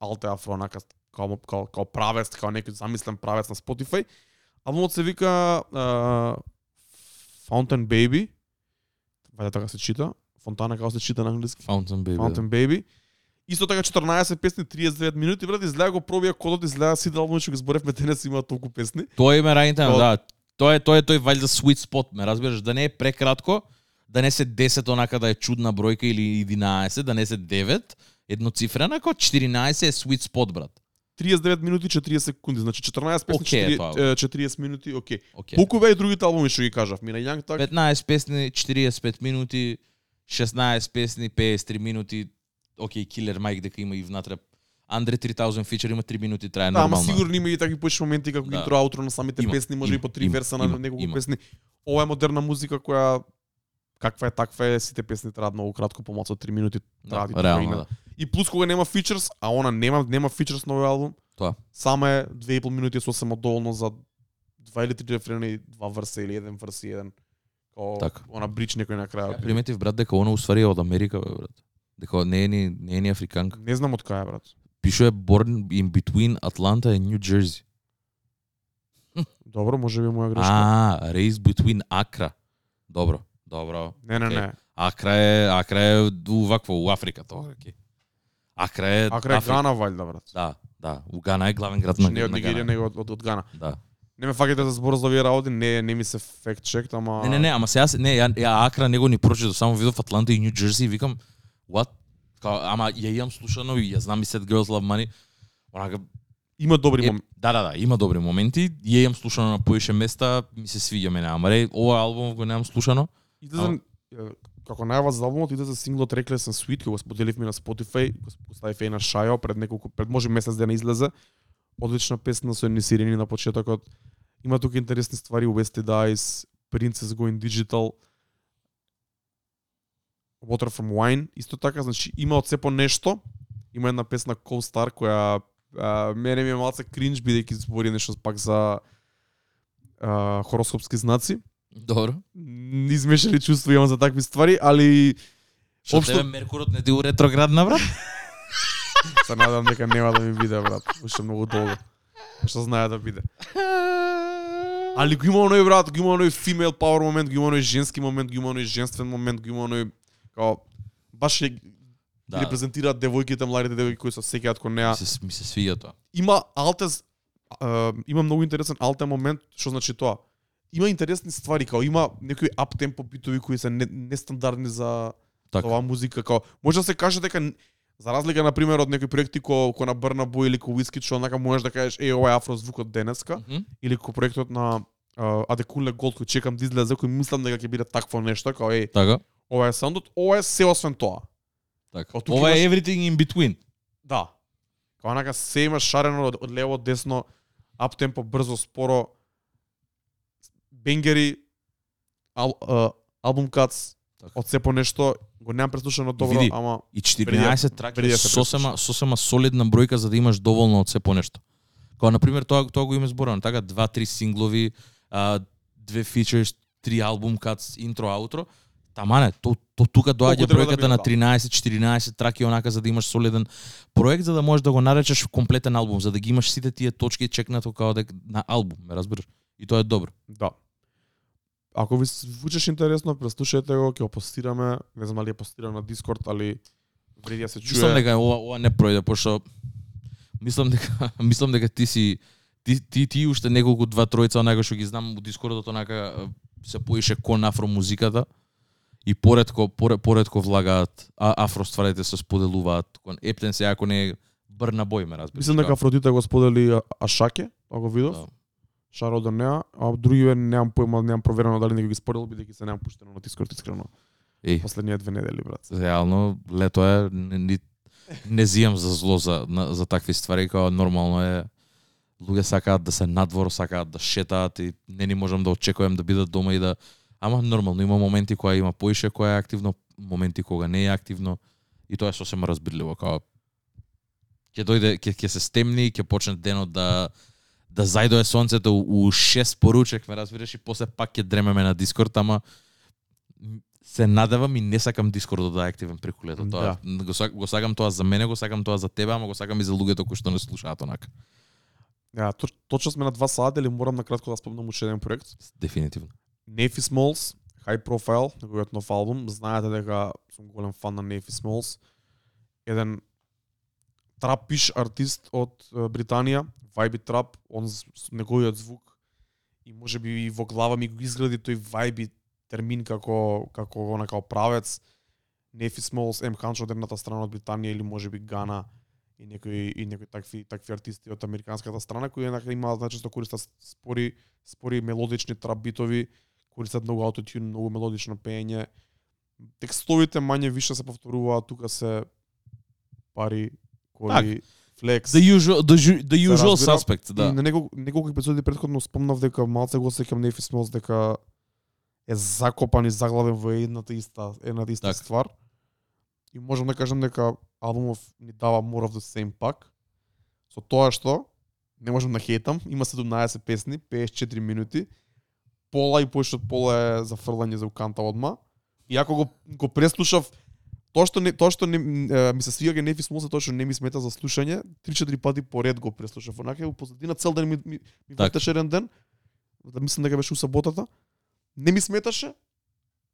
алте афро, онака као, као, као правец, као некој замислен правец на Spotify. Албумот се вика а, Fountain Baby, вајде така се чита, Фонтана како се чита на англиски. Fountain Baby. Fountain Baby. Исто така 14 песни, 39 минути, брат, изгледа го пробија кодот, изгледа сите албуми што ги зборевме денес имаат толку песни. Тоа име раните, Тоа- да. Тоа е тоа е тој валјда sweet spot, ме разбираш, да не е прекратко, да не се 10 онака да е чудна бројка или 11, да не се 9, едноцифрена, како 14 е sweet spot, брат. 39 минути 40 секунди, значи 14 песни, е 40, тоа. е, 40 минути, окей. Океј. Колку беа и другите албуми што ги кажав? Мина Young Thug, 15 песни, 45 минути, 16 песни, 53 минути. Океј, Killer Mike дека има и внатре. Андре 3000 фичер има 3 минути трае Да, ама нормално. сигурно има и такви почни моменти како Да. интро аутро на самите Има, песни, може има, и по три има, верса на неколку песни. Ова е модерна музика која каква е таква е, сите песни траат многу кратко, помалку од 3 минути да, траат и реално, и на- да. И плюс кога нема фичерс, а она нема нема фичерс на овој албум. Тоа. Сама е 2,5 минути сосема доволно за два или три рефрени, два верса или еден верс и еден. Као Така. она брич некој на крај. Ја приметив брат дека она уствари е од Америка, бе, брат. Дека не е ни не е ни африканка. Не знам од кај е брат. Пишува born in between Atlanta and New Jersey. Добро, може би моја грешка. А, raised between Акра. Добро, добро. не, не, окей. не. Акра е Акра е у вакво у Африка тоа, окей. Акра е Акра е Африка. Гана валјда брат. Да, да. У Гана е главен град на, Значи не од Нигерија, него од, од, од Гана. Да. Не ме фаќате за збор за овие работи, не не ми се факт чек, ама Не, не, не, ама сега се- не, ја, ја Акра него ни прочитав, само видов Атланта и Нью Джерси и викам, what? Као, ама ја имам слушано и ја знам и Set Girls Love Money. Онака, има добри моменти. да, да, да, има добри моменти. Ја имам слушано на поише места, ми се свиѓа мене, ама ре, ова албум го немам слушано. Излезе е, како најава за албумот излезе синглот Reckless and Sweet, кој го споделивме на Spotify, го поставив и на Шајо пред неколку пред може месец дена излезе. Одлична песна со едни сирени на почетокот. Има тука интересни ствари Wested Eyes, Princess Going Digital, Water from Wine, исто така, значи има од се по нешто. Има една песна Co-Star која а, мене ми е малце кринж бидејќи збори нешто пак за а, хороскопски знаци Добро. измешани чувства имам за такви ствари, али Што Општо- тебе Меркурот не ти у ретроградна, брат? се надам дека нема да ми биде, брат. Уште многу долго. Што знае да биде. Али го има оној брат, го има оној female power момент, го има оној женски момент, го има оној женствен момент, го има оној као баш ја Да, репрезентираат девојките, младите девојки кои се сеќаат кон неа. ми се, ми се свиѓа тоа. Има алтез а, има многу интересен алте момент, што значи тоа. Има интересни ствари, као има некои ап темпо битови кои се не, нестандардни за Така. оваа музика као може да се каже дека за разлика на пример од некои проекти ко ко на Брна Бой или ко Whisky што онака можеш да кажеш е ова е афро звукот денеска Мгм. или ко проектот на uh, Адекуле Голд кој чекам да излезе кој мислам дека ќе биде такво нешто као е Така. ова е саундот ова е се освен тоа Така. Ова е имаш- everything in between. да као онака се има шарено од, од лево од десно ап темпо брзо споро бенгери ал, uh, албум кац Така. од се по нешто го немам преслушано добро види, ама И Преди да- 14 траки е да се сосема сосема солидна бројка за да имаш доволно од се по нешто. Као на пример тоа тоа го име зборано, така два три синглови, а, две фичерс, три албум кац, интро, аутро. Тамане, то, то тука доаѓа да бројката биде, на да. 13-14 траки онака за да имаш солиден проект за да можеш да го наречеш комплетен албум, за да ги имаш сите тие точки чекнато као дека на албум, ме разбираш? И тоа е добро. Да. Ако ви звучиш интересно, преслушајте го, ќе го постираме, не знам дали ја постирам на Дискорд, али вреди да се чуе. Мислам дека ова, ова не пројде, пошто мислам дека мислам дека ти си ти ти, ти уште неколку два тројца онака што ги знам у Дискордот онака е, се поише кон афро музиката и поредко поред, поредко влагаат а, афро стварите се споделуваат кон Ептен се ако не е брна бој ме разбираш. Мислам дека како? Афродита го сподели Ашаке, го видов. Да. Шаро до неа, а други немам појма, немам проверено дали некој ги спорил, бидејќи се немам пуштено на Дискорд искрено. Еј, Последнија две недели, брат. реално лето е не, не, не зијам за зло за на, за такви ствари као нормално е луѓе сакаат да се надвор, сакаат да шетаат и не ни можам да очекувам да бидат дома и да ама нормално има моменти кога има поише која е активно, моменти кога не е активно и тоа е сосема разбирливо као ќе дојде ќе ќе се стемни, ќе почне денот да да зајдое сонцето у у 6 поручек, ме разбираш и после пак ќе дремеме на Дискорд, ама се надевам и не сакам Дискордот да е активен преку лето. Тоа го, сак- го сакам тоа за мене, го сакам тоа за тебе, ама го сакам и за луѓето кои што не слушаат онака. Ја, точ, точно сме на два сата или морам на кратко да спомнам уште еден проект. Дефинитивно. Nefy Smalls, High Profile, неговиот нов албум. Знаете дека сум голем фан на Nefy Smalls. Еден трапиш артист од Британија, вајби трап, он неговиот звук и може би и во глава ми го изгради тој вајби термин како како она како правец. Нефи Смолс, М Hunch од едната страна од Британија или може би Гана и некои и некои такви такви артисти од американската страна кои еднакво имаат најчесто користат спори спори мелодични трап битови, користат многу аутотюн, многу мелодично пеење. Текстовите мање више се повторуваат, тука се пари, коли, флекс. The usual the, the usual разбира. suspect, И да. на неколку, неколку епизоди претходно спомнав дека малце го сеќам Нефи Смолс дека е закопан и заглавен во едната иста, едната иста Така. ствар. И можам да кажам дека албумов ни дава more of the same пак. Со тоа што не можам да хейтам, има 17 песни, 54 минути. Пола и повеќе од пола е за фрлање за уканта одма. И ако го го преслушав Тоа што не тоа што не, ми се свига Нефи Смолс е тоа што не ми смета за слушање, 3-4 пати поред го преслушав. Онака во позадина цел ден ми, ми, ми вртеше еден ден. Да мислам дека беше у саботата. Не ми сметаше,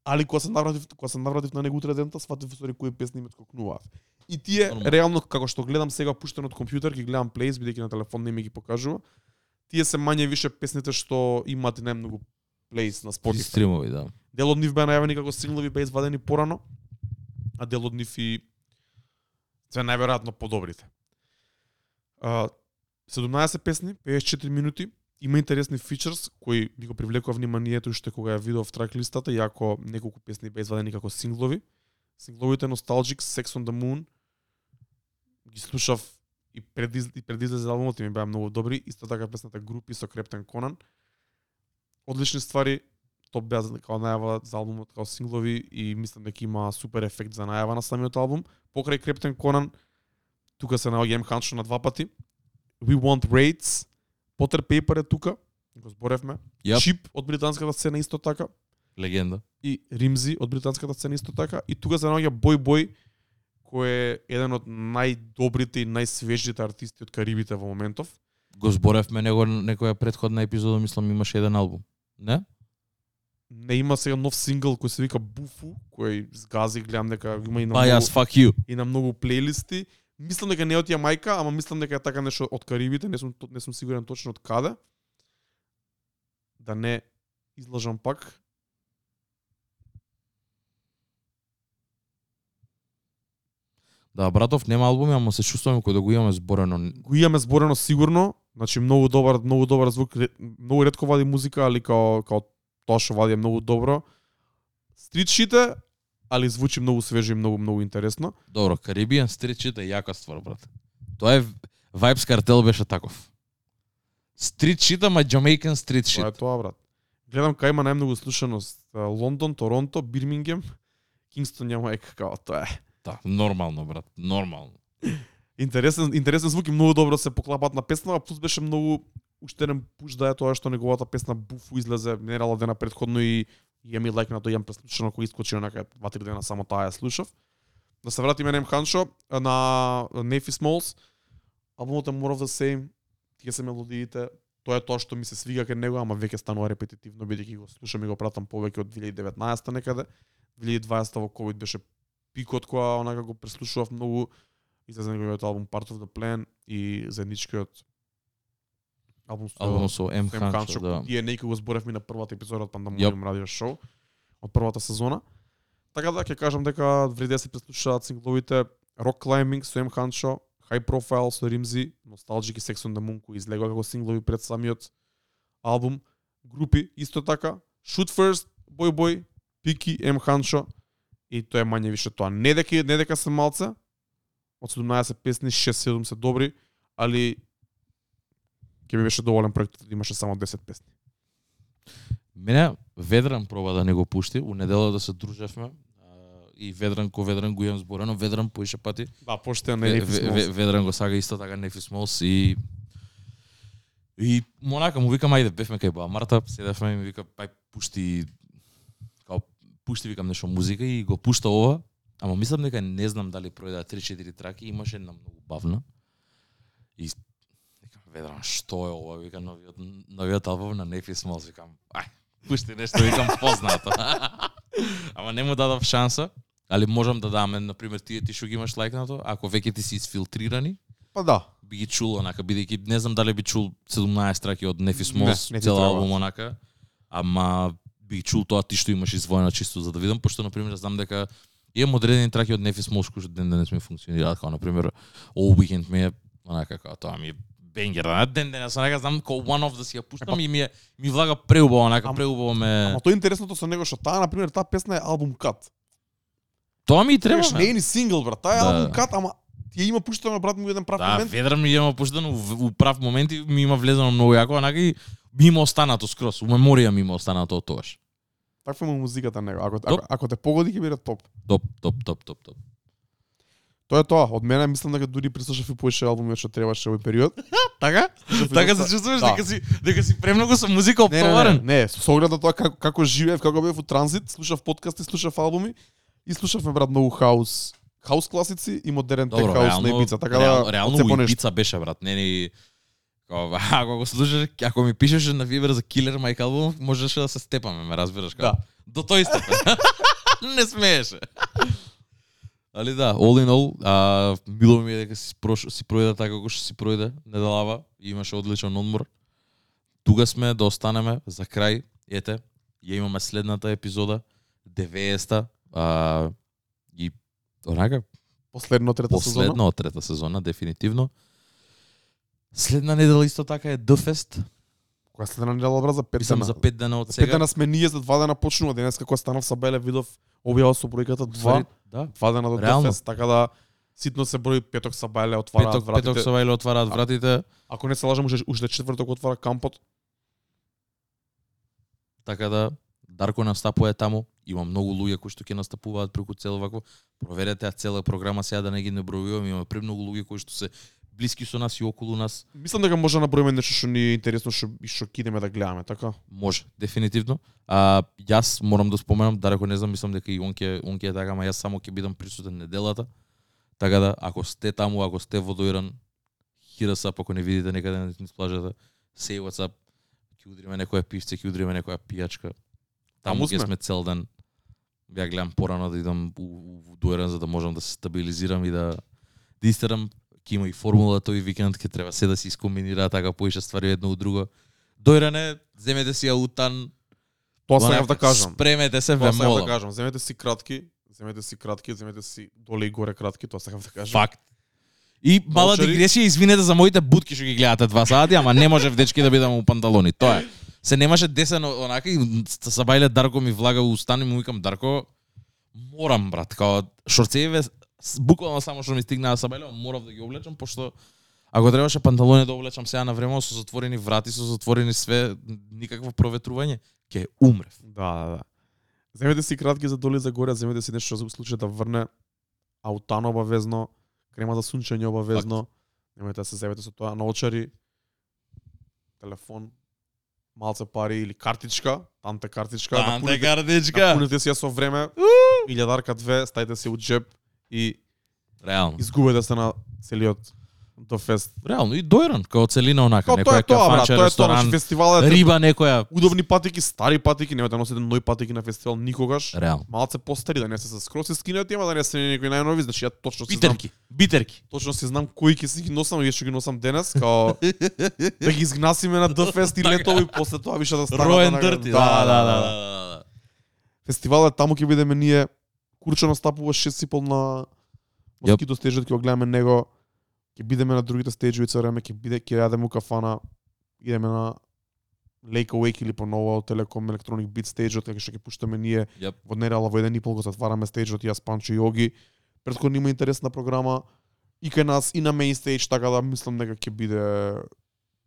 али кога се навратив, кога се навратив на него утре дента, сватив во кои песни ме скокнуваат. И тие Нормално. реално како што гледам сега пуштен од компјутер, ги гледам плейс бидејќи на телефон не ми ги покажува. Тие се мање више песните што имаат најмногу плейс на Spotify. стримови, да. Дел од нив беа најавени како синглови беа извадени порано, а дел од нив и се најверојатно подобрите. А, 17 песни, 54 минути, има интересни фичерс кои ми го привлекува вниманието уште кога ја видов трак листата, иако неколку песни беа извадени како синглови. Сингловите Nostalgic, Sex on the Moon, ги слушав и пред, и пред излезе албумот и ми беа многу добри. Исто така песната Групи со Крептен Конан. Одлични ствари, топ беа као најава за албумот као синглови и мислам дека има супер ефект за најава на самиот албум. Покрај Крептен Конан, тука се наоѓа М Ханшо на два пати. We Want Raids, Potter Paper е тука, го зборевме. Јап. Чип од британската сцена исто така Легенда. и Римзи од британската сцена исто така и тука се наоѓа Бој Бој кој е еден од најдобрите и најсвежите артисти од Карибите во моментов. Го зборевме него некоја претходна епизода, мислам имаше еден албум. Не? Не има сега нов сингл кој се вика Буфу, кој згази, гледам дека има и на јас многу, fuck you. и на многу плейлисти. Мислам дека не е од Јамајка, ама мислам дека е така нешто од Карибите, не сум не сум сигурен точно од каде. Да не излажам пак. Да, братов нема албуми, ама се чувствувам кој да го имаме зборено. го имаме зборено сигурно, значи многу добар, многу добар звук, многу ретко вади музика, али као као тоа што вади е многу добро. Стрит шите, али звучи многу свежо и многу многу интересно. Добро, Caribbean Shit е јака ствар, брат. Тоа е Vibes Cartel беше таков. Shit, ама Jamaican Street Тоа е тоа, брат. Гледам кај има најмногу слушаност. Лондон, Торонто, Бирмингем, Кингстон, Јамајка, као тоа е. Да, нормално, брат, нормално. Интересен, интересен звук и многу добро се поклапаат на песната, плюс беше многу уште еден пуш да е тоа што неговата песна Буфу излезе нерала дена предходно и ја ми лайк на тоа јам преслушано кој искочи онака два три дена само таа ја слушав. Да се вратиме на Ханшо, на Нефи Смолс. Албумот е More of the Same, тие се мелодиите, тоа е тоа што ми се свига кај него, ама веќе станува репетитивно бидејќи го слушам и го пратам повеќе од 2019 некаде. 2020 во ковид беше пикот која онака го преслушував многу излезе неговиот албум Part of the Plan и заедничкиот албум со Албум со М Ханчо, да. Тие некој го зборевме на првата епизода од Пандамониум радио шоу од првата сезона. Така да ќе кажам дека вреди да се преслушаат сингловите Rock Climbing со М Ханчо, High Profile со Римзи, Nostalgic и Sex on the Moon кои излегоа како синглови пред самиот албум, групи исто така, Shoot First, Boy Boy, Пики, М Ханчо и тоа е мање више тоа. Не дека не дека се малце, од 17 песни 6-7 се добри, али ќе ми беше доволен проектот да имаше само 10 песни. Мене Ведран проба да не го пушти, у неделата да се дружевме. и Ведран ко Ведран го имам зборено, Ведран поише пати. Да, поштен не Ве- Ведран го сага исто така Нефи Смолс и и монака му викам ајде бевме кај баба Марта, седевме и ми вика ај пушти као пушти викам нешто музика и го пушта ова, ама мислам дека не знам дали пројдаа 3-4 траки, имаше една многу бавна. И викам Ведран што е ова, викам новиот новиот албум на Нефи Смолс, викам ај пушти нешто викам познато. ама не му дадов шанса. Али можам да даме, на пример, тие ти што ги имаш лајкнато, ако веќе ти си изфилтрирани, Па да. би ги чул онака, бидејќи не знам дали би чул 17 траки од Нефи Не, Смолс, не ти цел албум онака, ама би чул тоа ти што имаш извоена чисто за да видам, пошто на пример знам дека имам одредени траки од Нефи Смолс кои што ден денес ми функционираат, како на пример All Weekend ми е онака како тоа ми бенгер, на ден денес онака знам ко one of да си ја пуштам и ми е ми влага преубаво, онака преубаво ме Ама тоа е интересното со него што таа на пример таа песна е албум кат. Тоа ми и треба. Требаш не е ни сингл брат, таа е Да. албум кат, ама ти има пуштено брат ми еден прав Да, момент. Ведран ми има пуштено у, у прав момент и ми има влезено многу јако, онака и ми има останато скроз, у меморија ми има останато од тогаш. Таква му музиката него. Ако, ако, ако те погоди ќе биде топ. Топ, топ, топ, топ, топ. Тоа е тоа. Од мене мислам дека дури прислушав и поише албуми што требаше овој период. Така? Така се чувствуваш Да. дека си дека си премногу со музика Не, не, не, оптоварен. не, со оглед на тоа како, како живеев, како бев у транзит, слушав подкасти, слушав албуми и слушавме брат многу хаус хаус класици и модерен тек хаус реално, на Ибица, така реално, да реално у понешто. Ибица беше брат, не ни Као, ако го слушаш, ако ми пишеше на Viber за Killer Mike албум, можеше да се степаме, ме разбираш како. Да. До тој степен. не смееше. Али да, all in all, а, мило ми е дека си, прош, си пројде така како што си пројде, недалава, и имаше одличен одмор. Туга сме да останеме за крај. Ете, ја имаме следната епизода, 90-та, а, и онака, Последно трета сезона. последна од трета сезона, дефинитивно. Следна недела исто така е The Fest. Која следна недела брат за 5 Мислам дена. за 5 дена од За 5 сега. дена сме ние за 2 дена почнува денес како станав са Беле видов објава со бројката 2, Да. 2 дена до Реално. Дефест, така да ситно се брои петок са Беле отвараат Петок, вратите. петок со Вајле отвараат вратите. Ако не се лажам, уште, уште четврток отвара кампот. Така да Дарко настапува таму, има многу луѓе кои што ќе настапуваат преку цел вакво. Проверете ја цела програма сега да не ги набројувам, има премногу луѓе кои што се блиски со нас и околу нас. Мислам дека може да наброиме нешто што ни е интересно што и што ќе идеме да гледаме, така? Може, дефинитивно. А јас морам да споменам, Дарко не знам, мислам дека и он ќе он ќе е така, ама јас само ќе бидам присутен неделата. Така да ако сте таму, ако сте во Дојран, хира се ако не видите некаде на плажата, say what's up. Ќе удриме некоја пивце, ќе удриме некоја пијачка. Таму Таму ќе сме. сме цел ден. Ја гледам порано да идам у, у, у Дојран за да можам да се стабилизирам и да да истерам ќе има и формула тој викенд ќе треба се да се искомбинира така поише ствари едно од друго. Дојран е, земете си ја утан, Тоа сакав да кажам. Спремете се, ве да молам. кажам. Земете си кратки, земете си кратки, земете си доле и горе кратки, тоа сакав да кажам. Факт. И мала Молчари. дигресија, извинете за моите бутки што ги гледате два сати, ама не може дечки да бидам у панталони. Тоа е. Се немаше десен онака и са бајле Дарко ми влага у устан и му викам Дарко, морам брат, као шорцеве буквално само што ми стигнаа са бајле, морав да ги облечам пошто ако требаше панталони да облечам сега на време со затворени врати, со затворени све, никакво проветрување, ќе умрев. Да, да, да. Земете си кратки за доле и за горе, земете си нешто за случај да врне аутан обавезно, крема за сунчење обавезно. Немојте да се земете со тоа наочари, телефон, малце пари или картичка, танте картичка, да Танте пуните, картичка. да пуните си ја со време, илјадарка две, стајте си у джеб и Реално. изгубете се на целиот до фест. Реално и дојран, као целина онака, Као тоа некоја е тоа, брат, тоа е тоа, значи фестивалот е риба некоја. удобни патики, стари патики, немојте да носите нови патики на фестивал никогаш. Реално. малце постари, да не се со скроз скинати, ама да не се некои најнови, значи ја точно си знам, Битерки. Битерки. точно си знам кои ќе си ги носам и што ги носам денес, као да ги изгнасиме на Дфест и Така. летово и после тоа више да станат. Роен онака- дърти. Да, да, да, да. Фестивалот таму ќе бидеме ние. Курчо настапува 6 пол на Москито стежот, ќе го гледаме него. Ќе бидеме на другите стеџови цело време, ќе биде ќе јадеме у кафана, идеме на Lake Awake или поново Телеком Electronic Beat стеџот, кај што ќе пуштаме ние Јап. во недела во еден и пол го затвараме стејџот јас Панчо и Јоги. Претходно има интересна програма и кај нас и на мейн стејдж, така да мислам дека ќе биде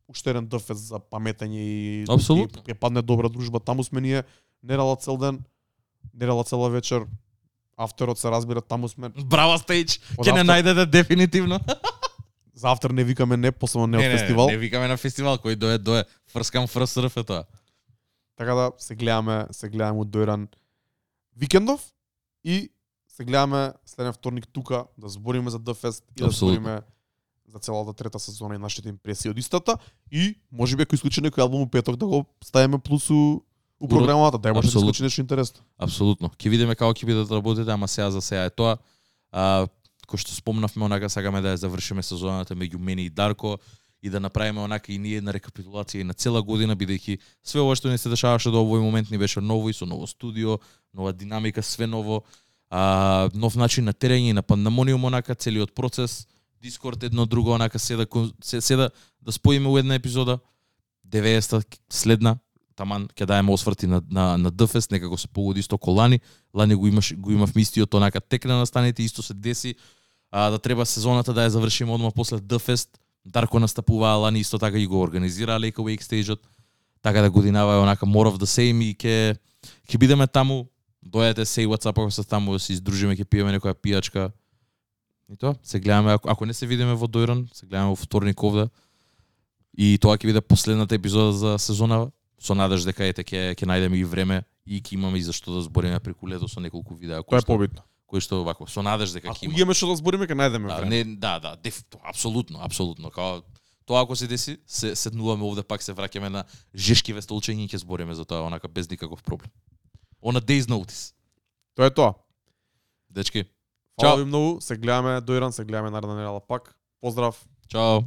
уште еден дфс за паметење и ќе падне добра дружба. Таму сме ние недела цел ден, недела цела вечер. Авторот се разбира, таму сме. Браво. Од Ќе не најдете дефинитивно. За автор не викаме не, посебно не, од фестивал. Не, не викаме на фестивал, кој дое дое фрскам фрсрф е тоа. Така да се гледаме, се гледаме од Дојран викендов и се гледаме следен вторник тука да збориме за Дфест и да збориме за целата трета сезона и нашите импресии од истата и можеби ако исклучи некој албум у петок да го ставиме плюс у, програмата, да може да исклучи нешто интересно. Апсолутно. Ќе видиме како ќе бидат работите, ама сега за сега е тоа. А, кој што спомнавме, онака сакаме да ја завршиме сезоната меѓу мене и Дарко и да направиме онака и ние една рекапитулација и на цела година, бидејќи све ова што ни се дешаваше до овој момент ни беше ново и со ново студио, нова динамика, све ново, а, нов начин на терење и на пандемониум онака целиот процес, Дискорд едно друго онака се да се, се да да споиме у една епизода 90 следна таман ќе даеме осврти на на на ДФС, некако се погоди исто колани. Лани го имаш го имав истиот онака текна на станите, исто се деси. А да треба сезоната да ја завршиме одма после ДФС, Дарко настапуваа лани исто така и го организираа Lake Wake. Така да годинава е онака more of the same и ќе ќе бидеме таму. Дојдете се и WhatsApp ако се таму да се издружиме, ќе пиеме некоја пијачка. И тоа, се гледаме ако, ако не се видиме во Дојран, се гледаме во вторник овде. И тоа ќе биде последната епизода за сезонава со надеж дека ете ќе ќе најдеме и време и ќе имаме и за што да збориме преку лето со неколку видеа Тоа кои е што побитно. кои што вако со надеж дека ќе има. имаме што да збориме, ќе најдеме Да, време. не, да, да, деф, апсолутно, апсолутно. Као тоа ако се деси, се седнуваме овде пак се враќаме на жешки вестолчења и ќе збориме за тоа онака без никаков проблем. A day's notice. Тоа е тоа. Дечки, Фала Чао. ви многу, се гледаме Дојран, се гледаме наредна недела пак. Поздрав. чао.